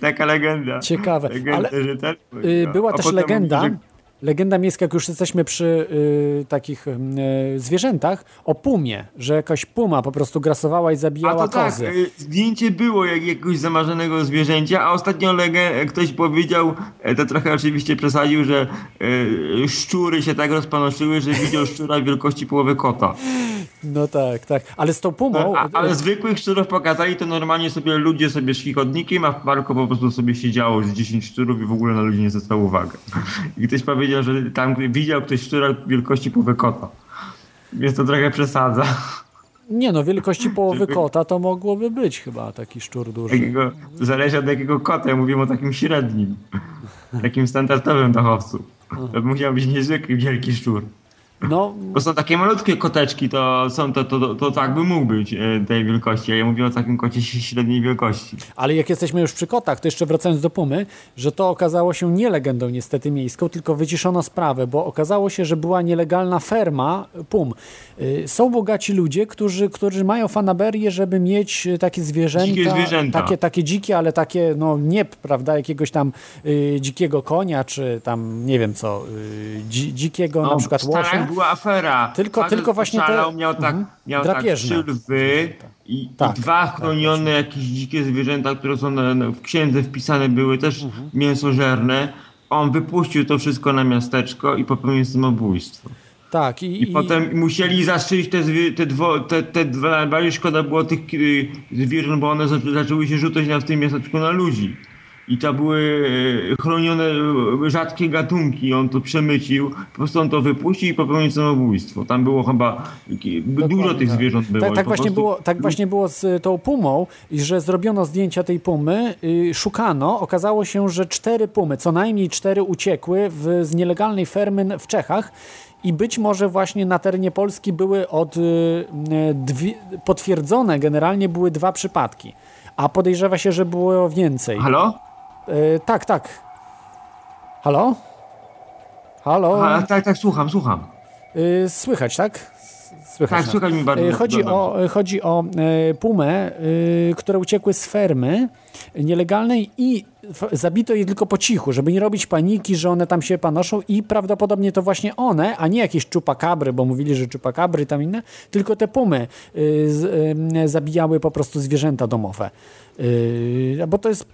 Taka legenda. Ciekawe, Legenda, ale że tak, y, była a też legenda, mówi, że- legenda miejska, jak już jesteśmy przy y, takich y, zwierzętach, o pumie, że jakaś puma po prostu grasowała i A zabijała to tak, kozy. y, zdjęcie było jak jakiegoś zamarzonego zwierzęcia, a ostatnio legę, ktoś powiedział, e, to trochę oczywiście przesadził, że e, szczury się tak rozpanoszyły, że widział szczura wielkości połowy kota. No tak, tak. Ale z tą pumą... A, ale zwykłych szczurów pokazali, to normalnie sobie ludzie sobie szli chodnikiem, a w parku po prostu sobie siedziało z 10 szczurów i w ogóle na ludzi nie zwracało uwagi. I ktoś powiedział, że tam widział ktoś szczura wielkości połowy kota. Więc to trochę przesadza. Nie no, wielkości połowy kota to mogłoby być chyba taki szczur duży. Jakiego, zależy od jakiego kota. Ja mówię o takim średnim. Takim standardowym dachowcu. To musiał być niezwykły wielki szczur. No, Bo są takie malutkie koteczki, to są to, to, to, to tak by mógł być e, tej wielkości. A ja mówię o takim kocie średniej wielkości. ale jak jesteśmy już przy kotach, to jeszcze wracając do pumy, że to okazało się nie legendą niestety miejską, tylko wyciszono sprawę, bo okazało się, że była nielegalna ferma pum. Y, Są bogaci ludzie, którzy, którzy mają fanaberię, żeby mieć y, takie zwierzęta, Dzikie zwierzęta. Takie, takie dzikie, ale takie, no nie, prawda, jakiegoś tam y, dzikiego konia, czy tam, nie wiem co, y, dzi, dzikiego na przykład No, w Stanach łosia. Była afera. Tylko- tylko właśnie te- miał tak, Mhm. miał tak Drapieżne. trzy lwy i, Tak, i dwa chronione jakieś dzikie zwierzęta, które są na, w księdze wpisane były, też Mhm. mięsożerne. On wypuścił to wszystko na miasteczko i popełnił samobójstwo. Tak, i, I, potem musieli zastrzelić te, te, dwo, te, te dwa, najbardziej szkoda było tych y, zwierząt, bo one zaczę- zaczęły się rzucać na w tym miasteczku na ludzi. I to były y, chronione y, rzadkie gatunki, on to przemycił, po prostu on to wypuścił i popełnił samobójstwo. Tam było chyba, y, dużo tych tak. zwierząt było. Tak, tak, właśnie prostu- było, tak właśnie było z tą pumą, że zrobiono zdjęcia tej pumy, y, szukano, okazało się, że cztery pumy, co najmniej cztery uciekły w, z nielegalnej fermy w Czechach i być może właśnie na terenie Polski były od y, y, dwie, potwierdzone generalnie były dwa przypadki, a podejrzewa się, że było więcej. Halo? Y, tak, tak. Halo? Halo? A, tak, tak, słucham, słucham. Y, słychać, tak? Słychać Tak, nas. słychać mi bardzo Y, Chodzi dobrze. o, chodzi o e, pumę, które uciekły z fermy nielegalnej i zabito je tylko po cichu, żeby nie robić paniki, że one tam się panoszą i prawdopodobnie to właśnie one, a nie jakieś czupakabry, bo mówili, że czupakabry tam inne, tylko te pumy y, y, zabijały po prostu zwierzęta domowe. Yy, bo to jest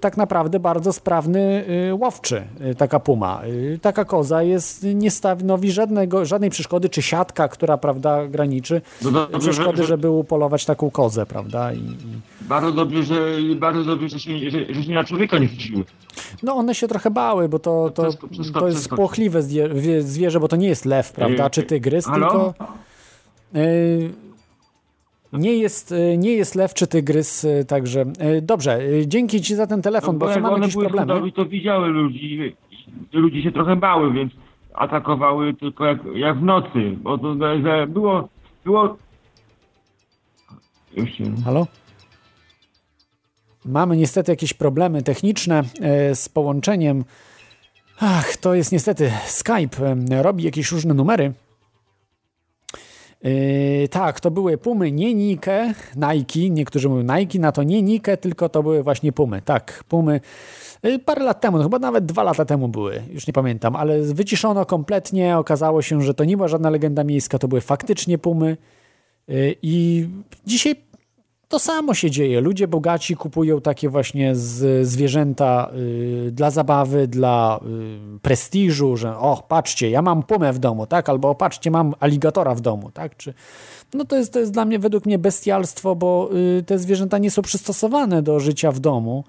tak naprawdę bardzo sprawny łowczy, taka puma. Taka koza jest, nie stanowi żadnego, żadnej przeszkody, czy siatka, która prawda, graniczy, No przeszkody, że- że- żeby upolować taką kozę, prawda? I, i... Bardzo dobrze, że, bardzo dobrze, że się, że, że się na człowieka nie rzuciły. No one się trochę bały, bo to, to, przesko- to jest przeskoczy. płochliwe zwie- wie- zwierzę, bo to nie jest lew, prawda, Yy, czy tygrys, halo? tylko... Yy, nie jest, yy, nie jest lew czy tygrys, także dobrze, dzięki Ci za ten telefon, bo No, jak są mamy jakieś problemy. hodowli, to widziały ludzi, ludzie się trochę bały, więc atakowały tylko jak, jak w nocy, bo to że było, było... Halo? Mamy niestety jakieś problemy techniczne e, z połączeniem. Ach, to jest niestety Skype, e, robi jakieś różne numery. Yy, tak, to były Pumy, nie Nike, Nike, niektórzy mówią Nike, na to nie Nike, tylko to były właśnie Pumy, tak, Pumy. Yy, parę lat temu, no chyba nawet dwa lata temu były, już nie pamiętam, ale wyciszono kompletnie, okazało się, że to nie była żadna legenda miejska, to były faktycznie Pumy. Yy, I dzisiaj to samo się dzieje. Ludzie bogaci kupują takie właśnie z, zwierzęta y, dla zabawy, dla y, prestiżu, że o, patrzcie, ja mam pumę w domu, tak? Albo patrzcie, mam aligatora w domu, tak? Czy, no to jest, to jest dla mnie, według mnie bestialstwo, bo y, te zwierzęta nie są przystosowane do życia w domu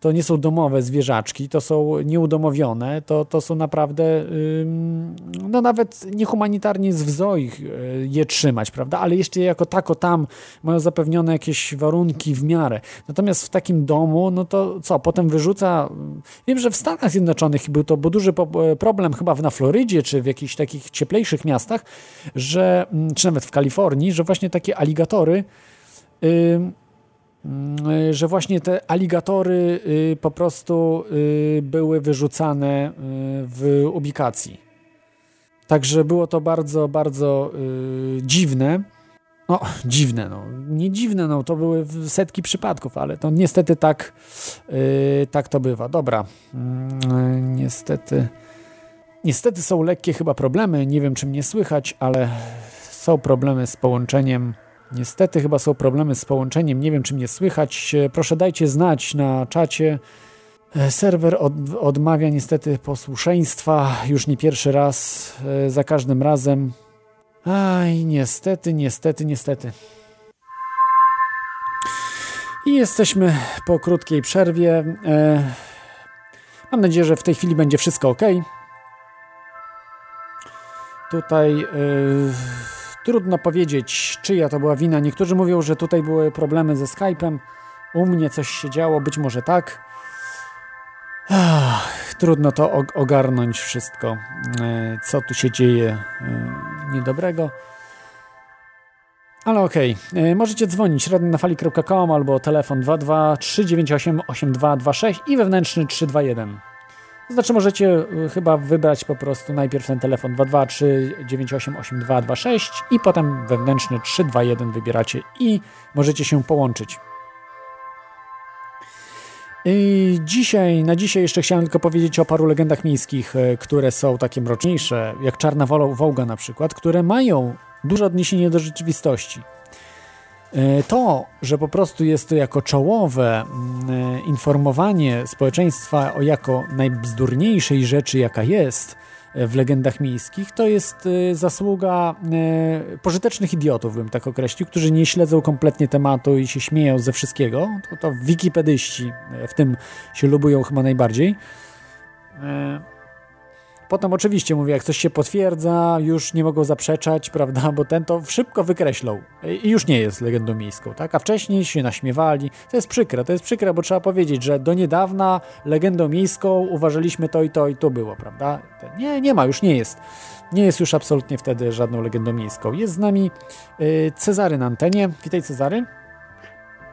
to nie są domowe zwierzaczki, to są nieudomowione, to, to są naprawdę, no nawet niehumanitarnie jest w y, je trzymać, prawda? Ale jeszcze jako tako tam mają zapewnione jakieś warunki w miarę. Natomiast w takim domu, no to co, potem wyrzuca, wiem, że w Stanach Zjednoczonych był to był duży problem chyba na Florydzie, czy w jakichś takich cieplejszych miastach, że, mm, czy nawet w Kalifornii, że właśnie takie aligatory yy, że właśnie te aligatory y, po prostu y, były wyrzucane y, w ubikacji. Także było to bardzo, bardzo dziwne. No, dziwne, no. Nie dziwne, no, to były setki przypadków, ale to niestety tak, tak to bywa. Dobra, mm, niestety, niestety są lekkie chyba problemy, nie wiem czy mnie słychać, ale są problemy z połączeniem Niestety chyba są problemy z połączeniem. Nie wiem, czy mnie słychać. Proszę dajcie znać na czacie. E, serwer od, odmawia niestety posłuszeństwa już nie pierwszy raz, e, za każdym razem. Aj, niestety, niestety, niestety. I jesteśmy po krótkiej przerwie. E, mam nadzieję, że w tej chwili będzie wszystko ok. Tutaj. Trudno powiedzieć, czyja to była wina. Niektórzy mówią, że tutaj były problemy ze Skype'em. U mnie coś się działo, być może tak. Trudno to ogarnąć wszystko, e, co tu się dzieje e, niedobrego. Ale okej, okay. możecie dzwonić radionafali.com albo telefon 22 398 8226 i wewnętrzny 321. Znaczy możecie y, chyba wybrać po prostu najpierw ten telefon 223 988226 i potem wewnętrzny 321 wybieracie i możecie się połączyć. I dzisiaj, na dzisiaj jeszcze chciałem tylko powiedzieć o paru legendach miejskich, y, które są takie mroczniejsze, jak Czarna Wołga na przykład, które mają duże odniesienie do rzeczywistości. E, to, że po prostu jest to jako czołowe mm, e, informowanie społeczeństwa o jako najbzdurniejszej rzeczy, jaka jest e, w legendach miejskich, to jest zasługa pożytecznych idiotów, bym tak określił, którzy nie śledzą kompletnie tematu i się śmieją ze wszystkiego. To, to wikipedyści w tym się lubują chyba najbardziej. Potem oczywiście mówię, jak coś się potwierdza, już nie mogą zaprzeczać, prawda, bo ten to szybko wykreślą i już nie jest legendą miejską, tak? A wcześniej się naśmiewali. To jest przykre, to jest przykre, bo trzeba powiedzieć, że do niedawna legendą miejską uważaliśmy to i to i to było, prawda? Nie, nie ma, już nie jest. Nie jest już absolutnie wtedy żadną legendą miejską. Jest z nami y, Cezary na antenie. Witaj Cezary.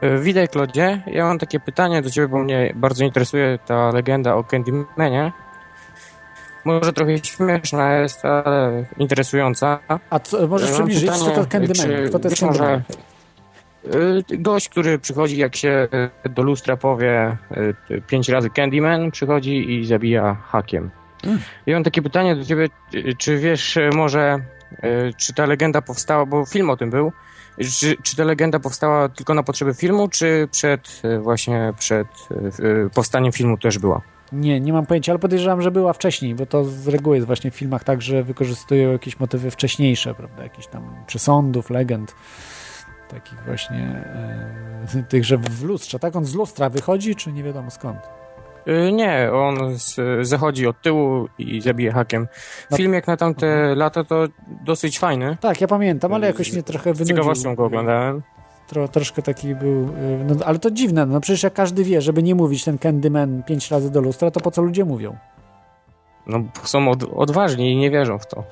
Y, witaj Klodzie. Ja mam takie pytanie do Ciebie, bo mnie bardzo interesuje ta legenda o Candymanie może trochę śmieszna jest, ale interesująca. A co, możesz przybliżyć, pytanie, co to Candyman? Kto to jest Candyman? Y, gość, który przychodzi, jak się y, do lustra powie y, pięć razy Candyman, przychodzi i zabija hakiem. Hmm. I mam takie pytanie do ciebie, czy wiesz może, czy ta legenda powstała, bo film o tym był, czy, czy ta legenda powstała tylko na potrzeby filmu, czy przed właśnie przed powstaniem filmu też była? Nie, nie mam pojęcia, ale podejrzewam, że była wcześniej, bo to z reguły jest właśnie w filmach tak, że wykorzystują jakieś motywy wcześniejsze, prawda, jakieś tam przesądów, legend, takich właśnie e, tych, że w lustrze, tak? On z lustra wychodzi, czy nie wiadomo skąd? Y, nie, on z, zachodzi od tyłu i zabije hakiem. No. Film jak na tamte mhm. lata to dosyć fajny. Tak, ja pamiętam, ale jakoś mnie trochę wynudził. Z ciekawością go oglądałem. Tro, troszkę taki był, y, no, ale to dziwne, no przecież jak każdy wie, żeby nie mówić ten Candyman pięć razy do lustra, to po co ludzie mówią? No są od, odważni i nie wierzą w to.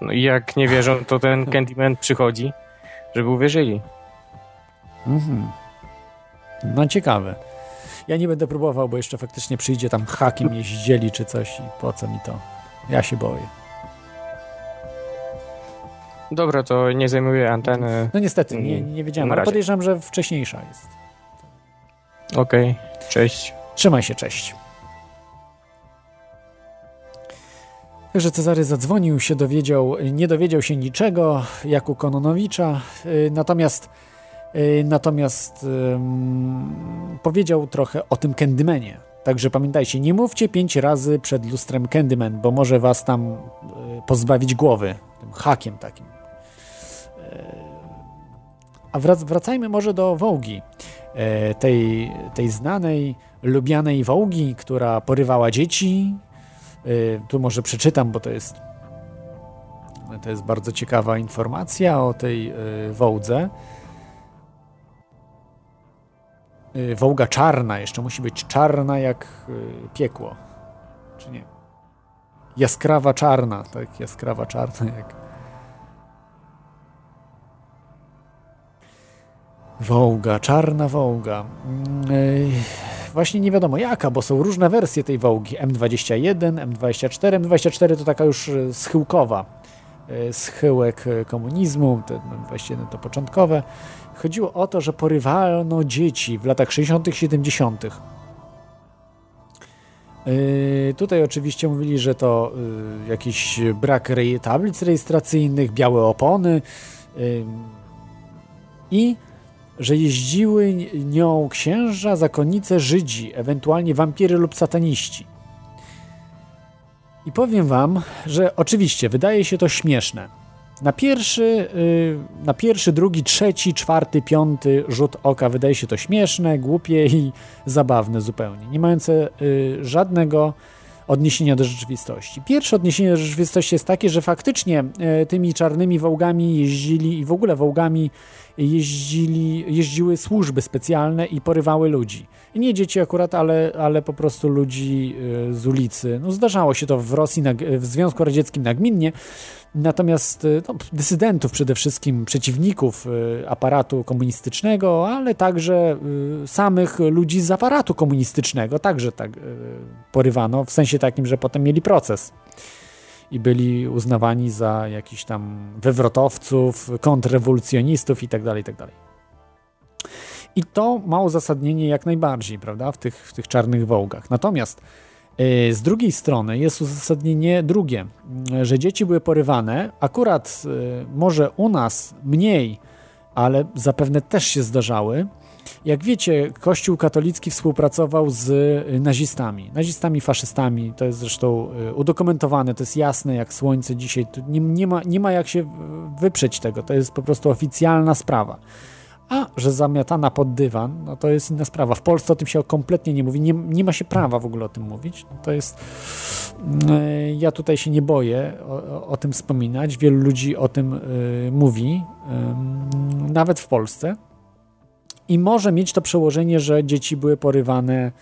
No i jak nie wierzą, to ten Candyman przychodzi, żeby uwierzyli. Mhm. No ciekawe. Ja nie będę próbował, bo jeszcze faktycznie przyjdzie tam hakiem mnie zdzieli czy coś i po co mi to? Ja się boję. Dobra, to nie zajmuję anteny. No niestety, nie, nie wiedziałem, ale podejrzewam, że wcześniejsza jest. Okej, cześć. Trzymaj się, cześć. Także Cezary zadzwonił, się dowiedział, nie dowiedział się niczego, jak u Kononowicza, y, natomiast, y, natomiast ym, powiedział trochę o tym Candymanie. Także pamiętajcie, nie mówcie pięć razy przed lustrem Candyman, bo może was tam y, pozbawić głowy tym hakiem takim. A wrac, wracajmy może do Wołgi, e, tej, tej znanej, lubianej Wołgi, która porywała dzieci. E, Tu może przeczytam, bo to jest, to jest bardzo ciekawa informacja o tej e, Wołdze. Wołga czarna, jeszcze musi być czarna jak piekło, czy nie? Jaskrawa czarna, tak, jaskrawa czarna jak Wołga, czarna Wołga. Mm, Właśnie nie wiadomo jaka, bo są różne wersje tej Wołgi. M21, M24. M24 to taka już e, schyłkowa. e, Schyłek e, komunizmu, ten M21 to początkowe. Chodziło o to, że porywano dzieci w latach 60., 70. Yy, Tutaj oczywiście mówili, że to yy, jakiś brak rej- tablic rejestracyjnych, białe opony yy, i że jeździły nią księża, zakonnice, Żydzi, ewentualnie wampiry lub sataniści. I powiem wam, że oczywiście wydaje się to śmieszne. Na pierwszy, yy, na pierwszy, drugi, trzeci, czwarty, piąty rzut oka wydaje się to śmieszne, głupie i zabawne zupełnie, nie mające yy, żadnego odniesienia do rzeczywistości. Pierwsze odniesienie do rzeczywistości jest takie, że faktycznie e, tymi czarnymi wołgami jeździli i w ogóle wołgami jeździli, jeździły służby specjalne i porywały ludzi. I nie dzieci akurat, ale, ale po prostu ludzi e, z ulicy. No, zdarzało się to w Rosji, nag- w Związku Radzieckim nagminnie, natomiast e, no, dysydentów przede wszystkim, przeciwników e, aparatu komunistycznego, ale także samych ludzi z aparatu komunistycznego także tak porywano, w sensie takim, że potem mieli proces i byli uznawani za jakichś tam wywrotowców, kontrrewolucjonistów itd., itd. I to ma uzasadnienie jak najbardziej, prawda, w tych, w tych czarnych wołgach. Natomiast y, z drugiej strony jest uzasadnienie drugie, y, że dzieci były porywane, akurat y, może u nas mniej, ale zapewne też się zdarzały. Jak wiecie, Kościół katolicki współpracował z y, nazistami, nazistami, faszystami. To jest zresztą y, udokumentowane, to jest jasne jak słońce dzisiaj. Nie, nie, ma, nie ma jak się y, wyprzeć tego, to jest po prostu oficjalna sprawa. A że zamiatana pod dywan, no to jest inna sprawa. W Polsce o tym się kompletnie nie mówi, nie, nie ma się prawa w ogóle o tym mówić. No to jest. y, Ja tutaj się nie boję o, o, tym wspominać. Wielu ludzi o tym mówi, nawet w Polsce. I może mieć to przełożenie, że dzieci były porywane y,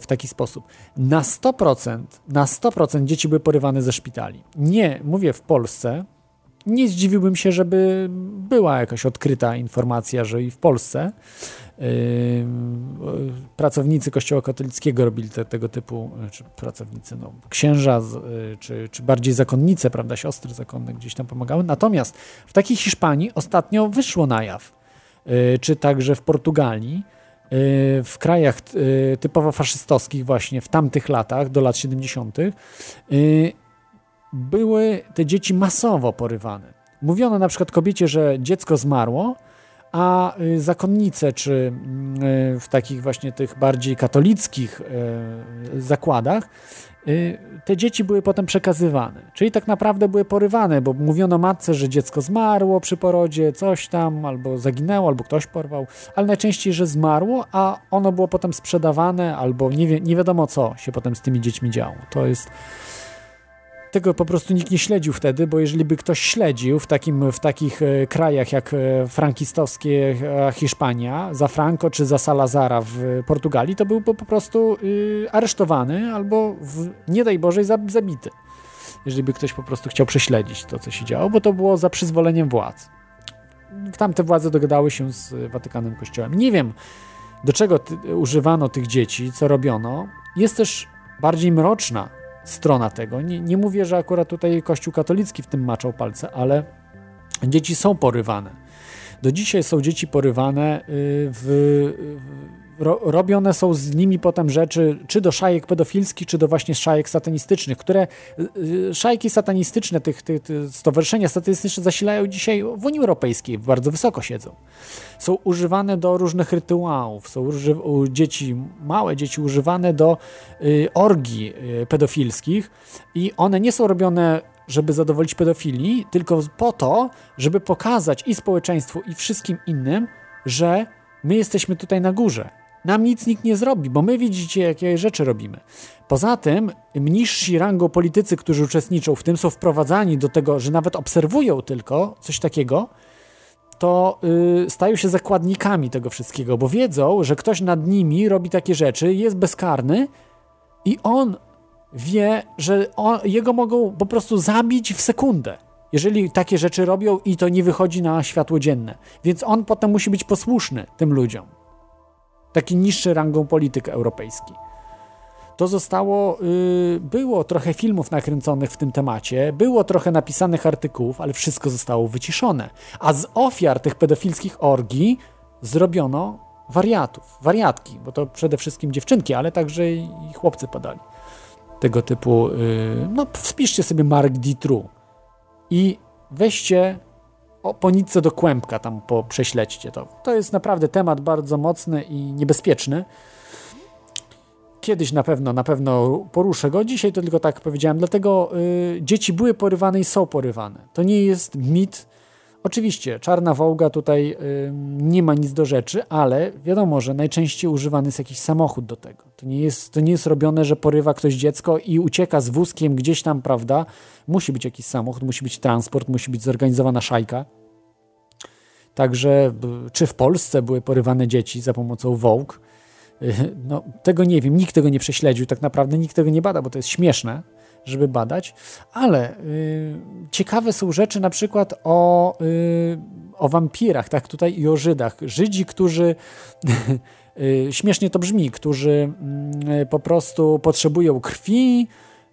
w taki sposób. Na 100%, na 100% dzieci były porywane ze szpitali. Nie, mówię w Polsce. Nie zdziwiłbym się, żeby była jakaś odkryta informacja, że i w Polsce y, y, pracownicy Kościoła katolickiego robili te, tego typu, czy pracownicy, no, księża, y, czy, czy bardziej zakonnice, prawda, siostry zakonne gdzieś tam pomagały. Natomiast w takiej Hiszpanii ostatnio wyszło na jaw, czy także w Portugalii, y, w krajach y, typowo faszystowskich właśnie w tamtych latach, do lat 70., y, były te dzieci masowo porywane. Mówiono na przykład kobiecie, że dziecko zmarło, a y, zakonnice, czy y, w takich właśnie tych bardziej katolickich y, zakładach, y, te dzieci były potem przekazywane. Czyli tak naprawdę były porywane, bo mówiono matce, że dziecko zmarło przy porodzie, coś tam, albo zaginęło, albo ktoś porwał, ale najczęściej, że zmarło, a ono było potem sprzedawane, albo nie, wie, nie wiadomo co się potem z tymi dziećmi działo. To jest tego po prostu nikt nie śledził wtedy, bo jeżeli by ktoś śledził w, takim, w takich e, krajach jak e, frankistowskie e, Hiszpania, za Franco czy za Salazara w Portugalii, to byłby po prostu y, aresztowany albo w, nie daj Boże zab- zabity. Jeżeli by ktoś po prostu chciał prześledzić to, co się działo, bo to było za przyzwoleniem władz. Tamte władze dogadały się z Watykanem Kościołem. Nie wiem, do czego ty, używano tych dzieci, co robiono, jest też bardziej mroczna strona tego. Nie, nie mówię, że akurat tutaj Kościół katolicki w tym maczał palce, ale dzieci są porywane. Do dzisiaj są dzieci porywane y, w, ro, robione są z nimi potem rzeczy, czy do szajek pedofilskich, czy do właśnie szajek satanistycznych, które y, szajki satanistyczne, tych, tych, tych stowarzyszenia satanistyczne zasilają dzisiaj w Unii Europejskiej, bardzo wysoko siedzą. Są używane do różnych rytuałów, są uży, dzieci, małe dzieci używane do y, orgii y, pedofilskich i one nie są robione żeby zadowolić pedofili, tylko po to, żeby pokazać i społeczeństwu, i wszystkim innym, że my jesteśmy tutaj na górze, nam nic nikt nie zrobi, bo my widzicie, jakie rzeczy robimy. Poza tym, niżsi rangą politycy, którzy uczestniczą w tym, są wprowadzani do tego, że nawet obserwują tylko coś takiego, to yy, stają się zakładnikami tego wszystkiego, bo wiedzą, że ktoś nad nimi robi takie rzeczy, jest bezkarny i on wie, że on, jego mogą po prostu zabić w sekundę, jeżeli takie rzeczy robią i to nie wychodzi na światło dzienne. Więc on potem musi być posłuszny tym ludziom taki niższy rangą polityk europejski. To zostało, yy, było trochę filmów nakręconych w tym temacie, było trochę napisanych artykułów, ale wszystko zostało wyciszone. A z ofiar tych pedofilskich orgii zrobiono wariatów, wariatki, bo to przede wszystkim dziewczynki, ale także i chłopcy padali. Tego typu, yy, no wpiszcie sobie Mark D. True i weźcie o, po nitce do kłębka tam po, prześledźcie to. To jest naprawdę temat bardzo mocny i niebezpieczny. Kiedyś na pewno, na pewno poruszę go. Dzisiaj to tylko tak powiedziałem. Dlatego y, dzieci były porywane i są porywane. To nie jest mit. Oczywiście, czarna wołga tutaj y, nie ma nic do rzeczy, ale wiadomo, że najczęściej używany jest jakiś samochód do tego. To nie, jest, to nie jest robione, że porywa ktoś dziecko i ucieka z wózkiem gdzieś tam, prawda? Musi być jakiś samochód, musi być transport, musi być zorganizowana szajka. Także czy w Polsce były porywane dzieci za pomocą Vogue? No, tego nie wiem, nikt tego nie prześledził, tak naprawdę nikt tego nie bada, bo to jest śmieszne, żeby badać, ale y, ciekawe są rzeczy na przykład o, y, o wampirach, tak tutaj i o Żydach. Żydzi, którzy y, śmiesznie to brzmi, którzy y, po prostu potrzebują krwi,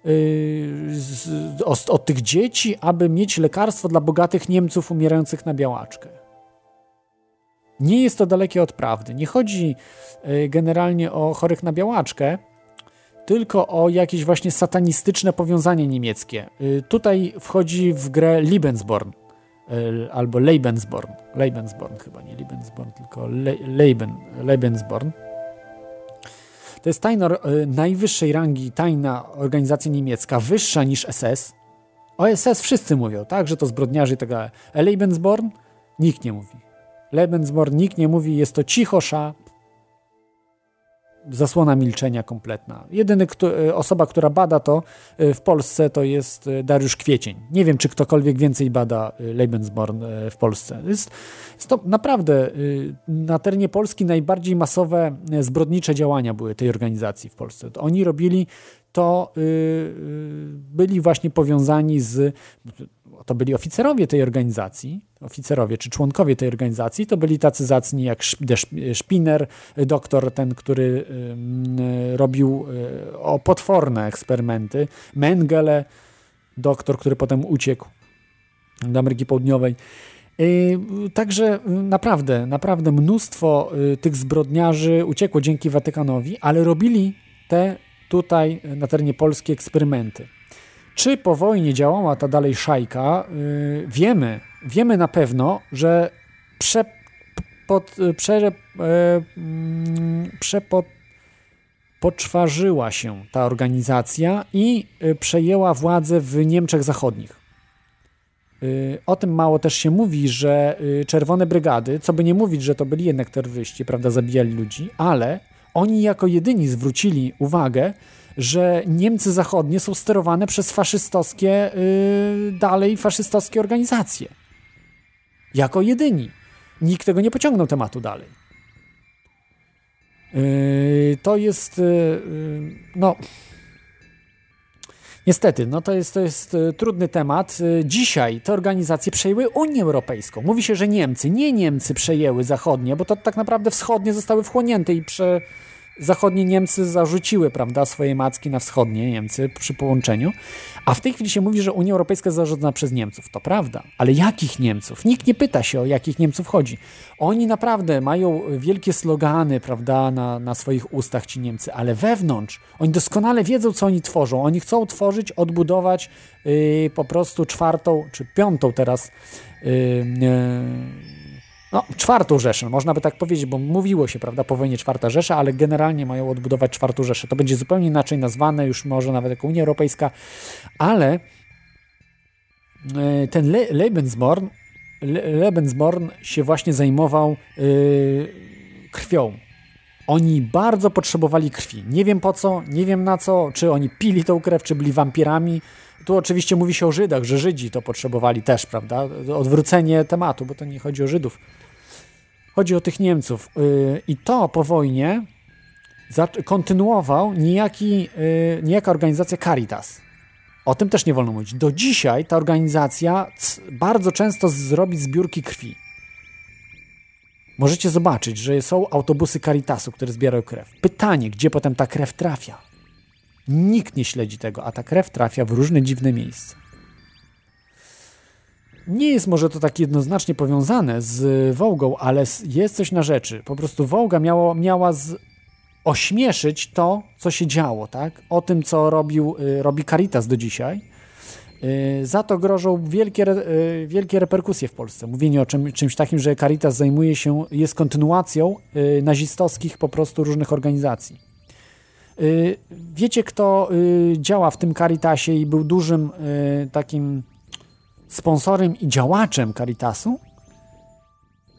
y, z, od tych dzieci, aby mieć lekarstwo dla bogatych Niemców umierających na białaczkę. Nie jest to dalekie od prawdy. Nie chodzi y, generalnie o chorych na białaczkę, tylko o jakieś właśnie satanistyczne powiązanie niemieckie. Y, tutaj wchodzi w grę Lebensborn y, albo Lebensborn. Lebensborn chyba, nie Lebensborn, tylko Le Leben, Lebensborn. To jest tajna, najwyższej rangi tajna organizacja niemiecka, wyższa niż SS. O SS wszyscy mówią, tak, że to zbrodniarzy i tak dalej. Lebensborn nikt nie mówi. Lebensborn, nikt nie mówi, jest to cichosza, zasłona milczenia kompletna. Jedyny kto, e, osoba, która bada to e, w Polsce, to jest e, Dariusz Kwiecień. Nie wiem, czy ktokolwiek więcej bada Lebensborn w Polsce. Jest, jest to naprawdę na terenie Polski najbardziej masowe zbrodnicze działania były tej organizacji w Polsce. Oni robili to, byli właśnie powiązani z to byli oficerowie tej organizacji, oficerowie czy członkowie tej organizacji, to byli tacy zacni jak Spinner, doktor ten, który robił e, o potworne eksperymenty, Mengele, doktor, który potem uciekł do Ameryki Południowej. Także naprawdę, naprawdę mnóstwo e, tych zbrodniarzy uciekło dzięki Watykanowi, ale robili te tutaj na terenie Polski eksperymenty. Czy po wojnie działała ta dalej szajka? Yy, wiemy, wiemy na pewno, że prze, pod, prze, yy, przepod, poczwarzyła się ta organizacja i y, przejęła władzę w Niemczech Zachodnich. Y, o tym mało też się mówi, że y, czerwone brygady, co by nie mówić, że to byli jednak terroryści, prawda, zabijali ludzi, ale oni jako jedyni zwrócili uwagę, że Niemcy zachodnie są sterowane przez faszystowskie, yy, dalej faszystowskie organizacje. Jako jedyni. Nikt tego nie pociągnął tematu dalej. Yy, to jest, yy, no, Niestety, no to jest, to jest e, trudny temat. E, Dzisiaj te organizacje przejęły Unię Europejską. Mówi się, że Niemcy, nie Niemcy przejęły zachodnie, bo to tak naprawdę wschodnie zostały wchłonięte i prze... zachodnie Niemcy zarzuciły, prawda, swoje macki na wschodnie Niemcy przy połączeniu. A w tej chwili się mówi, że Unia Europejska jest zarządzana przez Niemców. To prawda, ale jakich Niemców? Nikt nie pyta się, o jakich Niemców chodzi. Oni naprawdę mają wielkie slogany, prawda, na, na swoich ustach, ci Niemcy, ale wewnątrz oni doskonale wiedzą, co oni tworzą. Oni chcą tworzyć, odbudować yy, po prostu czwartą, czy piątą teraz. Yy, yy, no, czwartą Rzeszę, można by tak powiedzieć, bo mówiło się, prawda, po wojnie czwarta Rzesza, ale generalnie mają odbudować czwartą Rzeszę. To będzie zupełnie inaczej nazwane, już może nawet jako Unia Europejska, ale e, ten Le Lebensborn, Le Lebensborn się właśnie zajmował yy, krwią. Oni bardzo potrzebowali krwi. Nie wiem po co, nie wiem na co, czy oni pili tą krew, czy byli wampirami. Tu oczywiście mówi się o Żydach, że Żydzi to potrzebowali też, prawda? Odwrócenie tematu, bo to nie chodzi o Żydów. Chodzi o tych Niemców. Yy, I to po wojnie kontynuował niejaki, yy, niejaka organizacja Caritas. O tym też nie wolno mówić. Do dzisiaj ta organizacja bardzo często zrobi zbiórki krwi. Możecie zobaczyć, że są autobusy Caritasu, które zbierają krew. Pytanie, gdzie potem ta krew trafia? Nikt nie śledzi tego, a ta krew trafia w różne dziwne miejsca. Nie jest może to tak jednoznacznie powiązane z Wołgą, ale jest coś na rzeczy. Po prostu Wołga miało, miała z... ośmieszyć to, co się działo, tak? O tym, co robił, y, robi Caritas do dzisiaj. Y, za to grożą wielkie, y, wielkie reperkusje w Polsce. Mówienie o czym, czymś takim, że Caritas zajmuje się, jest kontynuacją nazistowskich po prostu różnych organizacji. Wiecie, kto działa w tym Caritasie i był dużym takim sponsorem i działaczem Caritasu?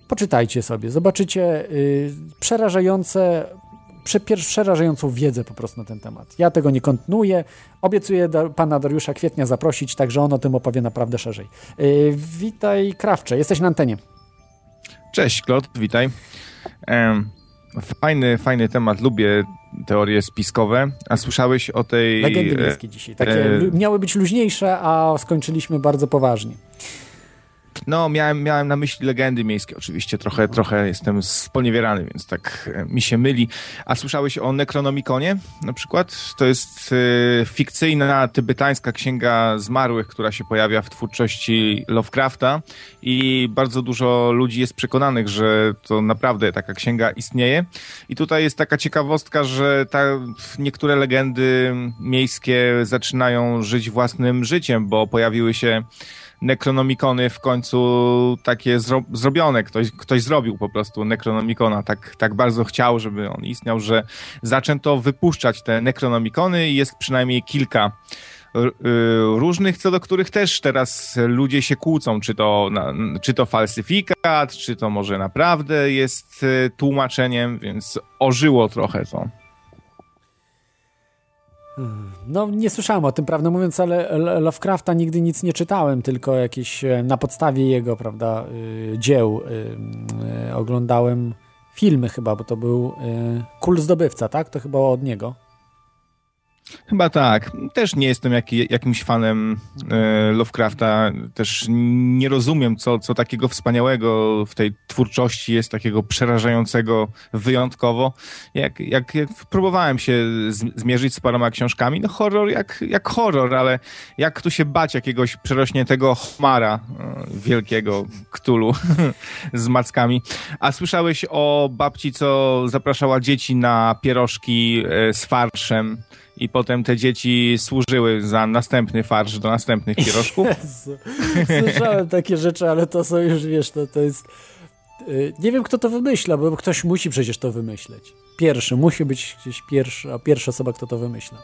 Poczytajcie sobie, zobaczycie yy, przerażające, przerażającą wiedzę po prostu na ten temat. Ja tego nie kontynuuję. Obiecuję da, pana Dariusza Kwietnia zaprosić, także on o tym opowie naprawdę szerzej. Yy, witaj, Krawcze, jesteś na antenie. Cześć, Klot, witaj. Fajny, fajny temat, lubię teorie spiskowe. A słyszałeś o tej... Legendy miejskie dzisiaj. Takie e... miały być luźniejsze, a skończyliśmy bardzo poważnie. No, miałem, miałem na myśli legendy miejskie, oczywiście. Trochę, trochę jestem sponiewierany, więc tak e, mi się myli. A słyszałeś o Necronomiconie na przykład? To jest y, fikcyjna tybetańska księga zmarłych, która się pojawia w twórczości Lovecrafta i bardzo dużo ludzi jest przekonanych, że to naprawdę taka księga istnieje. I tutaj jest taka ciekawostka, że ta, niektóre legendy miejskie zaczynają żyć własnym życiem, bo pojawiły się Necronomicony w końcu takie zro zrobione. Ktoś, ktoś zrobił po prostu Necronomicona. Tak, tak bardzo chciał, żeby on istniał, że zaczęto wypuszczać te Necronomicony i jest przynajmniej kilka y, różnych, co do których też teraz ludzie się kłócą, czy to, czy to falsyfikat, czy to może naprawdę jest y, tłumaczeniem, więc ożyło trochę to. No, nie słyszałem o tym, prawdę mówiąc, ale Lovecrafta nigdy nic nie czytałem, tylko jakieś e, na podstawie jego, prawda, y, dzieł y, oglądałem filmy chyba, bo to był Kul Zdobywca, tak? To chyba od niego. Chyba tak. Też nie jestem jak, jakimś fanem e, Lovecrafta. Też nie rozumiem, co, co takiego wspaniałego w tej twórczości jest, takiego przerażającego wyjątkowo. Jak, jak, jak próbowałem się zmierzyć z paroma książkami, no horror jak, jak horror, ale jak tu się bać jakiegoś przerośniętego chmara e, wielkiego ktulu z mackami. A słyszałeś o babci, co zapraszała dzieci na pierożki e, z farszem? I potem te dzieci służyły za następny farsz do następnych pierożków. Jezu. Słyszałem takie rzeczy, ale to są już, wiesz, to, to jest... Y, nie wiem, kto to wymyśla, bo ktoś musi przecież to wymyśleć. Pierwszy, musi być gdzieś pierwsza, pierwsza osoba, kto to wymyśla.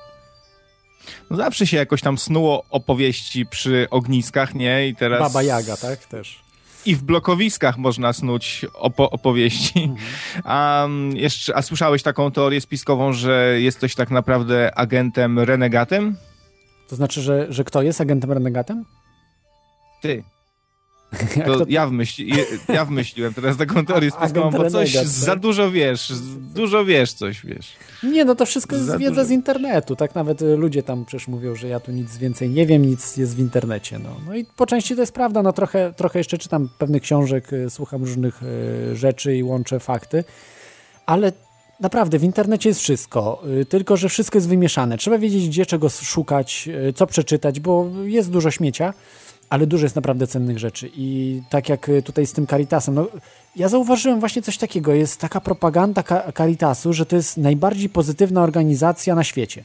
No zawsze się jakoś tam snuło opowieści przy ogniskach, nie? I teraz... Baba Jaga, tak? Też i w blokowiskach można snuć opo opowieści. Mhm. A, jeszcze, a słyszałeś taką teorię spiskową, że jesteś tak naprawdę agentem renegatem? To znaczy, że, że kto jest agentem renegatem? Ty. To, to- ja, wymyśli, ja wymyśliłem teraz taką teorię spiskową, bo coś Renegat, za tak? dużo wiesz, dużo wiesz coś, wiesz. Nie, no to wszystko jest Za wiedza dużo. z internetu. Tak nawet ludzie tam przecież mówią, że ja tu nic więcej nie wiem, nic jest w internecie. No, no i po części to jest prawda. No trochę, trochę jeszcze czytam pewnych książek, y, słucham różnych y, rzeczy i łączę fakty, ale naprawdę w internecie jest wszystko, y, tylko że wszystko jest wymieszane. Trzeba wiedzieć, gdzie czego szukać, co przeczytać, bo jest dużo śmiecia, ale dużo jest naprawdę cennych rzeczy. I tak jak y, tutaj z tym Caritasem, no, ja zauważyłem właśnie coś takiego. Jest taka propaganda Caritasu, że to jest najbardziej pozytywna organizacja na świecie.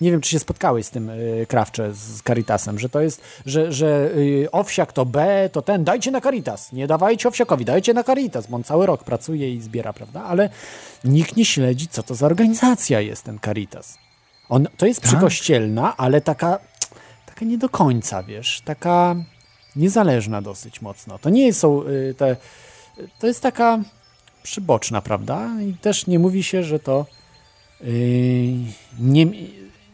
Nie wiem, czy się spotkałeś z tym y, Krawcze, z Caritasem, że to jest, że, że y, owsiak to B, to ten, dajcie na Caritas. Nie dawajcie owsiakowi, dajcie na Caritas, bo on cały rok pracuje i zbiera, prawda? Ale nikt nie śledzi, co to za organizacja jest ten Caritas. On, to jest przykościelna, ale taka, taka nie do końca, wiesz, taka niezależna dosyć mocno. To nie są y, te, to jest taka przyboczna, prawda? I też nie mówi się, że to y, nie,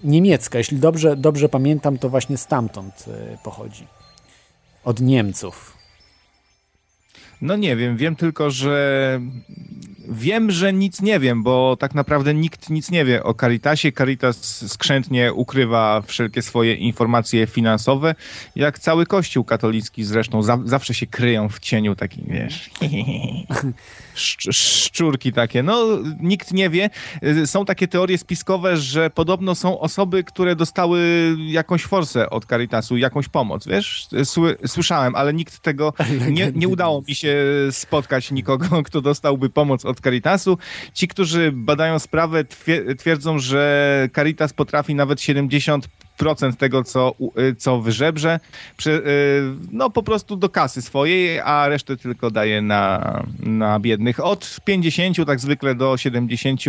niemiecka. Jeśli dobrze, dobrze pamiętam, to właśnie stamtąd y, pochodzi. Od Niemców. No nie wiem, wiem tylko, że wiem, że nic nie wiem, bo tak naprawdę nikt nic nie wie o Caritasie. Caritas skrzętnie ukrywa wszelkie swoje informacje finansowe, jak cały Kościół katolicki zresztą za, zawsze się kryją w cieniu takim, wiesz, szczurki takie. No, nikt nie wie. Y, Są takie teorie spiskowe, że podobno są osoby, które dostały jakąś forsę od Caritasu, jakąś pomoc, wiesz? Sły, słyszałem, ale nikt tego nie, nie udało mi się spotkać nikogo, kto dostałby pomoc od Caritasu. Ci, którzy badają sprawę, twie- twierdzą, że Caritas potrafi nawet 70 procent tego, co, y, co wyżebrze, przy, no po prostu do kasy swojej, a resztę tylko daje na, na biednych. Od 50 tak zwykle do 70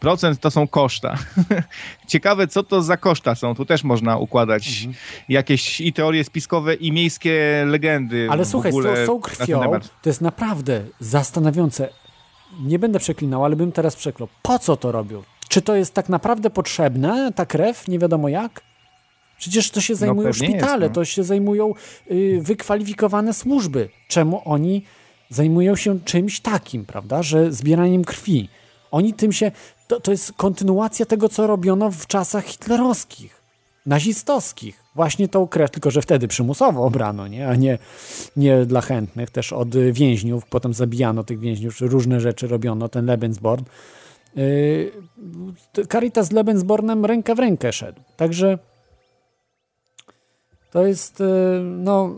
procent to są koszta. Ciekawe, co to za koszta są. Tu też można układać jakieś i teorie spiskowe, i miejskie legendy. Ale słuchaj, ogóle z tą krwią to jest naprawdę zastanawiające. Nie będę przeklinał, ale bym teraz przeklął. Po co to robią? Czy to jest tak naprawdę potrzebne, ta krew? Nie wiadomo jak? Przecież to się zajmują pewnie jest, szpitale, no. to się zajmują y, wykwalifikowane służby. Czemu oni zajmują się czymś takim, prawda, że zbieraniem krwi? Oni tym się. To, to jest kontynuacja tego, co robiono w czasach hitlerowskich, nazistowskich. Właśnie tą krew, tylko że wtedy przymusowo obrano, nie? a nie, nie dla chętnych. Też od więźniów, potem zabijano tych więźniów, różne rzeczy robiono, ten Lebensborn. Yy, Caritas z Lebensbornem ręka w rękę szedł. Także to jest, y, no,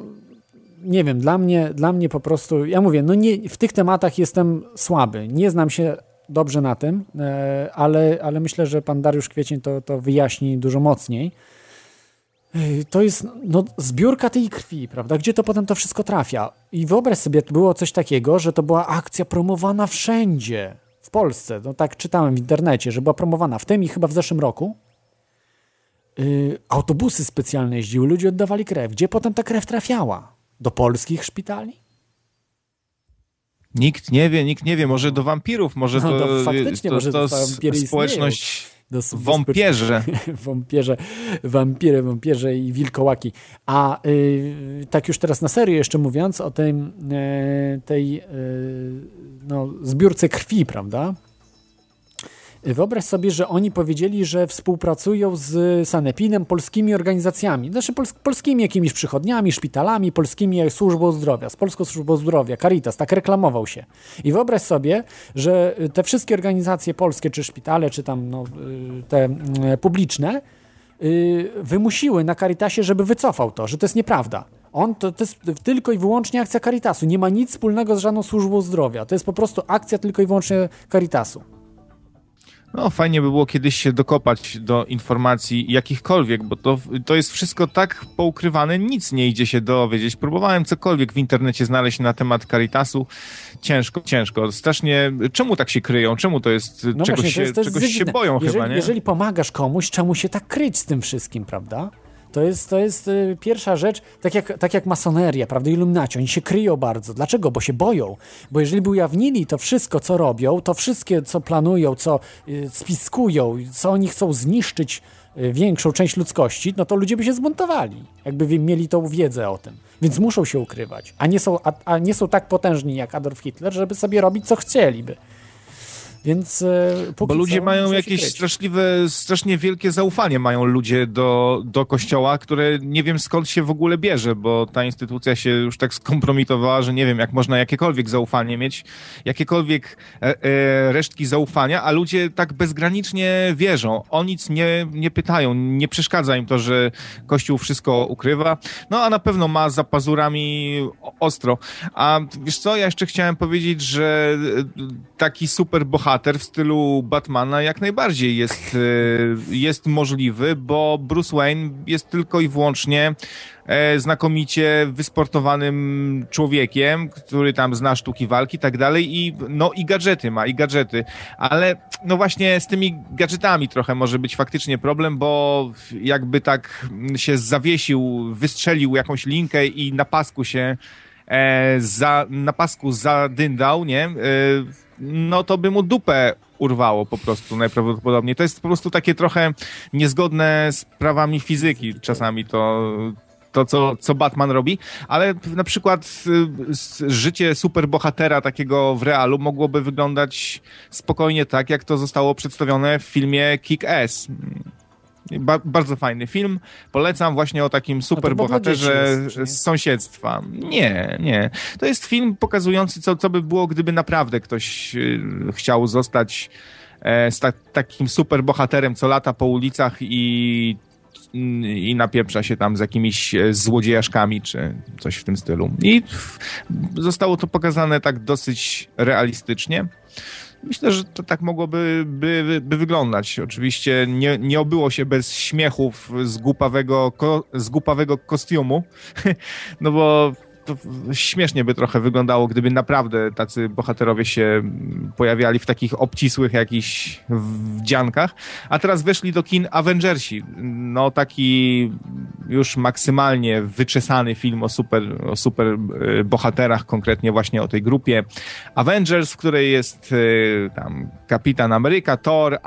nie wiem, dla mnie, dla mnie po prostu, ja mówię, no nie, w tych tematach jestem słaby, nie znam się dobrze na tym, e, ale, ale myślę, że pan Dariusz Kwiecień to, to wyjaśni dużo mocniej. Y, To jest no, zbiórka tej krwi, prawda? Gdzie to potem to wszystko trafia? I wyobraź sobie, było coś takiego, że to była akcja promowana wszędzie w Polsce. No tak czytałem w internecie, że była promowana w tym i chyba w zeszłym roku. Yy, autobusy specjalne jeździły, ludzie oddawali krew. Gdzie potem ta krew trafiała? Do polskich szpitali? Nikt nie wie, nikt nie wie, może do wampirów, może No to, to faktycznie, to, może to to społeczność Do wąpierze. Wąpierze, wampiry, wąpierze i wilkołaki. A y, tak już teraz na serio jeszcze mówiąc o e, tej e, no, zbiórce krwi, prawda? Wyobraź sobie, że oni powiedzieli, że współpracują z Sanepinem, polskimi organizacjami, znaczy pols polskimi jakimiś przychodniami, szpitalami, polskimi służbą zdrowia, z Polską Służbą Zdrowia, Caritas, tak reklamował się. I wyobraź sobie, że te wszystkie organizacje polskie, czy szpitale, czy tam no, y, te y, publiczne, y, wymusiły na Caritasie, żeby wycofał to, że to jest nieprawda. On to, to jest tylko i wyłącznie akcja Caritasu. Nie ma nic wspólnego z żadną służbą zdrowia. To jest po prostu akcja tylko i wyłącznie Caritasu. No, fajnie by było kiedyś się dokopać do informacji jakichkolwiek, bo to, to jest wszystko tak poukrywane, nic nie idzie się dowiedzieć. Próbowałem cokolwiek w internecie znaleźć na temat Caritasu. Ciężko, ciężko. Strasznie. Czemu tak się kryją? Czemu to jest? No czegoś właśnie, to się, jest, to jest czegoś się boją jeżeli, chyba, nie? Jeżeli pomagasz komuś, czemu się tak kryć z tym wszystkim, prawda? To jest, to jest y, pierwsza rzecz, tak jak, tak jak masoneria, prawda, iluminaci, oni się kryją bardzo. Dlaczego? Bo się boją. Bo jeżeli by ujawnili to wszystko, co robią, to wszystkie, co planują, co y, spiskują, co oni chcą zniszczyć y, większą część ludzkości, no to ludzie by się zbuntowali, jakby mieli tą wiedzę o tym. Więc muszą się ukrywać, a nie są, a, a nie są tak potężni jak Adolf Hitler, żeby sobie robić, co chcieliby. Więc e, póki Bo ludzie co mają jakieś straszliwe, strasznie wielkie zaufanie mają ludzie do, do kościoła, które nie wiem skąd się w ogóle bierze, bo ta instytucja się już tak skompromitowała, że nie wiem, jak można jakiekolwiek zaufanie mieć, jakiekolwiek e, e, resztki zaufania, a ludzie tak bezgranicznie wierzą. O nic nie, nie pytają, nie przeszkadza im to, że kościół wszystko ukrywa. No a na pewno ma za pazurami ostro. A wiesz co, ja jeszcze chciałem powiedzieć, że e, taki super bohater w stylu Batmana jak najbardziej jest, e, jest możliwy, bo Bruce Wayne jest tylko i wyłącznie e, znakomicie wysportowanym człowiekiem, który tam zna sztuki walki i tak dalej i no i gadżety ma, i gadżety, ale no właśnie z tymi gadżetami trochę może być faktycznie problem, bo jakby tak się zawiesił, wystrzelił jakąś linkę i na pasku się e, za, na pasku zadyndał, nie? E, no to by mu dupę urwało po prostu najprawdopodobniej. To jest po prostu takie trochę niezgodne z prawami fizyki czasami to, to co, co Batman robi, ale na przykład y, życie superbohatera takiego w realu mogłoby wyglądać spokojnie tak, jak to zostało przedstawione w filmie Kick-Ass. Ba bardzo fajny film. Polecam właśnie o takim jest, czy nie? z sąsiedztwa. Nie, nie. To jest film pokazujący, co, co by było, gdyby naprawdę ktoś y, chciał zostać e, z ta takim superbohaterem, co lata po ulicach i i napieprza się tam z jakimiś e, złodziejaszkami, czy coś w tym stylu. I zostało to pokazane tak dosyć realistycznie. Myślę, że to tak mogłoby by, by wyglądać. Oczywiście nie, nie obyło się bez śmiechów z głupawego, ko, z głupawego kostiumu, no bo śmiesznie by trochę wyglądało, gdyby naprawdę tacy bohaterowie się pojawiali w takich obcisłych jakichś wdziankach. A teraz weszli do kin Avengersi. No taki już maksymalnie wyczesany film o super, o super e, bohaterach, konkretnie właśnie o tej grupie Avengers, w której jest e, tam Kapitan Ameryka, Thor,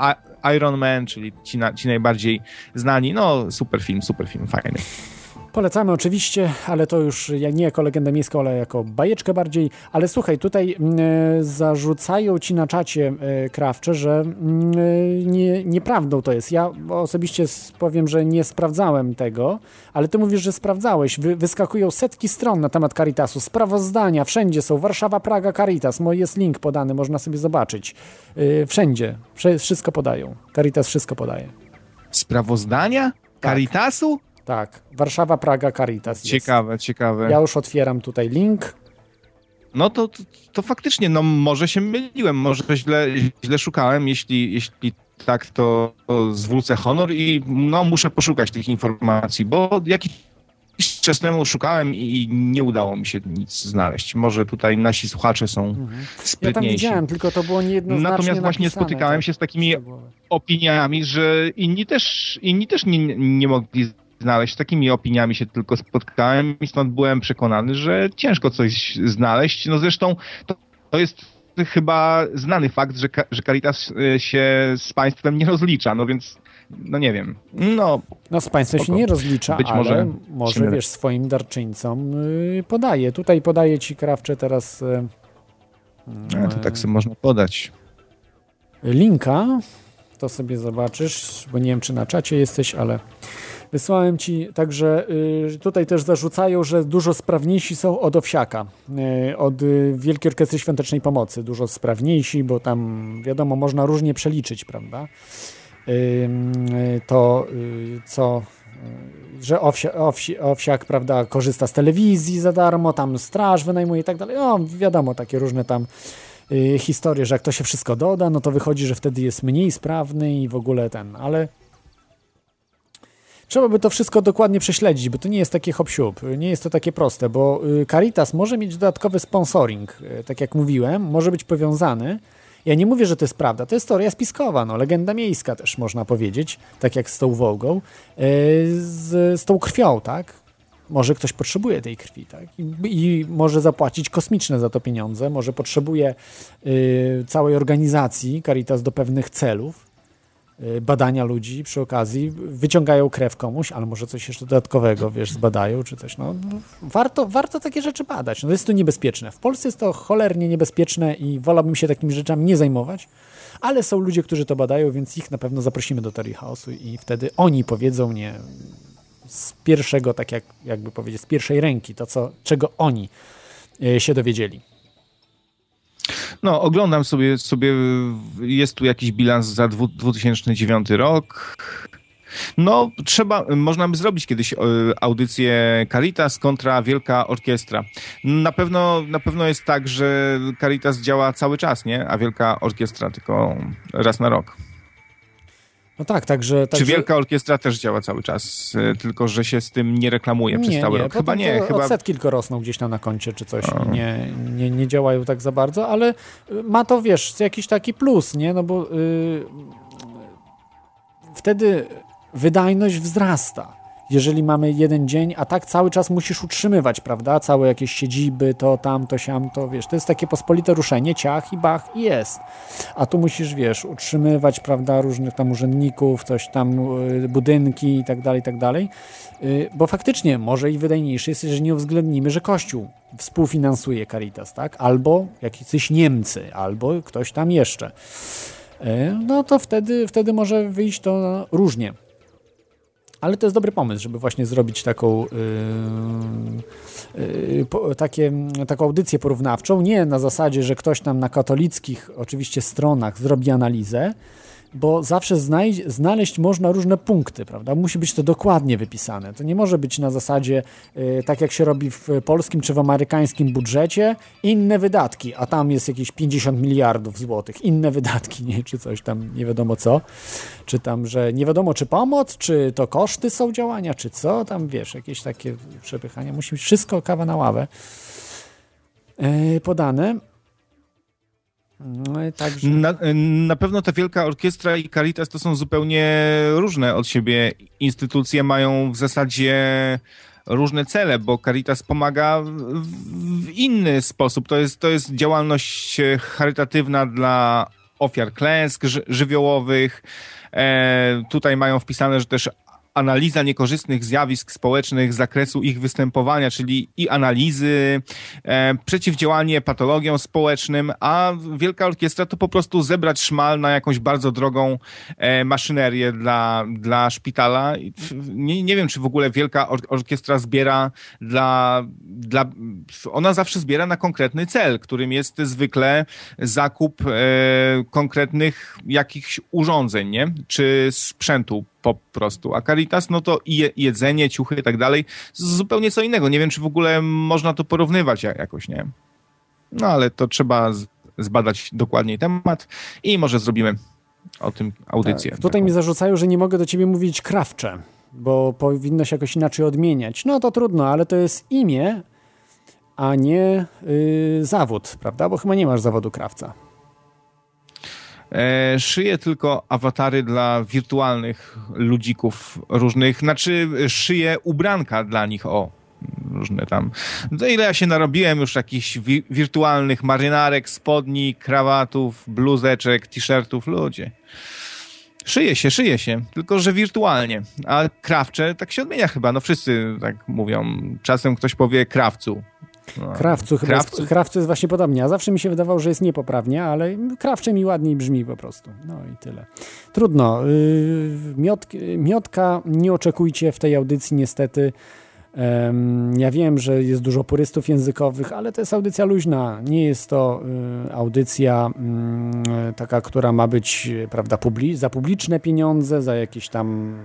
Iron Man, czyli ci, na, ci najbardziej znani. No super film, super film, fajny. Polecamy oczywiście, ale to już ja nie jako legendę miejską, ale jako bajeczkę bardziej. Ale słuchaj, tutaj mm, e, zarzucają ci na czacie e, krawcze, że mm, e, nie, nieprawdą to jest. Ja osobiście powiem, że nie sprawdzałem tego, ale ty mówisz, że sprawdzałeś. Wy, wyskakują setki stron na temat Caritasu, sprawozdania, wszędzie są. Warszawa, Praga, Caritas. Mo- Jest link podany, można sobie zobaczyć. Wszędzie, wszystko podają. Caritas wszystko podaje. Sprawozdania? Caritasu? Tak, Warszawa, Praga, Caritas. jest. Ciekawe, ciekawe. Ja już otwieram tutaj link. No to, to, to faktycznie, no może się myliłem, może źle, źle szukałem, jeśli, jeśli tak, to, to zwrócę honor i no muszę poszukać tych informacji, bo jakiś czas temu szukałem i nie udało mi się nic znaleźć. Może tutaj nasi słuchacze są Ja tam sprytniejsi. widziałem, tylko to było niejednoznacznie Natomiast właśnie napisane, spotykałem tak. się z takimi opiniami, że inni też, inni też nie, nie mogli znaleźć. Z takimi opiniami się tylko spotkałem i stąd byłem przekonany, że ciężko coś znaleźć. No zresztą to, to jest chyba znany fakt, że, że Caritas y, się z państwem nie rozlicza, no więc no nie wiem. No, No z państwem się spoko. nie rozlicza, Być ale może może, się wiesz, swoim darczyńcom y, podaje. Tutaj podaje ci krawcze teraz y, A, to tak sobie można podać. linka. To sobie zobaczysz, bo nie wiem, czy na czacie jesteś, ale wysłałem ci. Także y, tutaj też zarzucają, że dużo sprawniejsi są od Owsiaka, y, od y, Wielkiej Orkiestry Świątecznej Pomocy. Dużo sprawniejsi, bo tam wiadomo, można różnie przeliczyć, prawda? To co że owsia, owsi, owsiak, prawda, korzysta z telewizji za darmo, tam straż wynajmuje i tak dalej. No, wiadomo, takie różne tam historie, że jak to się wszystko doda, no to wychodzi, że wtedy jest mniej sprawny i w ogóle ten, ale trzeba by to wszystko dokładnie prześledzić, bo to nie jest takie hop nie jest to takie proste, bo y, Caritas może mieć dodatkowy sponsoring, y, tak jak mówiłem, może być powiązany Ja nie mówię, że to jest prawda, to jest teoria spiskowa, no, legenda miejska też można powiedzieć, tak jak z tą Wołgą, e, z, z tą krwią, tak? Może ktoś potrzebuje tej krwi, tak? I, i może zapłacić kosmiczne za to pieniądze, może potrzebuje y, całej organizacji Caritas do pewnych celów, y, badania ludzi przy okazji, wyciągają krew komuś, ale może coś jeszcze dodatkowego, wiesz, zbadają czy coś. No, no, warto, warto takie rzeczy badać. No, jest to niebezpieczne. W Polsce jest to cholernie niebezpieczne i wolałbym się takimi rzeczami nie zajmować, ale są ludzie, którzy to badają, więc ich na pewno zaprosimy do teorii chaosu i wtedy oni powiedzą nie z pierwszego, tak jak, jakby powiedzieć, z pierwszej ręki, to co, czego oni e, się dowiedzieli. No, oglądam sobie, sobie jest tu jakiś bilans za 2009 rok. No, trzeba, można by zrobić kiedyś e, audycję Caritas kontra Wielka Orkiestra. Na pewno, na pewno jest tak, że Caritas działa cały czas, nie? A Wielka Orkiestra tylko raz na rok. No tak, także... Czy Wielka Orkiestra też działa cały czas, e, tylko że się z tym nie reklamuje przez nie, cały nie, rok? Chyba nie. Chyba... Odsetki tylko rosną gdzieś tam na koncie czy coś. Nie, nie, nie działają tak za bardzo, ale ma to, wiesz, jakiś taki plus, nie? No bo yy, wtedy wydajność wzrasta jeżeli mamy jeden dzień, a tak cały czas musisz utrzymywać, prawda? Całe jakieś siedziby, to, tam, to, siam, to, wiesz, to jest takie pospolite ruszenie, ciach i bach i jest. A tu musisz, wiesz, utrzymywać, prawda, różnych tam urzędników, coś tam, y, budynki i tak dalej, i tak dalej. Y, bo faktycznie może i wydajniejsze jest, jeżeli nie uwzględnimy, że Kościół współfinansuje Caritas, tak? Albo jakiś Niemcy, albo ktoś tam jeszcze. Y, no to wtedy, wtedy może wyjść to różnie. Ale to jest dobry pomysł, żeby właśnie zrobić taką, yy, yy, po, takie, taką audycję porównawczą. Nie na zasadzie, że ktoś tam na katolickich oczywiście stronach zrobi analizę, bo zawsze znaleźć, znaleźć można różne punkty, prawda? Musi być to dokładnie wypisane. To nie może być na zasadzie, y, tak jak się robi w polskim czy w amerykańskim budżecie, inne wydatki, a tam jest jakieś 50 miliardów złotych, inne wydatki, nie? czy coś tam, nie wiadomo co. Czy tam, że nie wiadomo, czy pomoc, czy to koszty są działania, czy co, tam wiesz, jakieś takie przepychania. Musi być wszystko kawa na ławę y, podane. No także... na, na, pewno ta Wielka Orkiestra i Caritas to są zupełnie różne od siebie instytucje, mają w zasadzie różne cele, bo Caritas pomaga w inny sposób. To jest, to jest działalność charytatywna dla ofiar klęsk żywiołowych. E, tutaj mają wpisane, że też analiza niekorzystnych zjawisk społecznych z zakresu ich występowania, czyli i analizy, e, przeciwdziałanie patologiom społecznym, a Wielka Orkiestra to po prostu zebrać szmal na jakąś bardzo drogą e, maszynerię dla, dla szpitala. Nie, nie wiem, czy w ogóle Wielka Or Orkiestra zbiera dla, dla... Ona zawsze zbiera na konkretny cel, którym jest zwykle zakup e, konkretnych jakichś urządzeń, nie? Czy sprzętu po prostu. A Caritas, no to i jedzenie, ciuchy i tak dalej, zupełnie co innego. Nie wiem, czy w ogóle można to porównywać jakoś, nie? No ale to trzeba zbadać dokładniej temat i może zrobimy o tym audycję. Tak. Tutaj mi zarzucają, że nie mogę do ciebie mówić krawcze, bo powinno się jakoś inaczej odmieniać. No to trudno, ale to jest imię, a nie yy, zawód, prawda? Bo chyba nie masz zawodu krawca. E, szyję tylko awatary dla wirtualnych ludzików różnych, znaczy szyję ubranka dla nich, o, różne tam. To ile ja się narobiłem już jakichś wi wirtualnych marynarek, spodni, krawatów, bluzeczek, t-shirtów, ludzie. Szyje się, szyje się, tylko że wirtualnie. A krawcze tak się odmienia chyba, no wszyscy tak mówią. Czasem ktoś powie krawcu, no. Krawcu, chyba krawcu? Jest, krawcu jest właśnie podobnie. A zawsze mi się wydawało, że jest niepoprawnie, ale krawcze mi ładniej brzmi po prostu. No i tyle. Trudno. Yy, miot, miotka nie oczekujcie w tej audycji niestety. Ja wiem, że jest dużo purystów językowych, ale to jest audycja luźna. Nie jest to y, audycja mm, taka, która ma być prawda, za publiczne pieniądze, za jakieś tam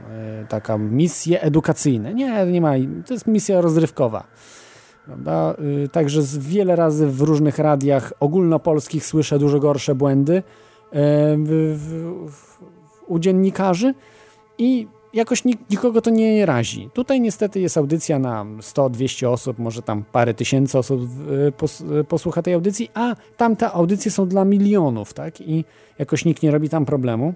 y, taka misje edukacyjne. Nie, nie ma. To jest misja rozrywkowa. Prawda? Y, także wiele razy w różnych radiach ogólnopolskich słyszę dużo gorsze błędy e, w, w, w, u dziennikarzy i jakoś nik nikogo to nie razi. Tutaj niestety jest audycja na 100-200 osób, może tam parę tysięcy osób y, pos y, posłucha tej audycji, a tamte audycje są dla milionów, tak? I jakoś nikt nie robi tam problemu.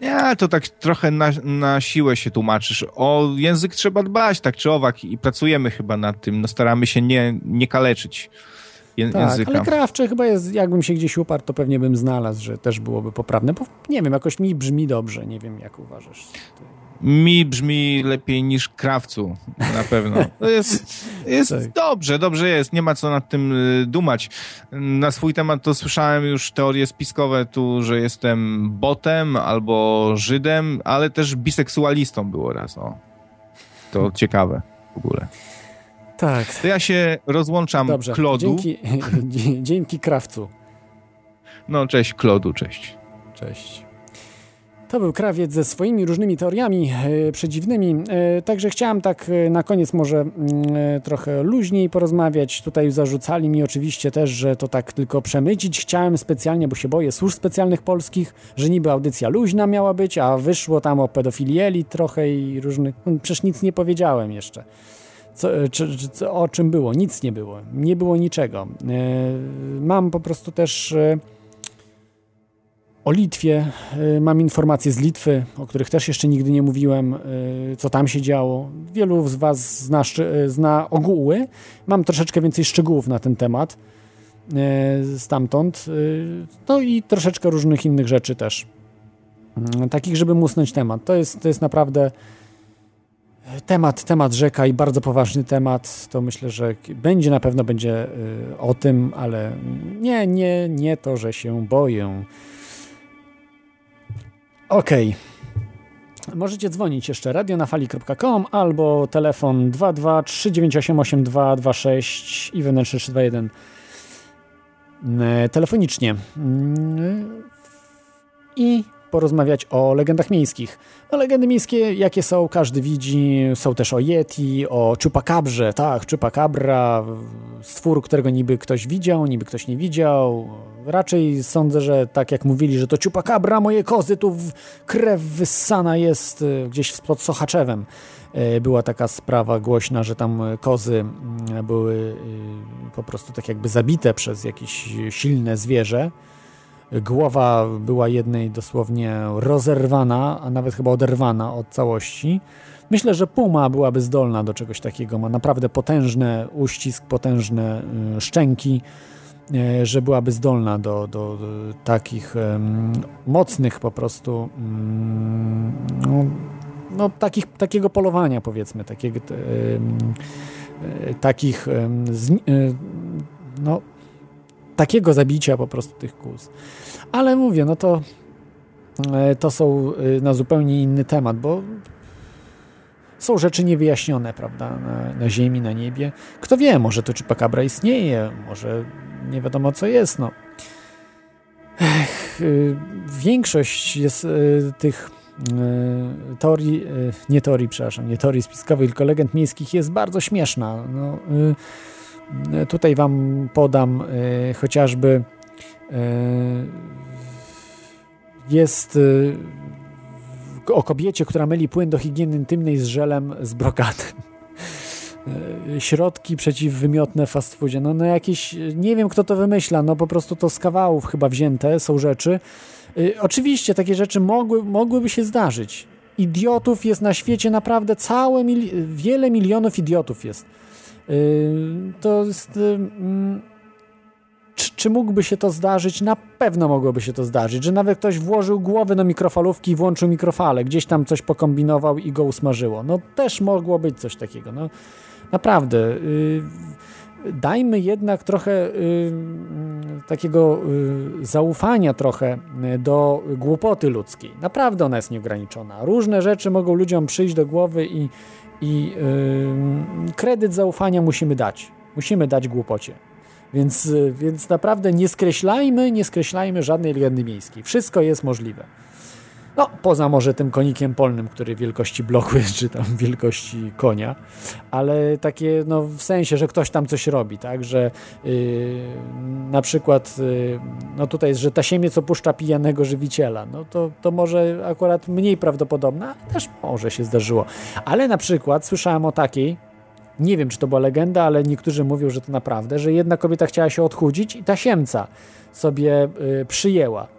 Ja, to tak trochę na, na siłę się tłumaczysz. O język trzeba dbać, tak czy owak, i pracujemy chyba nad tym. No staramy się nie, nie kaleczyć je, tak, języka. ale krawcze chyba jest, jakbym się gdzieś uparł, to pewnie bym znalazł, że też byłoby poprawne, bo nie wiem, jakoś mi brzmi dobrze, nie wiem jak uważasz. Mi brzmi lepiej niż krawcu, na pewno. To jest, jest Tak. dobrze, dobrze jest, nie ma co nad tym y, dumać. Na swój temat to słyszałem już teorie spiskowe tu, że jestem botem albo Żydem, ale też biseksualistą było raz, o. To ciekawe w ogóle. Tak. To ja się rozłączam Dobrze, Klodu. dzięki, dzięki krawcu. No cześć Klodu, cześć. Cześć. To był krawiec ze swoimi różnymi teoriami e, przedziwnymi. E, także chciałem tak e, na koniec może mm, trochę luźniej porozmawiać. Tutaj zarzucali mi oczywiście też, że to tak tylko przemycić. Chciałem specjalnie, bo się boję służb specjalnych polskich, że niby audycja luźna miała być, a wyszło tam o pedofilii elit trochę i różnych... No, przecież nic nie powiedziałem jeszcze. Co, czy, czy, co, o czym było? Nic nie było. Nie było niczego. Mam po prostu też... E, o Litwie y, mam informacje z Litwy, o których też jeszcze nigdy nie mówiłem, y, co tam się działo. Wielu z Was zna, y, zna ogóły. Mam troszeczkę więcej szczegółów na ten temat stamtąd. No i troszeczkę różnych innych rzeczy też. Y, Takich, żeby musnąć temat. To jest, to jest naprawdę temat, temat rzeka i bardzo poważny temat. To myślę, że będzie na pewno będzie o tym, ale nie, nie, nie to, że się boję. Okej. Możecie dzwonić jeszcze radionafali.com albo telefon 22 398 8226 i wewnętrzny 321 e, telefonicznie. Mm, I porozmawiać o legendach miejskich. No, legendy miejskie, jakie są, każdy widzi. Są też o Yeti, o Chupakabrze. Tak, Chupacabra, stwór, którego niby ktoś widział, niby ktoś nie widział. Raczej sądzę, że tak jak mówili, że to Chupacabra, moje kozy, tu krew wyssana jest y, gdzieś pod Sochaczewem. Y, Była taka sprawa głośna, że tam kozy mm, były y, po prostu tak jakby zabite przez jakieś silne zwierzę. Głowa była jednej dosłownie rozerwana, a nawet chyba oderwana od całości. Myślę, że puma byłaby zdolna do czegoś takiego. Ma naprawdę potężny uścisk, potężne y, szczęki, y, że byłaby zdolna do, do, do takich em, mocnych po prostu mm, no, takich, takiego polowania powiedzmy, takiego, e, takich no, takiego zabicia po prostu tych kóz. Ale mówię, no to e, to są e, na zupełnie inny temat, bo są rzeczy niewyjaśnione, prawda, na, na ziemi, na niebie. Kto wie, może to Chupacabra istnieje, może nie wiadomo co jest, no. Ech, y, większość jest tych teorii, nie teorii, przepraszam, nie teorii spiskowych, tylko legend miejskich jest bardzo śmieszna. No, tutaj wam podam y, chociażby y, jest y, o kobiecie, która myli płyn do higieny intymnej z żelem z brokatem. Środki przeciwwymiotne w fast foodzie. No, no jakieś, nie wiem kto to wymyśla, no po prostu to z kawałów chyba wzięte są rzeczy. Oczywiście takie rzeczy mogły, mogłyby się zdarzyć. Idiotów jest na świecie naprawdę całe, mili- wiele milionów idiotów jest. To jest... czy, czy mógłby się to zdarzyć? Na pewno mogłoby się to zdarzyć, że nawet ktoś włożył głowę do mikrofalówki i włączył mikrofalę, gdzieś tam coś pokombinował i go usmażyło. No też mogło być coś takiego. No naprawdę. y, dajmy jednak trochę y, takiego y, zaufania trochę do głupoty ludzkiej. Naprawdę ona jest nieograniczona. Różne rzeczy mogą ludziom przyjść do głowy i, i y, kredyt zaufania musimy dać. Musimy dać głupocie. Więc, y, więc naprawdę nie skreślajmy, nie skreślajmy żadnej legendy miejskiej. Wszystko jest możliwe. No, poza może tym konikiem polnym, który wielkości bloku jest, czy tam wielkości konia, ale takie, no w sensie, że ktoś tam coś robi, tak, że yy, na przykład, yy, no tutaj jest, że tasiemiec opuszcza pijanego żywiciela, no to, to może akurat mniej prawdopodobne, ale też może się zdarzyło. Ale na przykład słyszałem o takiej, nie wiem, czy to była legenda, ale niektórzy mówią, że to naprawdę, że jedna kobieta chciała się odchudzić i tasiemca sobie yy, przyjęła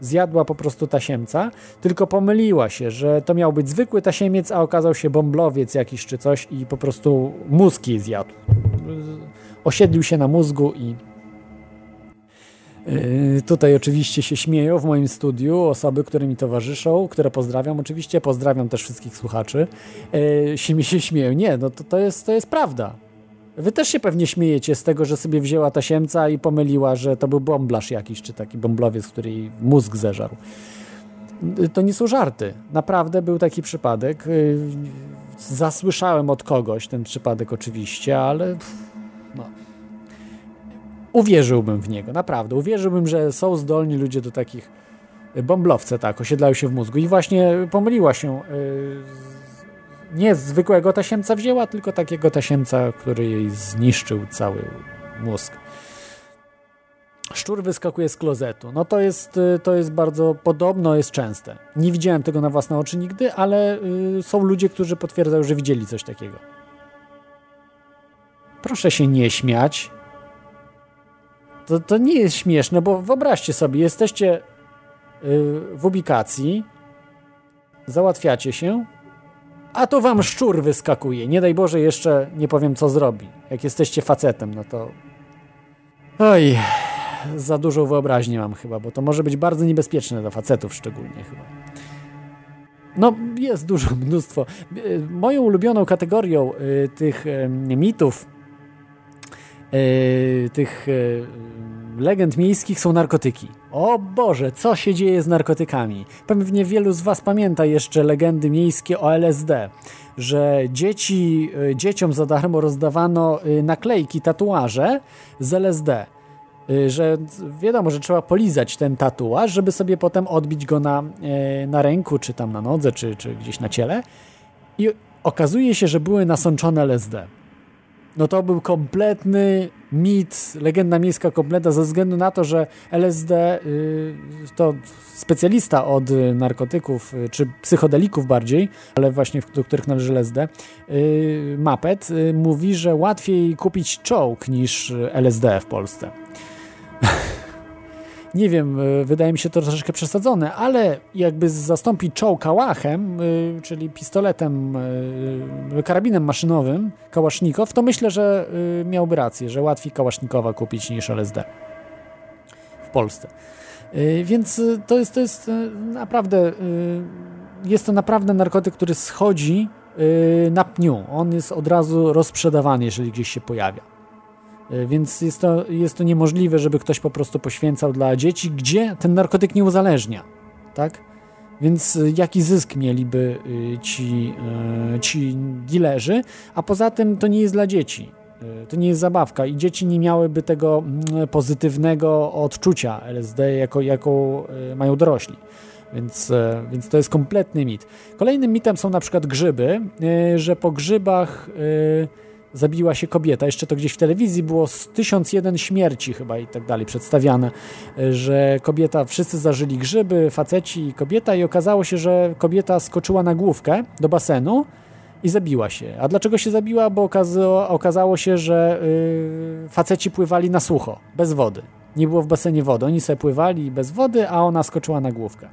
zjadła po prostu tasiemca, tylko pomyliła się, że to miał być zwykły tasiemiec, a okazał się bąblowiec jakiś czy coś i po prostu mózg jej zjadł. Osiedlił się na mózgu i yy, Tutaj oczywiście się śmieją w moim studiu osoby, które mi towarzyszą, które pozdrawiam. Oczywiście pozdrawiam też wszystkich słuchaczy. Yy, się mi się śmieją. Nie, no to, to, jest, to jest prawda. Wy też się pewnie śmiejecie z tego, że sobie wzięła tasiemca i pomyliła, że to był bomblarz jakiś, czy taki bomblowiec, który jej mózg zeżarł. To nie są żarty. Naprawdę był taki przypadek. Zasłyszałem od kogoś ten przypadek oczywiście, ale no. uwierzyłbym w niego, naprawdę. Uwierzyłbym, że są zdolni ludzie do takich bomblowce, tak, osiedlają się w mózgu. I właśnie pomyliła się nie zwykłego tasiemca wzięła, tylko takiego tasiemca, który jej zniszczył cały mózg. Szczur wyskakuje z klozetu. No to jest, to jest bardzo podobno, jest częste. Nie widziałem tego na własne oczy nigdy, ale y, są ludzie, którzy potwierdzają, że widzieli coś takiego. Proszę się nie śmiać. To, to nie jest śmieszne, bo wyobraźcie sobie, jesteście y, w ubikacji, załatwiacie się, a to wam szczur wyskakuje. Nie daj Boże, jeszcze nie powiem, co zrobi. Jak jesteście facetem, no to. Oj, za dużą wyobraźnię mam chyba, bo to może być bardzo niebezpieczne dla facetów szczególnie chyba. No, jest dużo, mnóstwo. Moją ulubioną kategorią y, tych y, mitów, y, tych legend miejskich są narkotyki. O Boże, co się dzieje z narkotykami? Pewnie wielu z Was pamięta jeszcze legendy miejskie o LSD, że dzieci, y, dzieciom za darmo rozdawano y, naklejki, tatuaże z LSD. Y, że wiadomo, że trzeba polizać ten tatuaż, żeby sobie potem odbić go na, na ręku, czy tam na nodze, czy, czy gdzieś na ciele. I okazuje się, że były nasączone LSD no to był kompletny mit, legenda miejska kompleta ze względu na to, że LSD y, to specjalista od narkotyków, y, czy psychodelików bardziej, ale właśnie do których należy LSD, y, Mapet mówi, że łatwiej kupić czołg niż LSD w Polsce. nie wiem, e, wydaje mi się to troszeczkę przesadzone, ale jakby zastąpić czoł kałachem, e, czyli pistoletem, e, karabinem maszynowym, kałasznikow, to myślę, że miałby rację, że łatwiej kałasznikowa kupić niż LSD w Polsce. Więc to jest, to jest naprawdę, jest to naprawdę narkotyk, który schodzi na pniu. On jest od razu rozprzedawany, jeżeli gdzieś się pojawia. E, więc jest to, jest to niemożliwe, żeby ktoś po prostu poświęcał dla dzieci, gdzie ten narkotyk nie uzależnia. Tak? Więc e, jaki zysk mieliby e, ci, ci dealerzy? A poza tym to nie jest dla dzieci. To nie jest zabawka i dzieci nie miałyby tego mm, pozytywnego odczucia LSD, jako, jako mają dorośli. Więc, więc to jest kompletny mit. Kolejnym mitem są na przykład grzyby, że po grzybach zabiła się kobieta. Jeszcze to gdzieś w telewizji było z 1001 śmierci chyba i tak dalej przedstawiane, że kobieta, wszyscy zażyli grzyby, faceci i kobieta i okazało się, że kobieta skoczyła na główkę do basenu i zabiła się. A dlaczego się zabiła? Bo okazało, okazało się, że yy, faceci pływali na sucho, bez wody. Nie było w basenie wody. Oni sobie pływali bez wody, a ona skoczyła na główkę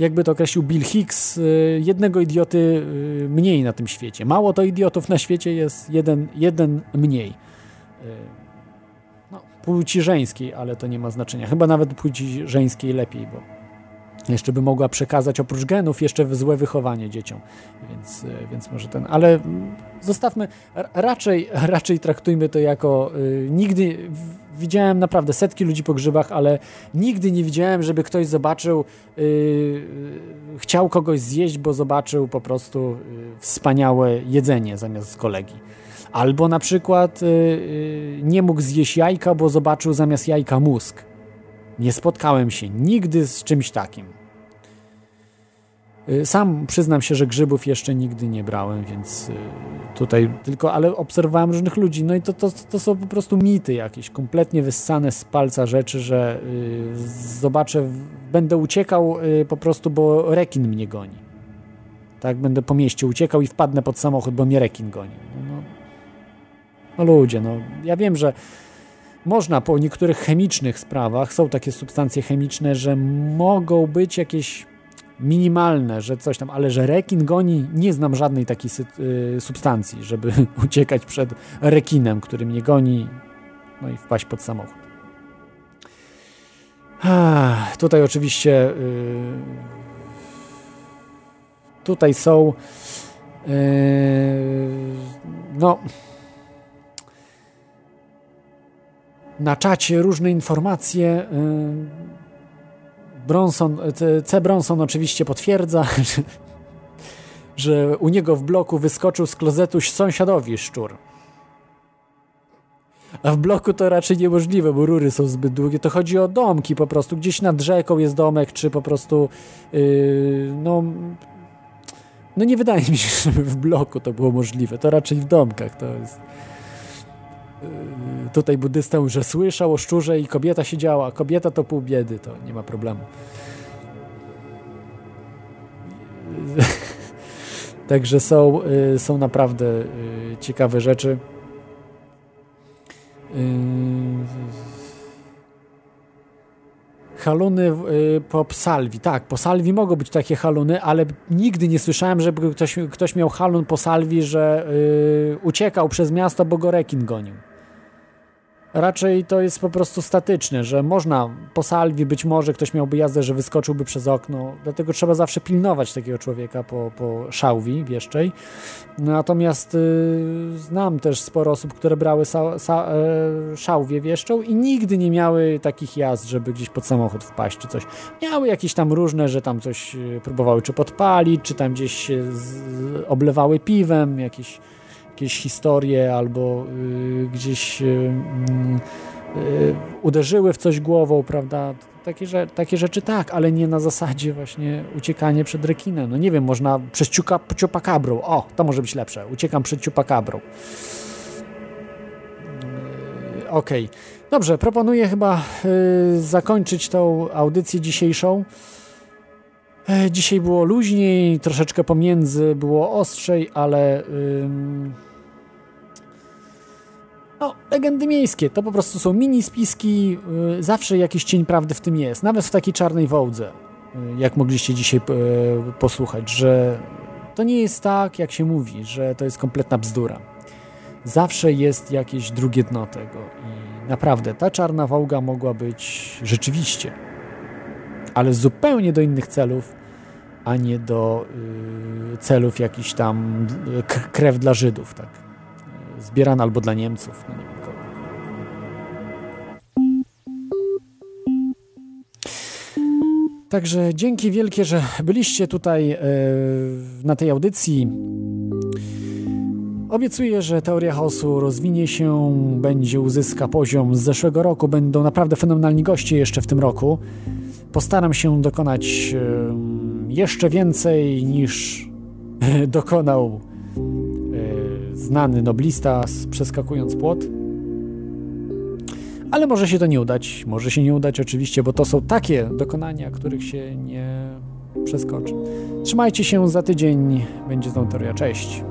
jakby to określił Bill Hicks, y, jednego idioty y, mniej na tym świecie. Mało to idiotów na świecie jest jeden, jeden mniej. Y, no, płci żeńskiej, ale to nie ma znaczenia. Chyba nawet płci żeńskiej lepiej, bo jeszcze by mogła przekazać oprócz genów jeszcze złe wychowanie dzieciom. Więc, więc może ten, ale zostawmy, raczej, raczej traktujmy to jako nigdy widziałem naprawdę setki ludzi po grzybach, ale nigdy nie widziałem, żeby ktoś zobaczył, y, chciał kogoś zjeść, bo zobaczył po prostu y, wspaniałe jedzenie zamiast kolegi. Albo na przykład nie mógł zjeść jajka, bo zobaczył zamiast jajka mózg. Nie spotkałem się nigdy z czymś takim. Y, Sam przyznam się, że grzybów jeszcze nigdy nie brałem, więc y, tutaj tylko, ale obserwowałem różnych ludzi, no i to, to, to są po prostu mity jakieś, kompletnie wyssane z palca rzeczy, że y, zobaczę, będę uciekał po prostu, bo rekin mnie goni. Tak, będę po mieście uciekał i wpadnę pod samochód, bo mnie rekin goni. No, no, no ludzie, no ja wiem, że można po niektórych chemicznych sprawach, są takie substancje chemiczne, że mogą być jakieś minimalne, że coś tam, ale że rekin goni, nie znam żadnej takiej y, substancji, żeby uciekać przed rekinem, który mnie goni, no i wpaść pod samochód. Ah, Tutaj oczywiście y, tutaj są y, no na czacie różne informacje. Bronson, C- C. Bronson oczywiście potwierdza, że, że u niego w bloku wyskoczył z klozetu sąsiadowi szczur. A w bloku to raczej niemożliwe, bo rury są zbyt długie. To chodzi o domki po prostu. Gdzieś nad rzeką jest domek, czy po prostu yy, no, no nie wydaje mi się, żeby w bloku to było możliwe. To raczej w domkach to jest. Yy, Tutaj buddysta mówi, że słyszał o szczurze i kobieta siedziała, a kobieta to pół biedy, to nie ma problemu. Także są, y, są naprawdę y, ciekawe rzeczy. Y, Haluny y, po salwi. Tak, po salwi mogą być takie haluny, ale nigdy nie słyszałem, żeby ktoś, ktoś miał halun po salwi, że y, uciekał przez miasto, bo go rekin gonił. Raczej to jest po prostu statyczne, że można po salwi być może ktoś miałby jazdę, że wyskoczyłby przez okno, dlatego trzeba zawsze pilnować takiego człowieka po, po szałwi wieszczej. Natomiast y, znam też sporo osób, które brały sa, sa, e, szałwię wieszczą i nigdy nie miały takich jazd, żeby gdzieś pod samochód wpaść czy coś. Miały jakieś tam różne, że tam coś y, próbowały czy podpalić, czy tam gdzieś z, oblewały piwem, jakieś jakieś historie albo y, gdzieś y, y, uderzyły w coś głową, prawda? Takie, że, takie rzeczy tak, ale nie na zasadzie właśnie uciekanie przed rekinem. No nie wiem, można przez ciuka, ciupakabrą. O, to może być lepsze. Uciekam przed ciupakabrą. Okej. Dobrze, proponuję chyba y, zakończyć tą audycję dzisiejszą. E, Dzisiaj było luźniej, troszeczkę pomiędzy było ostrzej, ale ym, no, legendy miejskie to po prostu są mini spiski, y, zawsze jakiś cień prawdy w tym jest, nawet w takiej czarnej wołdze, y, jak mogliście dzisiaj y, posłuchać, że to nie jest tak, jak się mówi, że to jest kompletna bzdura. Zawsze jest jakieś drugie dno tego i naprawdę ta czarna wołga mogła być rzeczywiście, ale zupełnie do innych celów, a nie do y, celów jakichś tam y, krew dla Żydów, tak. Zbierana albo dla Niemców. No nie wiem. Także dzięki wielkie, że byliście tutaj y, na tej audycji. Obiecuję, że teoria chaosu rozwinie się, będzie uzyska poziom z zeszłego roku. Będą naprawdę fenomenalni goście jeszcze w tym roku. Postaram się dokonać em, jeszcze więcej niż dokonał e, znany noblista z- przeskakując płot. Ale może się to nie udać, może się nie udać oczywiście, bo to są takie dokonania, których się nie przeskoczy. Trzymajcie się, za tydzień będzie znowu teoria. Cześć!